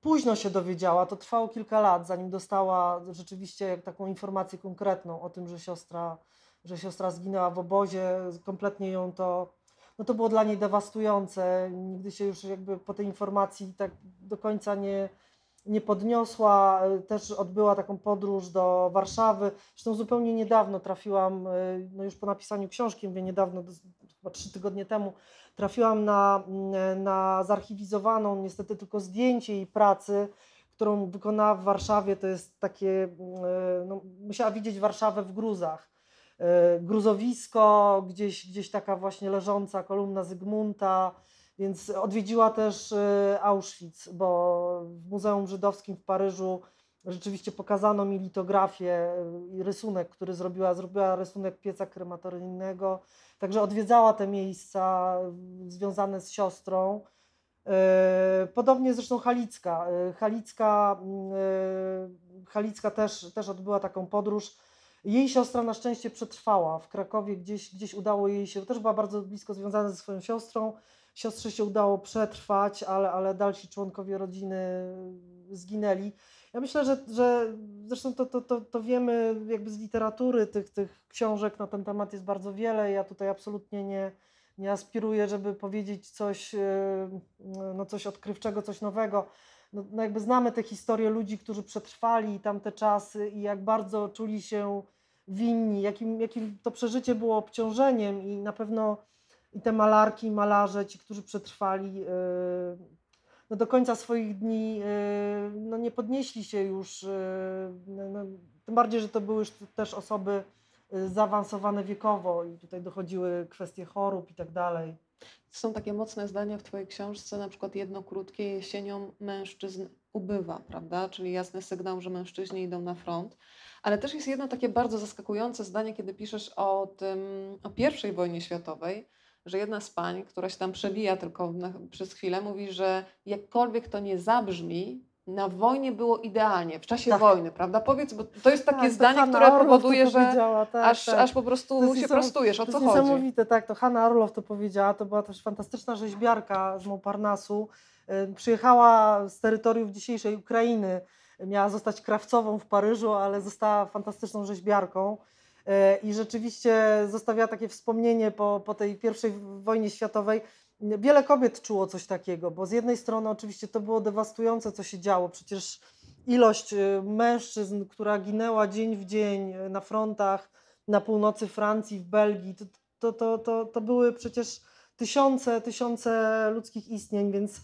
Późno się dowiedziała, to trwało kilka lat, zanim dostała rzeczywiście taką informację konkretną o tym, że siostra, że siostra zginęła w obozie. Kompletnie ją to no to było dla niej dewastujące. Nigdy się już jakby po tej informacji tak do końca nie, nie podniosła. Też odbyła taką podróż do Warszawy. Zresztą zupełnie niedawno trafiłam, no już po napisaniu książki, mówię niedawno, chyba trzy tygodnie temu, trafiłam na, na zarchiwizowaną niestety tylko zdjęcie jej pracy, którą wykonała w Warszawie. To jest takie, no, musiała widzieć Warszawę w gruzach. E, gruzowisko, gdzieś, gdzieś taka właśnie leżąca kolumna Zygmunta, więc odwiedziła też e, Auschwitz, bo w Muzeum Żydowskim w Paryżu rzeczywiście pokazano mi litografię e, i rysunek, który zrobiła, zrobiła rysunek pieca krematoryjnego, także odwiedzała te miejsca związane z siostrą. Podobnie zresztą Halicka. Halicka, Halicka też, też odbyła taką podróż jej siostra na szczęście przetrwała w Krakowie, gdzieś, gdzieś udało jej się, też była bardzo blisko związana ze swoją siostrą. Siostrze się udało przetrwać, ale, ale dalsi członkowie rodziny zginęli. Ja myślę, że, że zresztą to, to, to, to wiemy jakby z literatury, tych, tych książek na ten temat jest bardzo wiele. Ja tutaj absolutnie nie, nie aspiruję, żeby powiedzieć coś, e, no coś odkrywczego, coś nowego no, no jakby znamy te historie ludzi, którzy przetrwali tamte czasy i jak bardzo czuli się winni, jakim, jakim to przeżycie było obciążeniem i na pewno i te malarki, malarze, ci, którzy przetrwali yy, no do końca swoich dni, yy, no nie podnieśli się już, yy, no, tym bardziej, że to były już też osoby zaawansowane wiekowo i tutaj dochodziły kwestie chorób i tak dalej. Są takie mocne zdania w Twojej książce, na przykład jedno krótkie, jesienią mężczyzn ubywa, prawda? Czyli jasny sygnał, że mężczyźni idą na front. Ale też jest jedno takie bardzo zaskakujące zdanie, kiedy piszesz o tym, o pierwszej wojnie światowej, że jedna z pań, która się tam przebija tylko na, przez chwilę, mówi, że jakkolwiek to nie zabrzmi, na wojnie było idealnie, w czasie tak. wojny, prawda? Powiedz, bo to jest takie tak, zdanie, które powoduje, że tak, aż, tak. aż po prostu się prostujesz, o co chodzi. To jest niesamowite, tak, to Hanna Orlow to powiedziała, to była też fantastyczna rzeźbiarka z Montparnasu, przyjechała z terytoriów dzisiejszej Ukrainy, miała zostać krawcową w Paryżu, ale została fantastyczną rzeźbiarką e, i rzeczywiście zostawiała takie wspomnienie po, po tej pierwszej wojnie światowej, wiele kobiet czuło coś takiego, bo z jednej strony oczywiście to było dewastujące, co się działo. Przecież ilość y, mężczyzn, która ginęła dzień w dzień y, na frontach na północy Francji, w Belgii, to, to, to, to, były przecież tysiące, tysiące ludzkich istnień, więc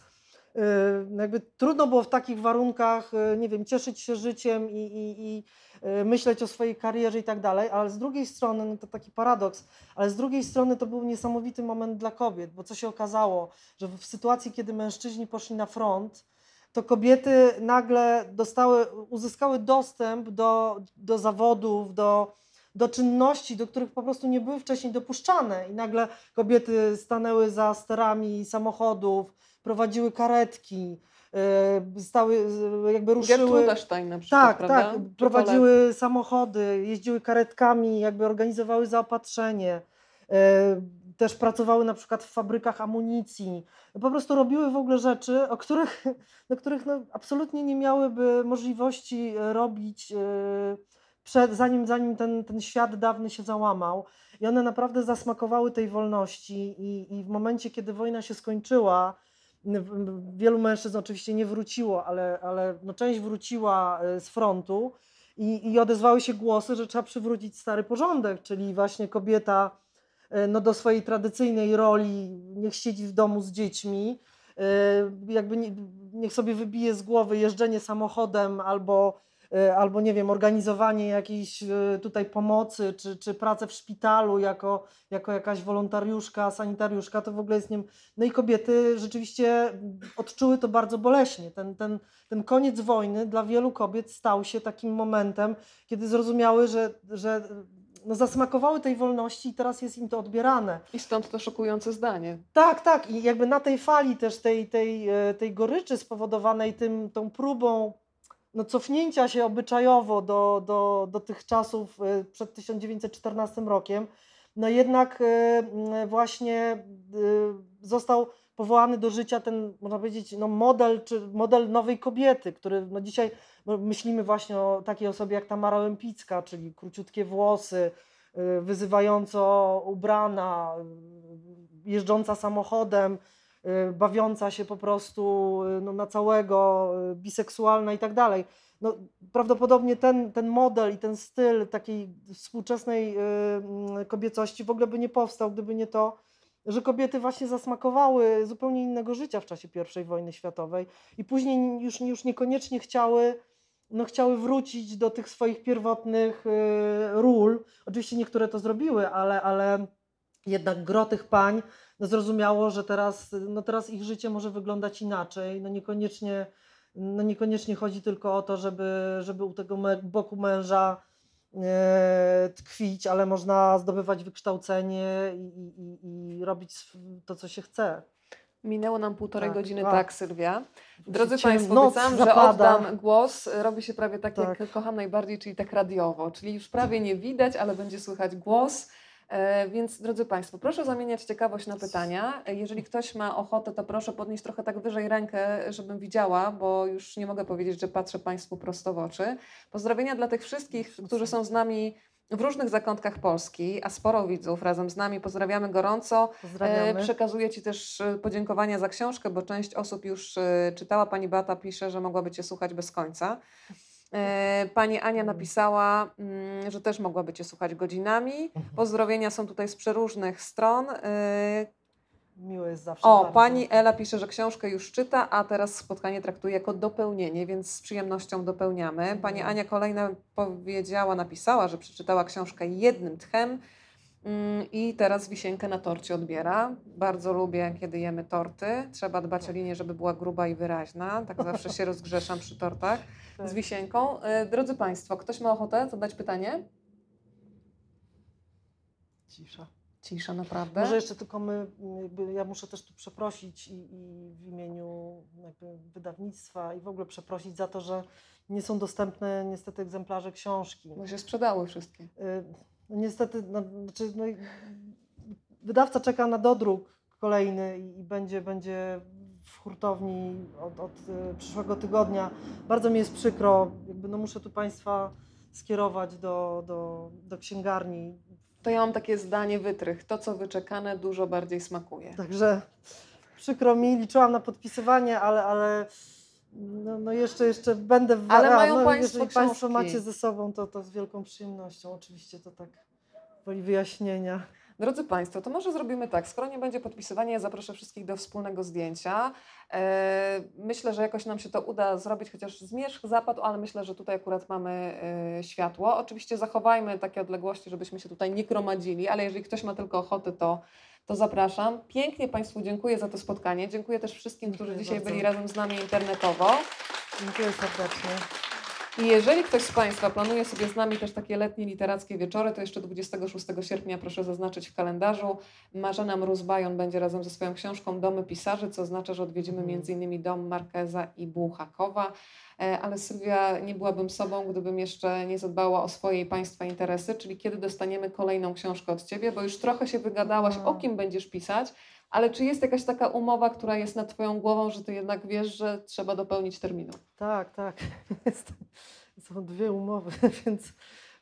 jakby trudno było w takich warunkach, nie wiem, cieszyć się życiem i, i, i Y, myśleć o swojej karierze i tak dalej, ale z drugiej strony, no to taki paradoks, ale z drugiej strony to był niesamowity moment dla kobiet, bo co się okazało, że w sytuacji, kiedy mężczyźni poszli na front, to kobiety nagle dostały, uzyskały dostęp do, do zawodów, do, do czynności, do których po prostu nie były wcześniej dopuszczane. I nagle kobiety stanęły za sterami samochodów, prowadziły karetki, E, stały, jakby ruszyły. Gertruda Stein na przykład, Tak, prawda? tak. Prowadziły samochody, jeździły karetkami, jakby organizowały zaopatrzenie. E, też pracowały na przykład w fabrykach amunicji. Po prostu robiły w ogóle rzeczy, o których, do których no, absolutnie nie miałyby możliwości robić e, przed, zanim, zanim ten, ten świat dawny się załamał. I one naprawdę zasmakowały tej wolności i, i w momencie, kiedy wojna się skończyła, Wielu mężczyzn oczywiście nie wróciło, ale, ale no część wróciła z frontu i, i odezwały się głosy, że trzeba przywrócić stary porządek, czyli właśnie kobieta no, do swojej tradycyjnej roli, niech siedzi w domu z dziećmi, jakby nie, niech sobie wybije z głowy jeżdżenie samochodem albo E, albo nie wiem, organizowanie jakiejś e, tutaj pomocy, czy, czy pracę w szpitalu jako, jako jakaś wolontariuszka, sanitariuszka, to w ogóle jest nie No i kobiety rzeczywiście odczuły to bardzo boleśnie. Ten, ten, ten koniec wojny dla wielu kobiet stał się takim momentem, kiedy zrozumiały, że, że no zasmakowały tej wolności i teraz jest im to odbierane. I stąd to szokujące zdanie. Tak, tak. I jakby na tej fali też tej, tej, e, tej goryczy spowodowanej tym, tą próbą no, cofnięcia się obyczajowo do, do, do tych czasów e, przed 1914 rokiem, no jednak e, właśnie e, został powołany do życia ten, można powiedzieć, no model, czy model nowej kobiety, który no dzisiaj no myślimy właśnie o takiej osobie jak Tamara Lempicka, czyli króciutkie włosy, wyzywająco ubrana, jeżdżąca samochodem, Y, bawiąca się po prostu y, no, na całego, y, biseksualna i tak dalej. No, prawdopodobnie ten, ten model i ten styl takiej współczesnej mm, kobiecości w ogóle by nie powstał, gdyby nie to, że kobiety właśnie zasmakowały zupełnie innego życia w czasie I wojny światowej i później już, już niekoniecznie chciały, no, chciały wrócić do tych swoich pierwotnych ról. Oczywiście niektóre to zrobiły, ale, ale jednak gro tych pań no zrozumiało, że teraz, no teraz ich życie może wyglądać inaczej. No niekoniecznie, no niekoniecznie chodzi tylko o to, żeby, żeby u tego boku męża e, tkwić, ale można zdobywać wykształcenie i, i, i robić to, co się chce. Minęło nam półtorej tak, godziny, tak, tak Sylwia. Drodzy Państwo, obiecałam, że oddam głos. Robi się prawie tak, tak, jak kocham najbardziej, czyli tak radiowo. Czyli już prawie nie widać, ale będzie słychać głos. E, więc drodzy Państwo, proszę zamieniać ciekawość na pytania. E, jeżeli ktoś ma ochotę, to proszę podnieść trochę tak wyżej rękę, żebym widziała, bo już nie mogę powiedzieć, że patrzę Państwu prosto w oczy. Pozdrowienia dla tych wszystkich, którzy są z nami w różnych zakątkach Polski, a sporo widzów razem z nami. Pozdrawiamy gorąco. Pozdrawiamy. E, przekazuję Ci też podziękowania za książkę, bo część osób już czytała. Pani Bata pisze, że mogłaby Cię słuchać bez końca. E, pani Ania napisała, mm, że też mogłaby Cię słuchać godzinami. Mhm. Pozdrowienia są tutaj z przeróżnych stron. E, Miło jest zawsze. O, bardzo. pani Ela pisze, że książkę już czyta, a teraz spotkanie traktuje jako dopełnienie, więc z przyjemnością dopełniamy. Pani mhm. Ania kolejna powiedziała, napisała, że przeczytała książkę jednym tchem mm, i teraz wisienkę na torcie odbiera. Bardzo lubię, kiedy jemy torty. Trzeba dbać o linię, żeby była gruba i wyraźna. Tak zawsze się rozgrzeszam przy tortach z wisienką. E, drodzy Państwo, ktoś ma ochotę zadać pytanie? Cisza. Cisza, naprawdę. Może jeszcze tylko my, ja muszę też tu przeprosić i, i w imieniu wydawnictwa i w ogóle przeprosić za to, że nie są dostępne niestety egzemplarze książki. Bo się sprzedały wszystkie. Y, no, niestety, no, znaczy, no, wydawca czeka na dodruk kolejny i, będzie, będzie w hurtowni od, od y, przyszłego tygodnia. Bardzo mi jest przykro, jakby no muszę tu Państwa skierować do, do, do księgarni. To ja mam takie zdanie wytrych. To, co wyczekane, dużo bardziej smakuje. Także przykro mi, liczyłam na podpisywanie, ale, ale no, no jeszcze, jeszcze będę w Ale mają no, Państwo Jeżeli Państwo macie ze sobą, to, to z wielką przyjemnością. Oczywiście to tak woli wyjaśnienia. Drodzy Państwo, to może zrobimy tak. Skoro nie będzie podpisywania, ja zaproszę wszystkich do wspólnego zdjęcia. E, myślę, że jakoś nam się to uda zrobić, chociaż zmierzch zapadł, ale myślę, że tutaj akurat mamy e, światło. Oczywiście zachowajmy takie odległości, żebyśmy się tutaj nie gromadzili, ale jeżeli ktoś ma tylko ochotę, to to zapraszam. Pięknie Państwu dziękuję za to spotkanie. Dziękuję też wszystkim, którzy dziękuję dzisiaj bardzo. byli razem z nami internetowo. Dziękuję serdecznie. I jeżeli ktoś z Państwa planuje sobie z nami też takie letnie literackie wieczory, to jeszcze 26 sierpnia proszę zaznaczyć w kalendarzu. Marzena Mróz-Bajon będzie razem ze swoją książką Domy Pisarzy, co oznacza, że odwiedzimy mhm. m.in. dom Markeza i Buchakowa. E, ale Sylwia, nie byłabym sobą, gdybym jeszcze nie zadbała o swoje i Państwa interesy, czyli kiedy dostaniemy kolejną książkę od Ciebie, bo już trochę się wygadałaś, o kim będziesz pisać, ale czy jest jakaś taka umowa, która jest nad Twoją głową, że Ty jednak wiesz, że trzeba dopełnić terminu? Tak, tak. *laughs* Jest, są dwie umowy, *laughs* więc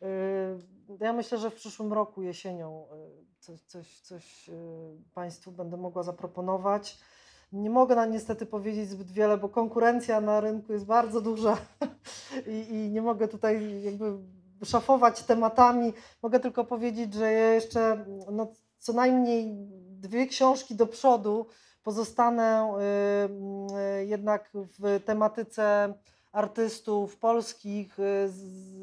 yy, ja myślę, że w przyszłym roku jesienią yy, coś, coś, coś yy, Państwu będę mogła zaproponować. Nie mogę na niestety powiedzieć zbyt wiele, bo konkurencja na rynku jest bardzo duża *laughs* i, i nie mogę tutaj jakby szafować tematami. Mogę tylko powiedzieć, że ja jeszcze no, co najmniej dwie książki do przodu pozostanę y, y, jednak w tematyce artystów polskich, y,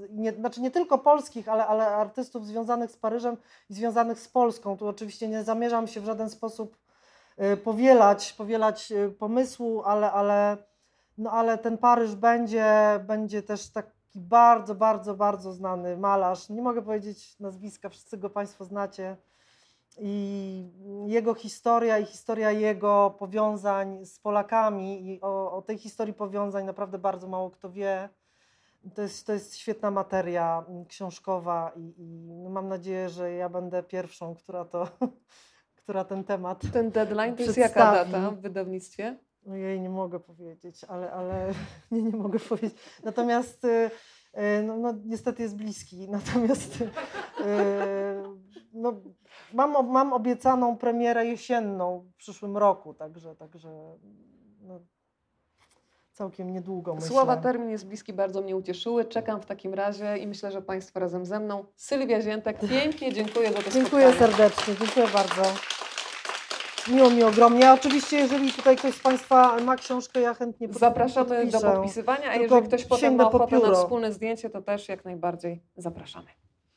nie, znaczy nie tylko polskich, ale, ale artystów związanych z Paryżem i związanych z Polską. Tu oczywiście nie zamierzam się w żaden sposób powielać, powielać pomysłu, ale, ale, no, ale ten Paryż będzie, będzie też taki bardzo, bardzo, bardzo znany malarz. Nie mogę powiedzieć nazwiska, wszyscy go Państwo znacie. I jego historia i historia jego powiązań z Polakami i o, o tej historii powiązań naprawdę bardzo mało kto wie. To jest, to jest świetna materia książkowa i, i no mam nadzieję, że ja będę pierwszą, która to, *laughs* która ten temat. Ten deadline to jest jaka data w wydawnictwie? Ojej, nie mogę powiedzieć, ale, ale *laughs* nie, nie mogę powiedzieć. Natomiast y, y, no, no, niestety jest bliski. *laughs* Natomiast y, no, mam, mam obiecaną premierę jesienną w przyszłym roku, także, także no, całkiem niedługo myślę. Słowa termin jest bliski, bardzo mnie ucieszyły. Czekam w takim razie i myślę, że Państwo razem ze mną. Sylwia Ziętek, pięknie dziękuję za to *laughs* Dziękuję spotkanie. serdecznie, dziękuję bardzo. Miło mi ogromnie. A oczywiście, jeżeli tutaj ktoś z Państwa ma książkę, ja chętnie pod- Zapraszamy do podpiszę. podpisywania, a Tylko jeżeli ktoś potem ma ochotę na wspólne zdjęcie, to też jak najbardziej zapraszamy.